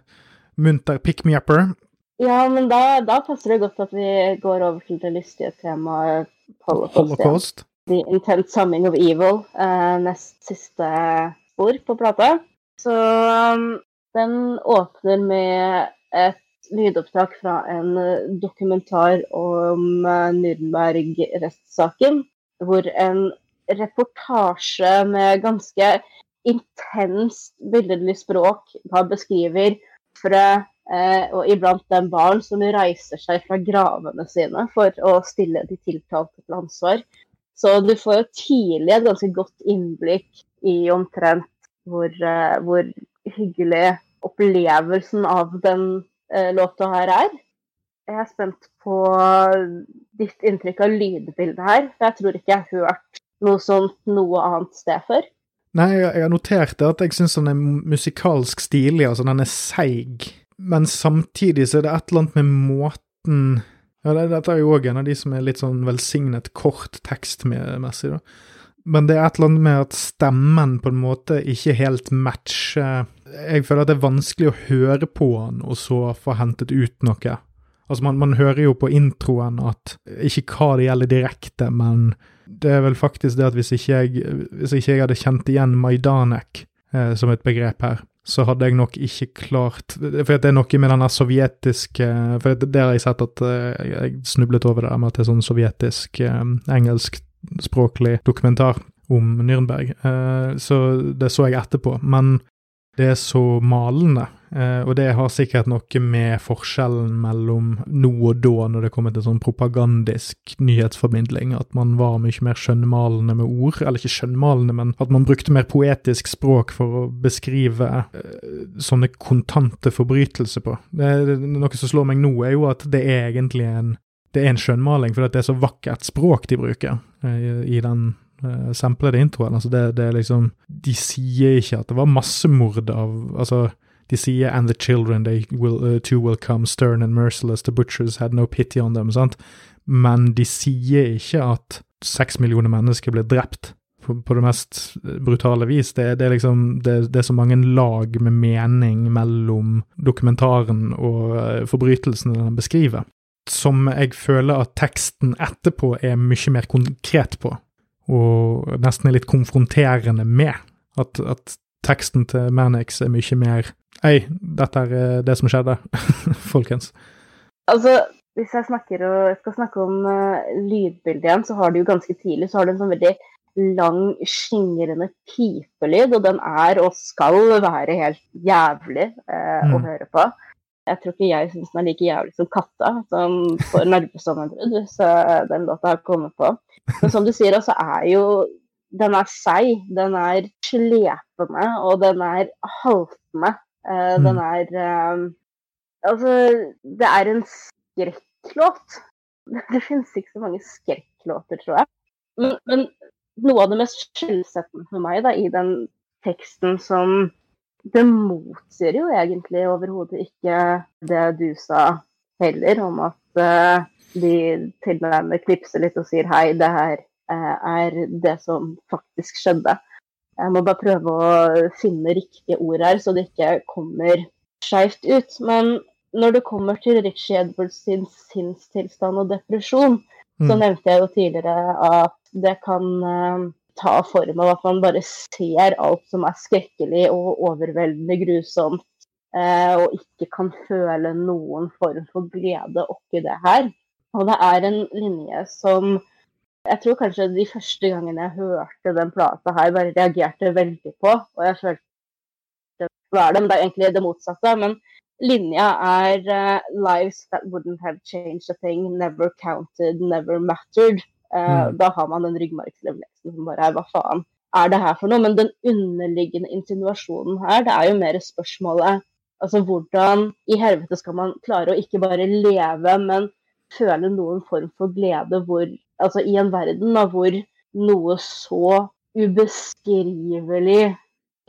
munter pick-me-upper. Ja, men da, da, passer det godt at vi går over til det lystige temaet Holocaust. Holocaust. Ja. The Intent Summing of Evil, eh, nest siste spor på plata. Så um, den åpner med et lydopptak fra en dokumentar om uh, Nürnberg-rettssaken, hvor en reportasje med ganske intenst billedlig språk da beskriver ofre eh, og iblant den barn som reiser seg fra gravene sine for å stille de tiltalte til ansvar. Så du får jo tidlig et ganske godt innblikk i omtrent hvor, eh, hvor hyggelig opplevelsen av den eh, låta her er. Jeg er spent på ditt inntrykk av lydbildet her. For jeg tror ikke jeg har hørt noe sånt noe annet sted før. Nei, jeg, har notert det at jeg syns den er musikalsk stilig, altså den er seig. Men samtidig så er det et eller annet med måten ja, Dette er jo òg en av de som er litt sånn velsignet kort tekstmessig, da. Men det er et eller annet med at stemmen på en måte ikke helt matcher Jeg føler at det er vanskelig å høre på han og så få hentet ut noe. Altså, man, man hører jo på introen at ikke hva det gjelder direkte, men det er vel faktisk det at hvis ikke jeg, hvis ikke jeg hadde kjent igjen Majdanek eh, som et begrep her, så hadde jeg nok ikke klart For det er noe med den sovjetiske For det har jeg sett at eh, jeg snublet over det med at det er sånn sovjetisk eh, engelskspråklig dokumentar om Nürnberg. Eh, så det så jeg etterpå. Men det er så malende, og det har sikkert noe med forskjellen mellom nå og da, når det kommer til sånn propagandisk nyhetsformidling, at man var mye mer skjønnmalende med ord, eller ikke skjønnmalende, men at man brukte mer poetisk språk for å beskrive eh, sånne kontante forbrytelser på. Det, det, noe som slår meg nå, er jo at det er egentlig en det er en skjønnmaling, for det er så vakkert språk de bruker i, i den samplede introen. Altså det, det er liksom De sier ikke at det var massemord av Altså, de sier 'and the children they will, uh, too will come stern and merciless, the butchers had no pity on them', sant? Men de sier ikke at seks millioner mennesker ble drept på, på det mest brutale vis. Det, det er liksom det, det, er så mange lag med mening mellom dokumentaren og uh, forbrytelsene den beskriver, som jeg føler at teksten etterpå er mye mer konkret på og nesten er litt konfronterende med. At, at teksten til Manix er mye mer Hei, dette er eh, det som skjedde, folkens. Altså, hvis jeg snakker og skal snakke om uh, lydbildet igjen, så har du jo ganske tidlig så har du en sånn veldig lang, skingrende pipelyd, og den er og skal være helt jævlig uh, mm. å høre på. Jeg tror ikke jeg syns den er like jævlig som katta, som får nervesammenbrudd hvis den låta har kommet på. Men som du sier, altså er jo Den er seig. Den er slepende, og den er haltende. Uh, mm. Den er uh, Altså, det er en skrekklåt. Det finnes ikke så mange skrekklåter, tror jeg. Men, men noe av det mest skjellsettende for meg da, i den teksten som Det motsier jo egentlig overhodet ikke det du sa heller, om at uh, de til og med klipser litt og sier hei, det her uh, er det som faktisk skjedde. Jeg må bare prøve å finne riktige ord her, så det ikke kommer skeivt ut. Men når det kommer til Richie Edwards sin sinnstilstand og depresjon, mm. så nevnte jeg jo tidligere at det kan uh, ta form av at man bare ser alt som er skrekkelig og overveldende grusomt, uh, og ikke kan føle noen form for glede oppi det her. Og det er en linje som jeg tror kanskje de første gangene jeg hørte den plata her, bare reagerte veldig på. Og jeg følte hva er det? det er egentlig det motsatte. Men linja er uh, 'Lives that wouldn't have changed a thing, never counted, never mattered'. Uh, mm. Da har man den ryggmargslevelsen som bare er hva faen er det her for noe? Men den underliggende insinuasjonen her, det er jo mer spørsmålet altså hvordan i helvete skal man klare å ikke bare leve, men føle noen form for glede hvor, altså i en verden da, hvor noe så ubeskrivelig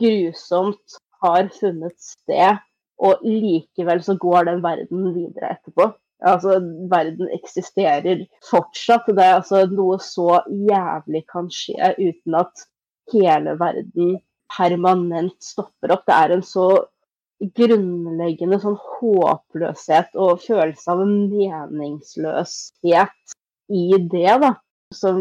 grusomt har funnet sted, og likevel så går den verden videre etterpå. Altså, verden eksisterer fortsatt. Det er altså noe så jævlig kan skje uten at hele verden permanent stopper opp. Det er en så grunnleggende sånn håpløshet og følelse av meningsløshet i det, da. Som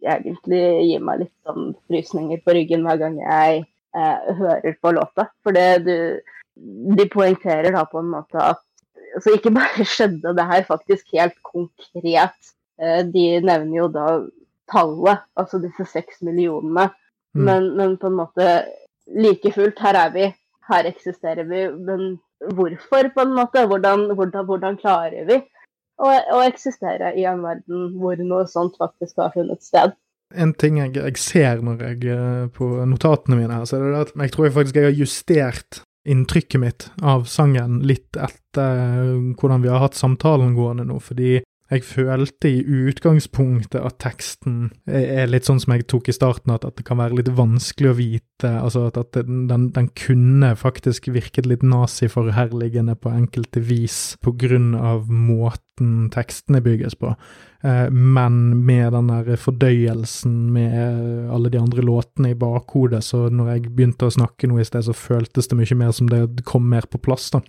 egentlig gir meg litt sånn frysninger på ryggen hver gang jeg eh, hører på låta. For det du De poengterer da på en måte at altså ikke bare skjedde det her faktisk helt konkret. Eh, de nevner jo da tallet, altså disse seks millionene. Mm. Men, men på en måte like fullt, her er vi her eksisterer vi, men hvorfor, på en måte? Hvordan, hvordan, hvordan klarer vi å, å, eksistere i en verden hvor noe sånt faktisk har funnet sted? En ting jeg, jeg ser når jeg eh, på notatene mine her, så er det at jeg tror jeg faktisk jeg har justert inntrykket mitt av sangen litt etter hvordan vi har hatt samtalen gående nå, fordi jeg følte i utgangspunktet at teksten er litt sånn som jeg tok i starten, at, det kan være litt vanskelig å vite. Altså at, at den, den, kunne faktisk virket litt naziforherligende på enkelte vis på grunn av måten tekstene bygges på. Eh, men med den der fordøyelsen med alle de andre låtene i bakhodet, så når jeg begynte å snakke noe i sted, så føltes det mye mer som det kom mer på plass, da.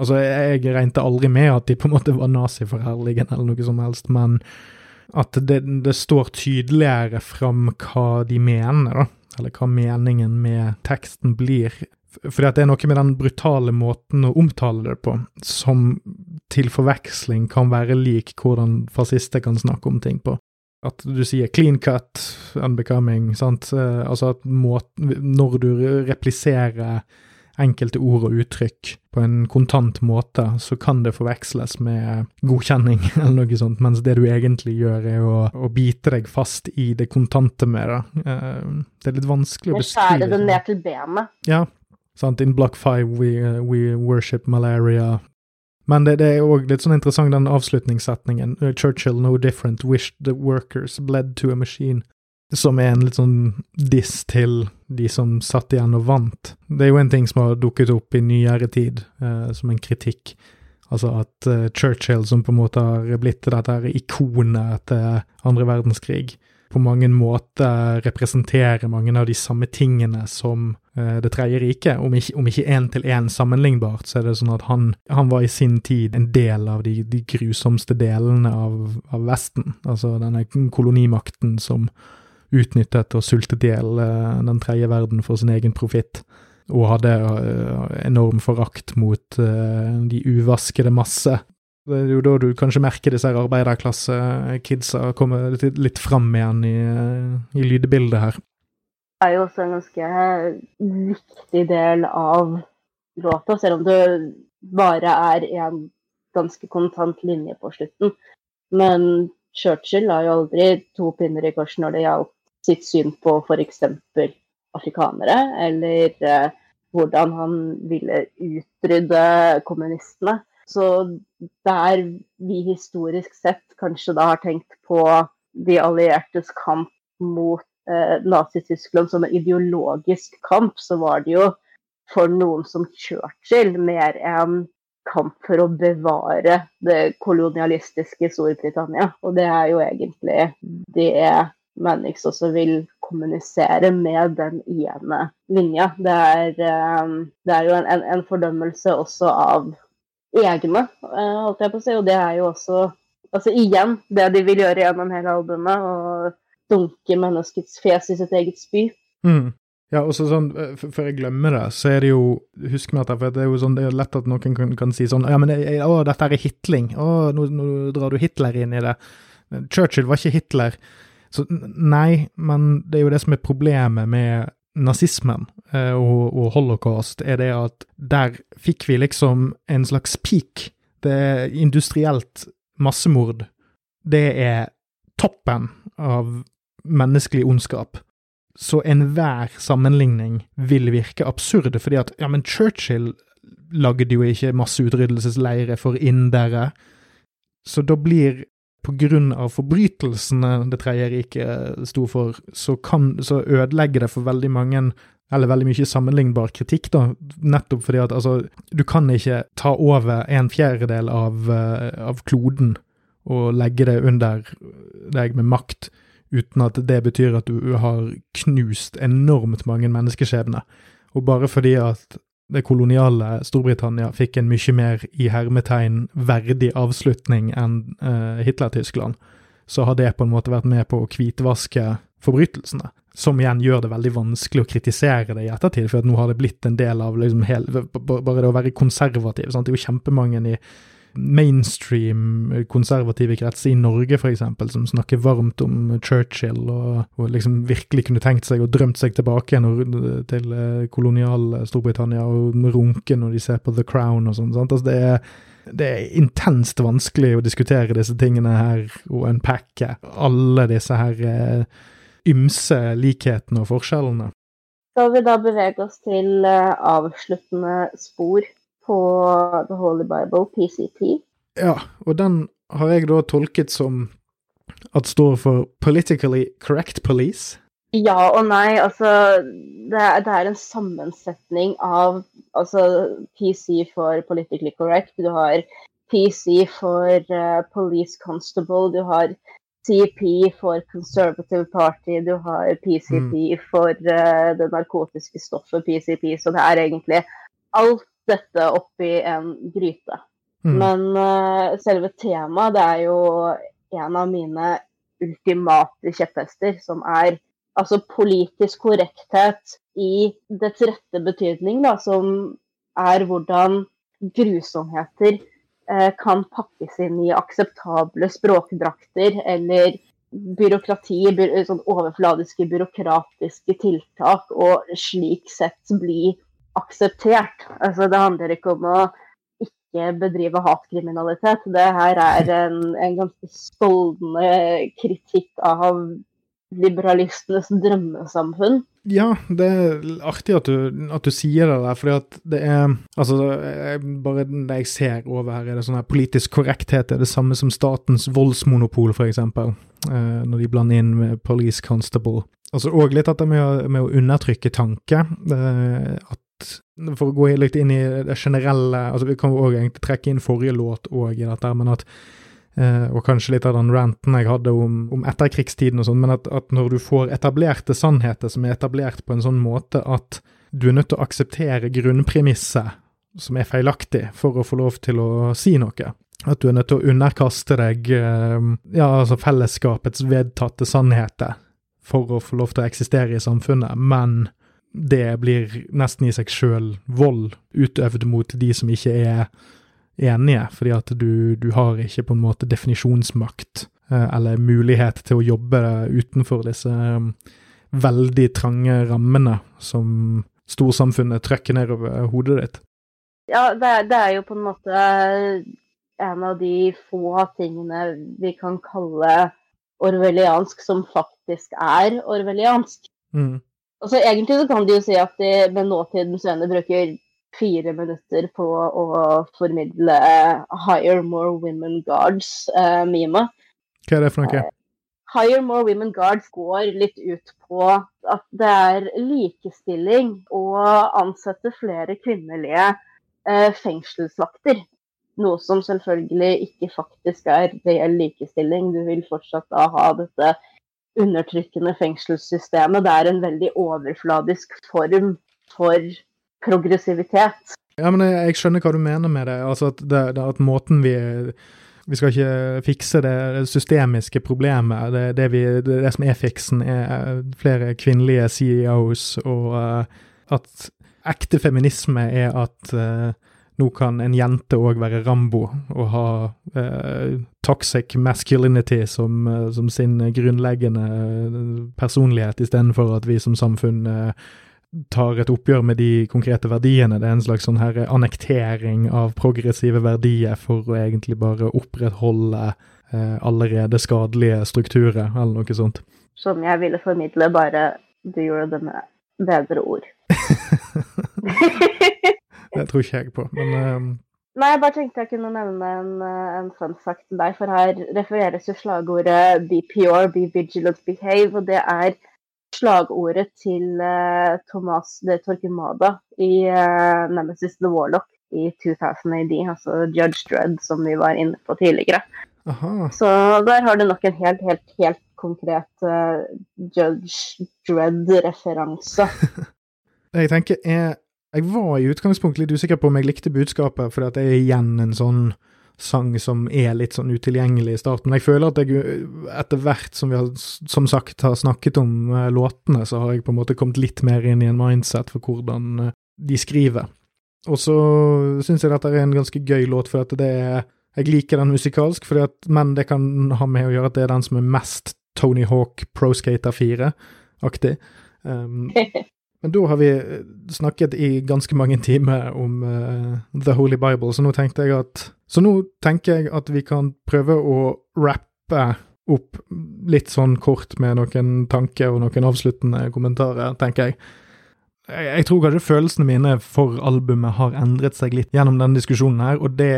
Altså, jeg regnet aldri med at de på en måte var naziforherligende eller noe som helst, men at det, det, står tydeligere fram hva de mener, da. Eller hva meningen med teksten blir. Fordi at det er noe med den brutale måten å omtale det på, som til forveksling kan være lik hvordan fascister kan snakke om ting på. At du sier clean cut, unbecoming, sant. Eh, altså at måten Når du repliserer enkelte ord og uttrykk på en kontant måte, så kan det forveksles med godkjenning eller noe sånt, mens det du egentlig gjør, er å, å bite deg fast i det kontante med det. Eh, det er litt vanskelig å beskrive. Skjære det ned til benet. Ja, sant. In block five we, uh, we worship malaria. Men det, det er òg litt sånn interessant, den avslutningssetningen. Churchill, no different, wished the workers bled to a machine som er en litt sånn diss til de som satt igjen og vant. Det er jo en ting som har dukket opp i nyere tid, eh, som en kritikk. Altså at eh, Churchill, som på en måte har blitt dette her ikonet etter andre verdenskrig, på mange måter representerer mange av de samme tingene som eh, Det tredje riket. Om ikke, om ikke én til én sammenlignbart, så er det sånn at han, han var i sin tid en del av de, de grusomste delene av, av Vesten. Altså denne kolonimakten som utnyttet og sultet i hjel eh, den tredje verden for sin egen profitt, og hadde eh, enorm forakt mot eh, de uvaskede masse. Det er jo da du kanskje merker disse arbeiderklassekidsa komme litt, fram igjen i, i lydbildet her. Det er jo også en ganske viktig del av låta, selv om det bare er en ganske kontant linje på slutten. Men Churchill har jo aldri to pinner i kors når det gjaldt sitt syn på f.eks. afrikanere, eller eh, hvordan han ville utrydde kommunistene. Så der vi historisk sett kanskje da har tenkt på de alliertes kamp mot eh, Nazi-Tyskland som en ideologisk kamp, så var det jo for noen som Churchill mer en kamp for å bevare det kolonialistiske Storbritannia. Og det er jo egentlig det Mannix også vil kommunisere med den ene linja. Det er, eh, det er jo en, en, en, fordømmelse også av egne, eh, holdt jeg på å si. Og det er jo også altså igjen det de vil gjøre gjennom hele albumet. Å dunke menneskets fjes i sitt eget spy. Mm. Ja, og så sånn, eh, Før jeg glemmer det, så er det jo Husk meg dette, for det er jo sånn, det er lett at noen kan, kan si sånn Ja, men å, dette er hitling. Å, nå, nå drar du Hitler inn i det. Churchill var ikke Hitler. Så nei, men det er jo det som er problemet med nazismen eh, og, og, holocaust, er det at der fikk vi liksom en slags peak. Det er industrielt massemord. Det er toppen av menneskelig ondskap. Så enhver sammenligning vil virke absurde, fordi at ja, men Churchill lagde jo ikke masseutryddelsesleirer for indere. Så da blir av forbrytelsene Det tredje riket sto for, så, kan, så ødelegger det for veldig mange eller veldig mye sammenlignbar kritikk, da, nettopp fordi at altså, du kan ikke ta over en fjerdedel av, uh, av kloden og legge det under deg med makt, uten at det betyr at du har knust enormt mange menneskeskjebner. Og bare fordi at det koloniale Storbritannia fikk en mye mer i hermetegn verdig avslutning enn eh, Hitler-Tyskland, så har det på en måte vært med på å hvitvaske forbrytelsene. Som igjen gjør det veldig vanskelig å kritisere det i ettertid, for nå har det blitt en del av liksom hel, bare det å være konservativ. Sant? Det er jo kjempemange i mainstream konservative kretser i Norge, f.eks., som snakker varmt om Churchill, og, og, liksom virkelig kunne tenkt seg og drømt seg tilbake igjen til eh, kolonial Storbritannia, og runke når de ser på The Crown og sånn. Altså, det er det er intenst vanskelig å diskutere disse tingene her og unpacke alle disse her eh, ymse likhetene og forskjellene. Skal vi da bevege oss til eh, avsluttende spor på The Holy Bible, PCP. Ja, og den har jeg da tolket som at står for Politically Correct Police. Ja og nei. Altså, det er, det er en sammensetning av altså, PC for Politically Correct. Du har PC for uh, Police Constable. Du har CP for Conservative Party. Du har PCP mm. for uh, det narkotiske stoffet PCP. Så det er egentlig alt dette oppi en gryte. Mm. Men uh, selve temaet, det er jo en av mine ultimate kjepphester, som er altså politisk korrekthet i dets rette betydning, da, som er hvordan grusomheter eh, kan pakkes inn i akseptable språkdrakter eller byråkrati, by, sånn overfladiske byråkratiske tiltak, og slik sett bli akseptert. Altså, det handler ikke om å ikke bedrive hatkriminalitet. Det her er en, en ganske skålende kritikk av liberalistenes drømmesamfunn. Ja, det er artig at du, at du sier det der, fordi at det er Altså, bare det jeg ser over her, er det sånn her politisk korrekthet er det samme som statens voldsmonopol, eksempel, eh, når de blander inn med police constable. Altså òg litt at det med, med, å undertrykke tanke. Eh, at For å gå litt inn i det generelle altså Vi kan òg trekke inn forrige låt òg i dette, men at Eh, og kanskje litt av den ranten jeg hadde om, om etterkrigstiden og sånn, men at, at, når du får etablerte sannheter som er etablert på en sånn måte at du er nødt til å akseptere grunnpremisset som er feilaktig, for å få lov til å si noe. At du er nødt til å underkaste deg eh, ja, altså fellesskapets vedtatte sannheter for å få lov til å eksistere i samfunnet, men det blir nesten i seg sjøl vold utøvd mot de som ikke er enige, fordi at du, du har ikke på en måte definisjonsmakt eh, eller mulighet til å jobbe utenfor disse um, veldig trange rammene som storsamfunnet trykker nedover hodet ditt. Ja, det er, det er, jo på en måte en av de få tingene vi kan kalle orwelliansk som faktisk er orwelliansk. Mm. Altså, egentlig så kan de jo si at de med nåtidens øyne bruker fire minutter på å formidle uh, 'Hire More Women Guards'-mime. Mima. Hva er det for noe? Uh, 'Hire More Women Guards' går litt ut på at det er likestilling å ansette flere kvinnelige uh, fengselsvakter. Noe som selvfølgelig ikke faktisk er reell likestilling. Du vil fortsatt da ha dette undertrykkende fengselssystemet. Det er en veldig overfladisk form for progressivitet. Ja, men jeg, jeg, skjønner hva du mener med det. Altså at, det, det, at måten vi Vi skal ikke fikse det, systemiske problemet. Det, det, vi, det, som er fiksen, er flere kvinnelige CEOs, og uh, at ekte feminisme er at uh, nå kan en jente òg være Rambo og ha uh, toxic masculinity som, som sin grunnleggende personlighet, istedenfor at vi som samfunn uh, tar et oppgjør med de konkrete verdiene. Det er en slags sånn her annektering av progressive verdier for å egentlig bare opprettholde eh, allerede skadelige strukturer, eller noe sånt. Som jeg ville formidle, bare du gjorde det med bedre ord. det tror ikke jeg på, men um... Nei, jeg bare tenkte jeg kunne nevne en, eh, en fun fact til deg, for her refereres jo slagordet 'be pure, be vigilant, behave', og det er slagordet til uh, Thomas de Torquemada i uh, Nemesis the Warlock i 2000 AD, altså Judge Dredd, som vi var inne på tidligere. Aha. Så der har du nok en helt, helt, helt konkret uh, Judge Dredd-referanse. jeg tenker jeg, jeg var i utgangspunktet litt usikker på om jeg likte budskapet, for det er igjen en sånn sang som er litt sånn utilgjengelig i starten. Men jeg føler at jeg etter hvert som vi har, som sagt har snakket om uh, låtene, så har jeg på en måte kommet litt mer inn i en mindset for hvordan uh, de skriver. Og så syns jeg dette er en ganske gøy låt, for at det er Jeg liker den musikalsk, at, men det kan ha med å gjøre at det er den som er mest Tony Hawk Pro Skater 4-aktig. Um, Men da har vi eh, snakket i ganske mange timer om uh, The Holy Bible, så nå tenkte jeg at Så nå tenker jeg at vi kan prøve å rappe opp litt sånn kort med noen tanker og noen avsluttende kommentarer, tenker jeg. Jeg, jeg tror kanskje følelsene mine for albumet har endret seg litt gjennom denne diskusjonen her, og det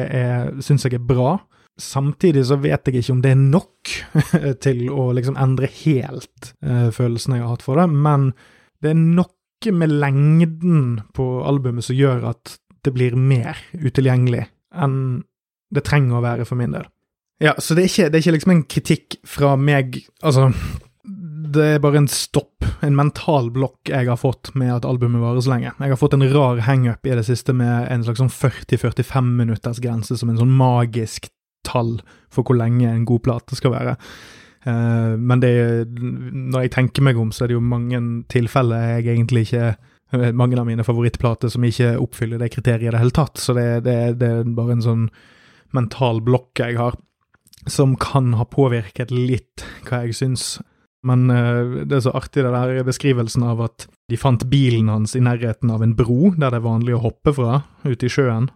syns jeg er bra. Samtidig så vet jeg ikke om det er nok til å liksom endre helt uh, følelsene jeg har hatt for det, men det er nok med lengden på albumet som gjør at det blir mer utilgjengelig enn det trenger å være for min del. Ja, så det er ikke, det er ikke liksom en kritikk fra meg Altså, det er bare en stopp, en mental blokk jeg har fått med at albumet varer så lenge. Jeg har fått en rar hangup i det siste med en slags sånn 40-45 minutters grense som en sånn magisk tall for hvor lenge en god plate skal være. Uh, men det, når jeg tenker meg om, så er det jo mange tilfeller jeg egentlig ikke Mange av mine favorittplater som ikke oppfyller det kriteriet i det hele tatt. Så det, det, det er bare en sånn mental blokk jeg har, som kan ha påvirket litt hva jeg syns. Men uh, det er så artig, det der beskrivelsen av at de fant bilen hans i nærheten av en bro der det er vanlig å hoppe fra, ute i sjøen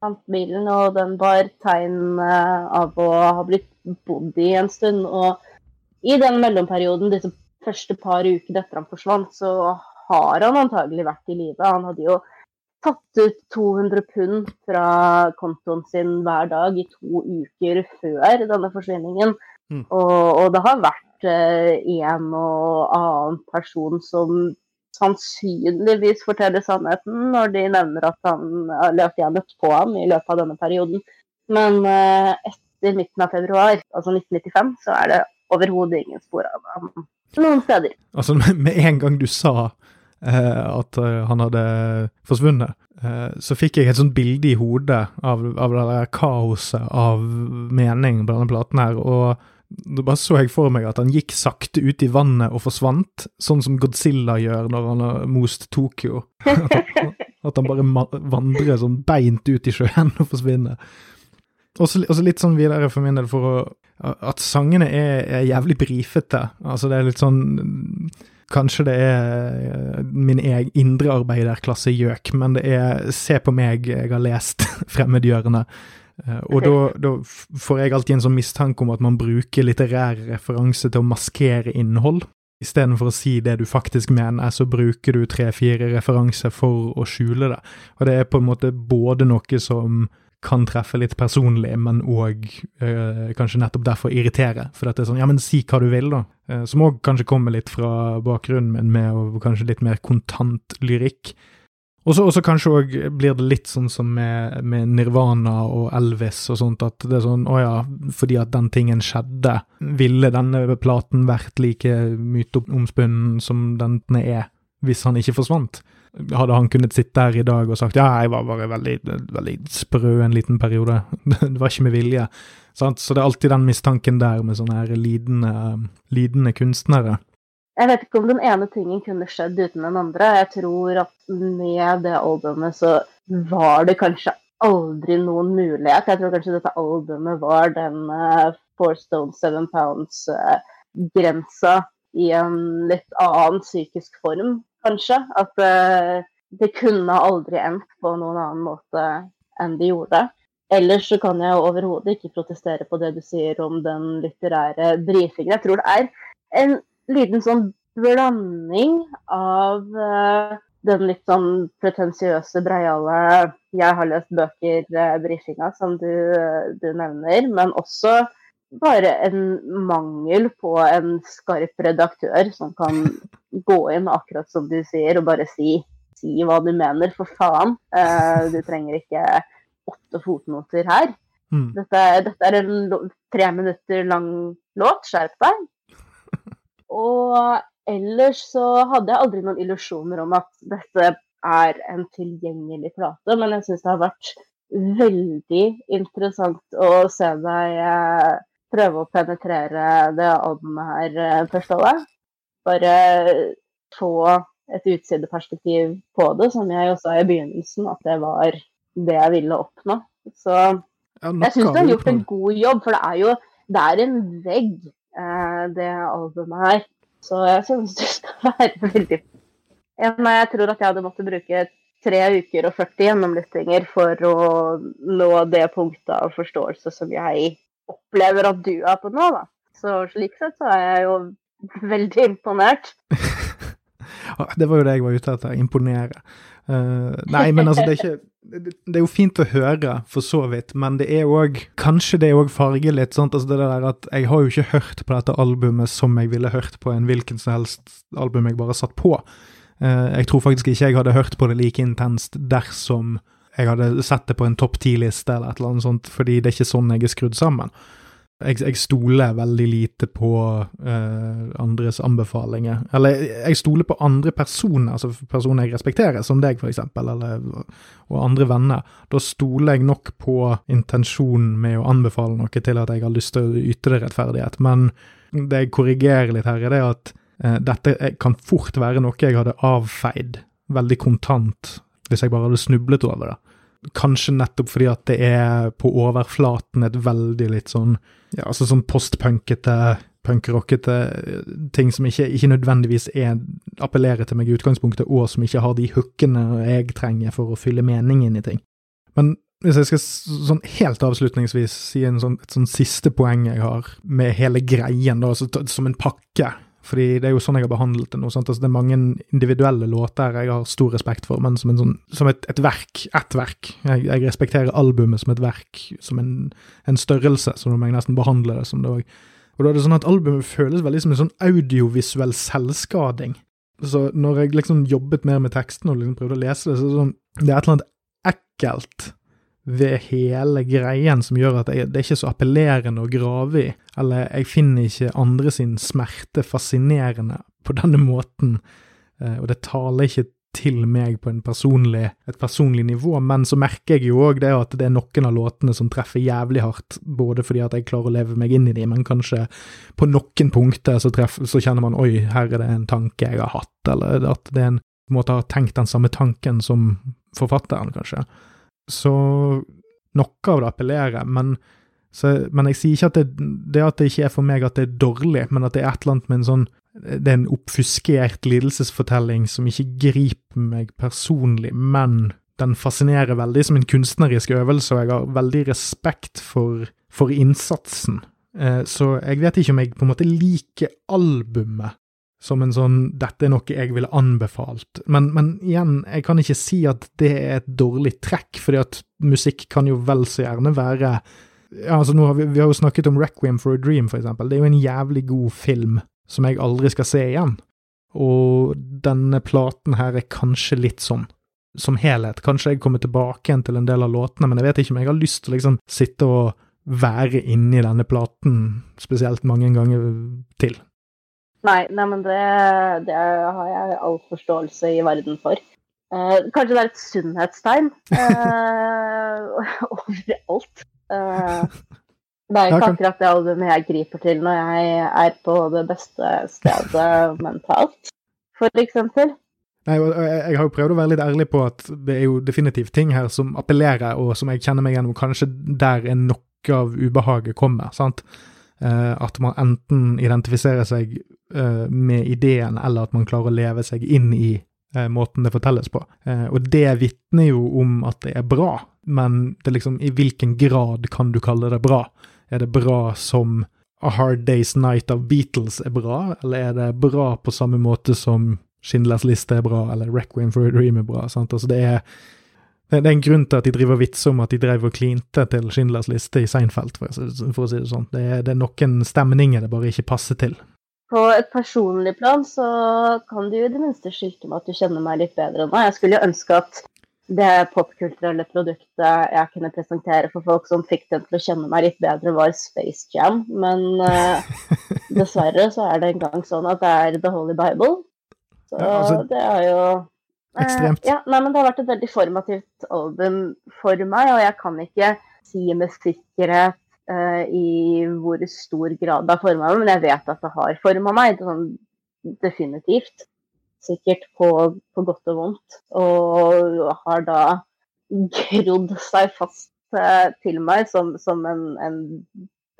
fant bilen, og den bar tegn eh, av å ha blitt bodd i en stund. Og i den mellomperioden, disse første par ukene etter han forsvant, så har han antagelig vært i live. Han hadde jo tatt ut 200 pund fra kontoen sin hver dag i to uker før denne forsvinningen. Mm. Og, og, det har vært eh, en og annen person som sannsynligvis forteller sannheten når de nevner at, han, løp de har på ham i løpet av denne perioden. Men uh, etter midten av februar, altså 1995, så er det overhodet ingen spor av ham noen steder. Altså med en gang du sa uh, at uh, han hadde forsvunnet, så fikk jeg et sånt bilde i hodet av, av det der kaoset av mening på denne platen her. og da bare så jeg for meg at han gikk sakte ut i vannet og forsvant, sånn som Godzilla gjør når han har most Tokyo. At han, bare vandrer sånn beint ut i sjøen og forsvinner. Også, også litt sånn videre for min del for å At sangene er, er jævlig brifete. Altså, det er litt sånn Kanskje det er min egen indre arbeiderklassegjøk, men det er Se på meg, jeg har lest Fremmedgjørende. Eh, og da, får jeg alltid en sånn mistanke om at man bruker litterære referanse til å maskere innhold. Istedenfor å si det du faktisk mener, så bruker du tre-fire referanser for å skjule det. Og det er på en måte både noe som kan treffe litt personlig, men òg øh, kanskje nettopp derfor irritere. For det er sånn, ja, men si hva du vil, da. Eh, som òg kanskje kommer litt fra bakgrunnen min, med kanskje litt mer kontant lyrikk. Og så kanskje òg blir det litt sånn som med, med, Nirvana og Elvis og sånt, at det er sånn å ja, fordi at den tingen skjedde, ville denne platen vært like myteomspunnen som den er, hvis han ikke forsvant? Hadde han kunnet sitte her i dag og sagt ja, jeg var bare veldig, veldig sprø en liten periode, det var ikke med vilje. Sant? Så det er alltid den mistanken der med sånne her lidende, lidende kunstnere. Jeg vet ikke om den ene tingen kunne skjedd uten den andre. Jeg tror at med det albumet så var det kanskje aldri noen mulighet. Jeg tror kanskje dette albumet var den uh, Four Stone Seven Pounds-grensa uh, i en litt annen psykisk form, kanskje. At uh, det kunne aldri endt på noen annen måte enn de gjorde. Ellers så kan jeg overhodet ikke protestere på det du sier om den litterære brifingen. Jeg tror det er en liten sånn blanding av uh, den litt sånn pretensiøse, breiale 'jeg har lest bøker'-brifinga som du, du, nevner, men også bare en mangel på en skarp redaktør som kan gå inn, akkurat som du sier, og bare si, si hva du mener, for faen. Uh, du trenger ikke åtte fotnoter her. Mm. Dette, dette, er en tre minutter lang låt, skjerp deg. Og ellers så hadde jeg aldri noen illusjoner om at dette er en tilgjengelig plate, men jeg syns det har vært veldig interessant å se deg eh, prøve å penetrere det albumet her, eh, Førståle. Bare få et utsideperspektiv på det, som jeg også sa i begynnelsen, at det var det jeg ville oppnå. Så jeg syns du har gjort en god jobb, for det er jo det er en vegg det albumet her. Så jeg synes det skal være veldig Nei, Jeg tror at jeg hadde måttet bruke tre uker og 40 gjennomlyttinger for å nå det punktet av forståelse som jeg opplever at du er på nå, da. Så slik sett så er jeg jo veldig imponert. Det var jo det jeg var ute etter. Imponere. Uh, nei, men altså, det er ikke det er jo fint å høre, for så vidt, men det er òg Kanskje det òg farger litt. sant. altså det der at Jeg har jo ikke hørt på dette albumet som jeg ville hørt på en hvilken som helst album jeg bare satt på. Uh, jeg tror faktisk ikke jeg hadde hørt på det like intenst dersom jeg hadde sett det på en topp ti-liste eller et eller annet sånt, fordi det er ikke sånn jeg er skrudd sammen. Jeg, jeg stoler veldig lite på uh, andres anbefalinger. Eller jeg stoler på andre personer, altså personer jeg respekterer, som deg eksempel, eller, og andre venner. Da stoler jeg nok på intensjonen med å anbefale noe til at jeg har lyst til å yte det rettferdighet. Men det jeg korrigerer litt her, er det at uh, dette kan fort være noe jeg hadde avfeid veldig kontant hvis jeg bare hadde snublet over det. Kanskje nettopp fordi at det er på overflaten et veldig litt sånn ja, altså sånn postpunkete, punkrockete ting som ikke, ikke nødvendigvis er, appellerer til meg i utgangspunktet, og som ikke har de hookene jeg trenger for å fylle mening inn i ting. Men hvis jeg skal sånn helt avslutningsvis si sånn, et sånn siste poeng jeg har med hele greien, da, altså, som en pakke fordi det er jo sånn jeg har behandlet det nå. sant? Altså, det er mange individuelle låter jeg har stor respekt for, men som, sånn, som et, et, verk, ett verk. Jeg, jeg, respekterer albumet som et verk, som en, en størrelse, så må jeg nesten behandle det som det òg. Og da er det sånn at albumet føles veldig som en sånn audiovisuell selvskading. Så når jeg liksom jobbet mer med teksten og liksom prøvde å lese det, så er det sånn Det er et eller annet ekkelt ved hele greien som gjør at jeg, det er ikke så appellerende å grave i, eller jeg finner ikke andre sin smerte fascinerende på denne måten, eh, og det taler ikke til meg på personlig, et personlig nivå, men så merker jeg jo òg det at det er noen av låtene som treffer jævlig hardt, både fordi at jeg klarer å leve meg inn i dem, men kanskje på noen punkter så, treffer, så kjenner man oi, her er det en tanke jeg har hatt, eller at det er en måte har tenkt den samme tanken som forfatteren, kanskje. Så noe av det appellerer, men, så, men jeg sier ikke at det, det at det ikke er for meg at det er dårlig, men at det er et eller annet med en sånn det er en oppfuskert lidelsesfortelling som ikke griper meg personlig, men den fascinerer veldig som en kunstnerisk øvelse, og jeg har veldig respekt for, for innsatsen. Eh, så jeg vet ikke om jeg på en måte liker albumet som en sånn 'dette er noe jeg ville anbefalt'. Men, men, igjen, jeg kan ikke si at det er et dårlig trekk, fordi at musikk kan jo vel så gjerne være ja, altså har vi, vi har jo snakket om 'Requiem for a Dream', for eksempel. Det er jo en jævlig god film som jeg aldri skal se igjen. Og denne platen her er kanskje litt sånn, som helhet. Kanskje jeg kommer tilbake igjen til en del av låtene, men jeg vet ikke om jeg har lyst til å liksom sitte og være inni denne platen spesielt mange ganger til. Nei, nei men det, det, har jeg all forståelse i verden for. Eh, kanskje det er et sunnhetstegn eh, overalt. Eh, det er ikke akkurat det albumet jeg griper til når jeg er på det beste stedet mentalt, f.eks. Nei, jeg har jo prøvd å være litt ærlig på at det er jo definitivt ting her som appellerer, og som jeg kjenner meg gjennom. Kanskje der er noe av ubehaget kommer. sant? Eh, at man enten identifiserer seg med ideen, eller at man klarer å leve seg inn i eh, måten det fortelles på. og det vitner jo om at det er bra, men det liksom i hvilken grad kan du kalle det bra? Er det bra som A Hard Day's Night av Beatles er bra, eller er det bra på samme måte som Schindlers liste er bra, eller Requiem for a Dream er bra? Sant? Altså det er det, er en grunn til at de driver vits om at de drev og klinte til Schindlers liste i Seinfeld, for, å si det sånn. Det er noen stemninger det bare ikke passer til. På et personlig plan så kan du i det minste skilte med at du kjenner meg litt bedre nå. Jeg skulle jo ønske at det popkulturelle produktet jeg kunne presentere for folk som fikk dem til å kjenne meg litt bedre, var Space Jam. Men uh, dessverre så er det en gang sånn at det er The Holy Bible. Så ja, altså, det er jo Ekstremt. Uh, ja, nei, men det har vært et veldig formativt album for meg, og jeg kan ikke si med sikkerhet i hvor stor grad det har forma meg, men jeg vet at det har forma meg. Sånn, definitivt. Sikkert på, på, godt og vondt. Og har da grodd seg fast uh, til meg som, som en, en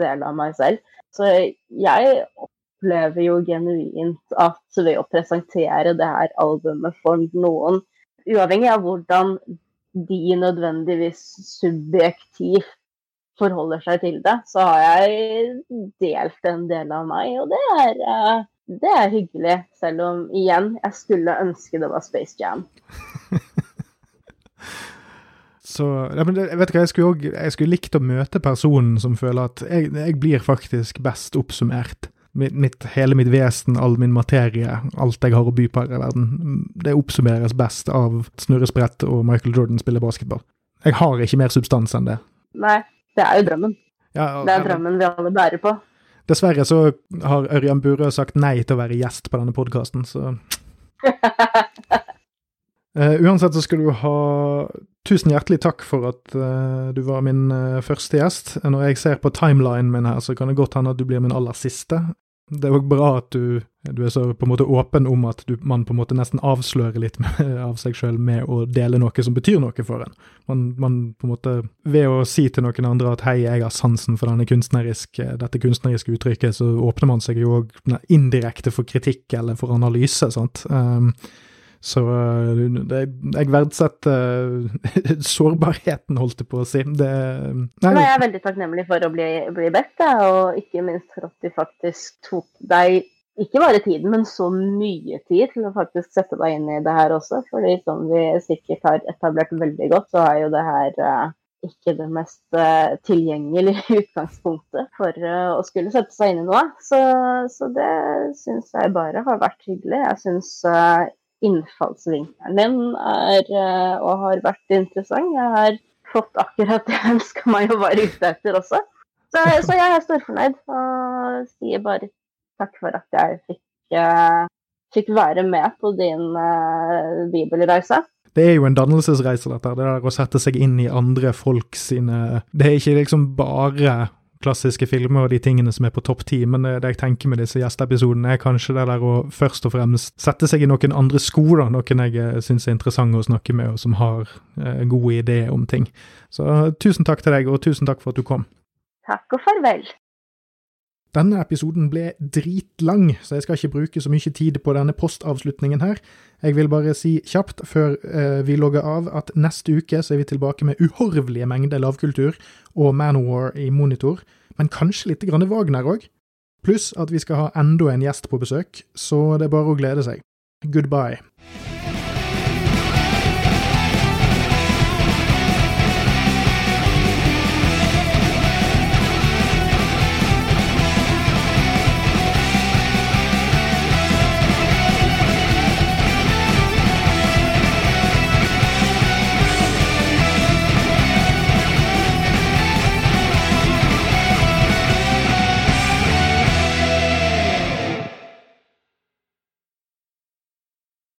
del av meg selv. Så jeg opplever jo genuint at ved å presentere det her albumet for noen, uavhengig av hvordan de nødvendigvis subjektivt forholder seg til det, så har jeg delt en del av meg, og det er, eh, det er hyggelig. Selv om igjen, jeg skulle ønske det var Space Jam. Så, ja, men jeg vet hva, jeg skulle, også, jeg skulle likt å møte personen som føler at jeg, jeg blir faktisk best oppsummert mitt, mitt, hele mitt vesen, all min materie, alt jeg har å by på her i verden, det oppsummeres best av snurresprett og Michael Jordan spiller basketball. Jeg har ikke mer substans enn det. Nei, det er jo drømmen. Ja, Det er drømmen vi alle bærer på. Dessverre så har Ørjan Burøe sagt nei til å være gjest på denne podkasten, så Uh, uansett så skal du ha tusen hjertelig takk for at uh, du var min uh, første gjest. Når jeg ser på timelinen min her, så kan det godt hende at du blir min aller siste. Det er òg bra at du, du, er så på en måte åpen om at du, man på en måte nesten avslører litt med, av seg sjøl med å dele noe som betyr noe for en. Man, man, på en måte, Ved å si til noen andre at hei, jeg har sansen for denne kunstneriske, dette kunstneriske uttrykket, så åpner man seg jo òg indirekte for kritikk eller for analyse. sant? Um, så det, jeg verdsetter sårbarheten, holdt jeg på å si. Det, nei. Jeg er veldig takknemlig for å bli, bli bedt, og ikke minst for at de faktisk tok deg ikke bare tiden, men så mye tid til å faktisk sette deg inn i det her også. fordi som vi sikkert har etablert veldig godt, så er jo det her ikke det mest tilgjengelige utgangspunktet for å skulle sette seg inn i noe. Så, så det syns jeg bare har vært hyggelig. Jeg syns innfallsvinkelen din er, eh, og har vært interessant. Jeg har fått akkurat det jeg ønska meg å være ute etter også. Så, så, jeg er storfornøyd og sier bare takk for at jeg fikk, uh, fikk være med på din uh, bibelreise. Det er jo en dannelsesreise, dette. Det der å sette seg inn i andre folk sine Det er ikke liksom bare klassiske filmer og de tingene som er på topp ti, men det, jeg tenker med disse gjesteepisodene, er kanskje det der å først og fremst sette seg i noen andre sko, da, noen jeg eh, syns er interessante å snakke med, og som har eh, gode ideer om ting. Så tusen takk til deg, og tusen takk for at du kom. Takk og farvel. Denne episoden ble dritlang, så jeg skal ikke bruke så mye tid på denne postavslutningen her. Jeg vil bare si kjapt før eh, vi logger av at neste uke så er vi tilbake med uhorvelige mengder lavkultur og Manowar i monitor, men kanskje litt grann Wagner òg. Pluss at vi skal ha enda en gjest på besøk, så det er bare å glede seg. Goodbye.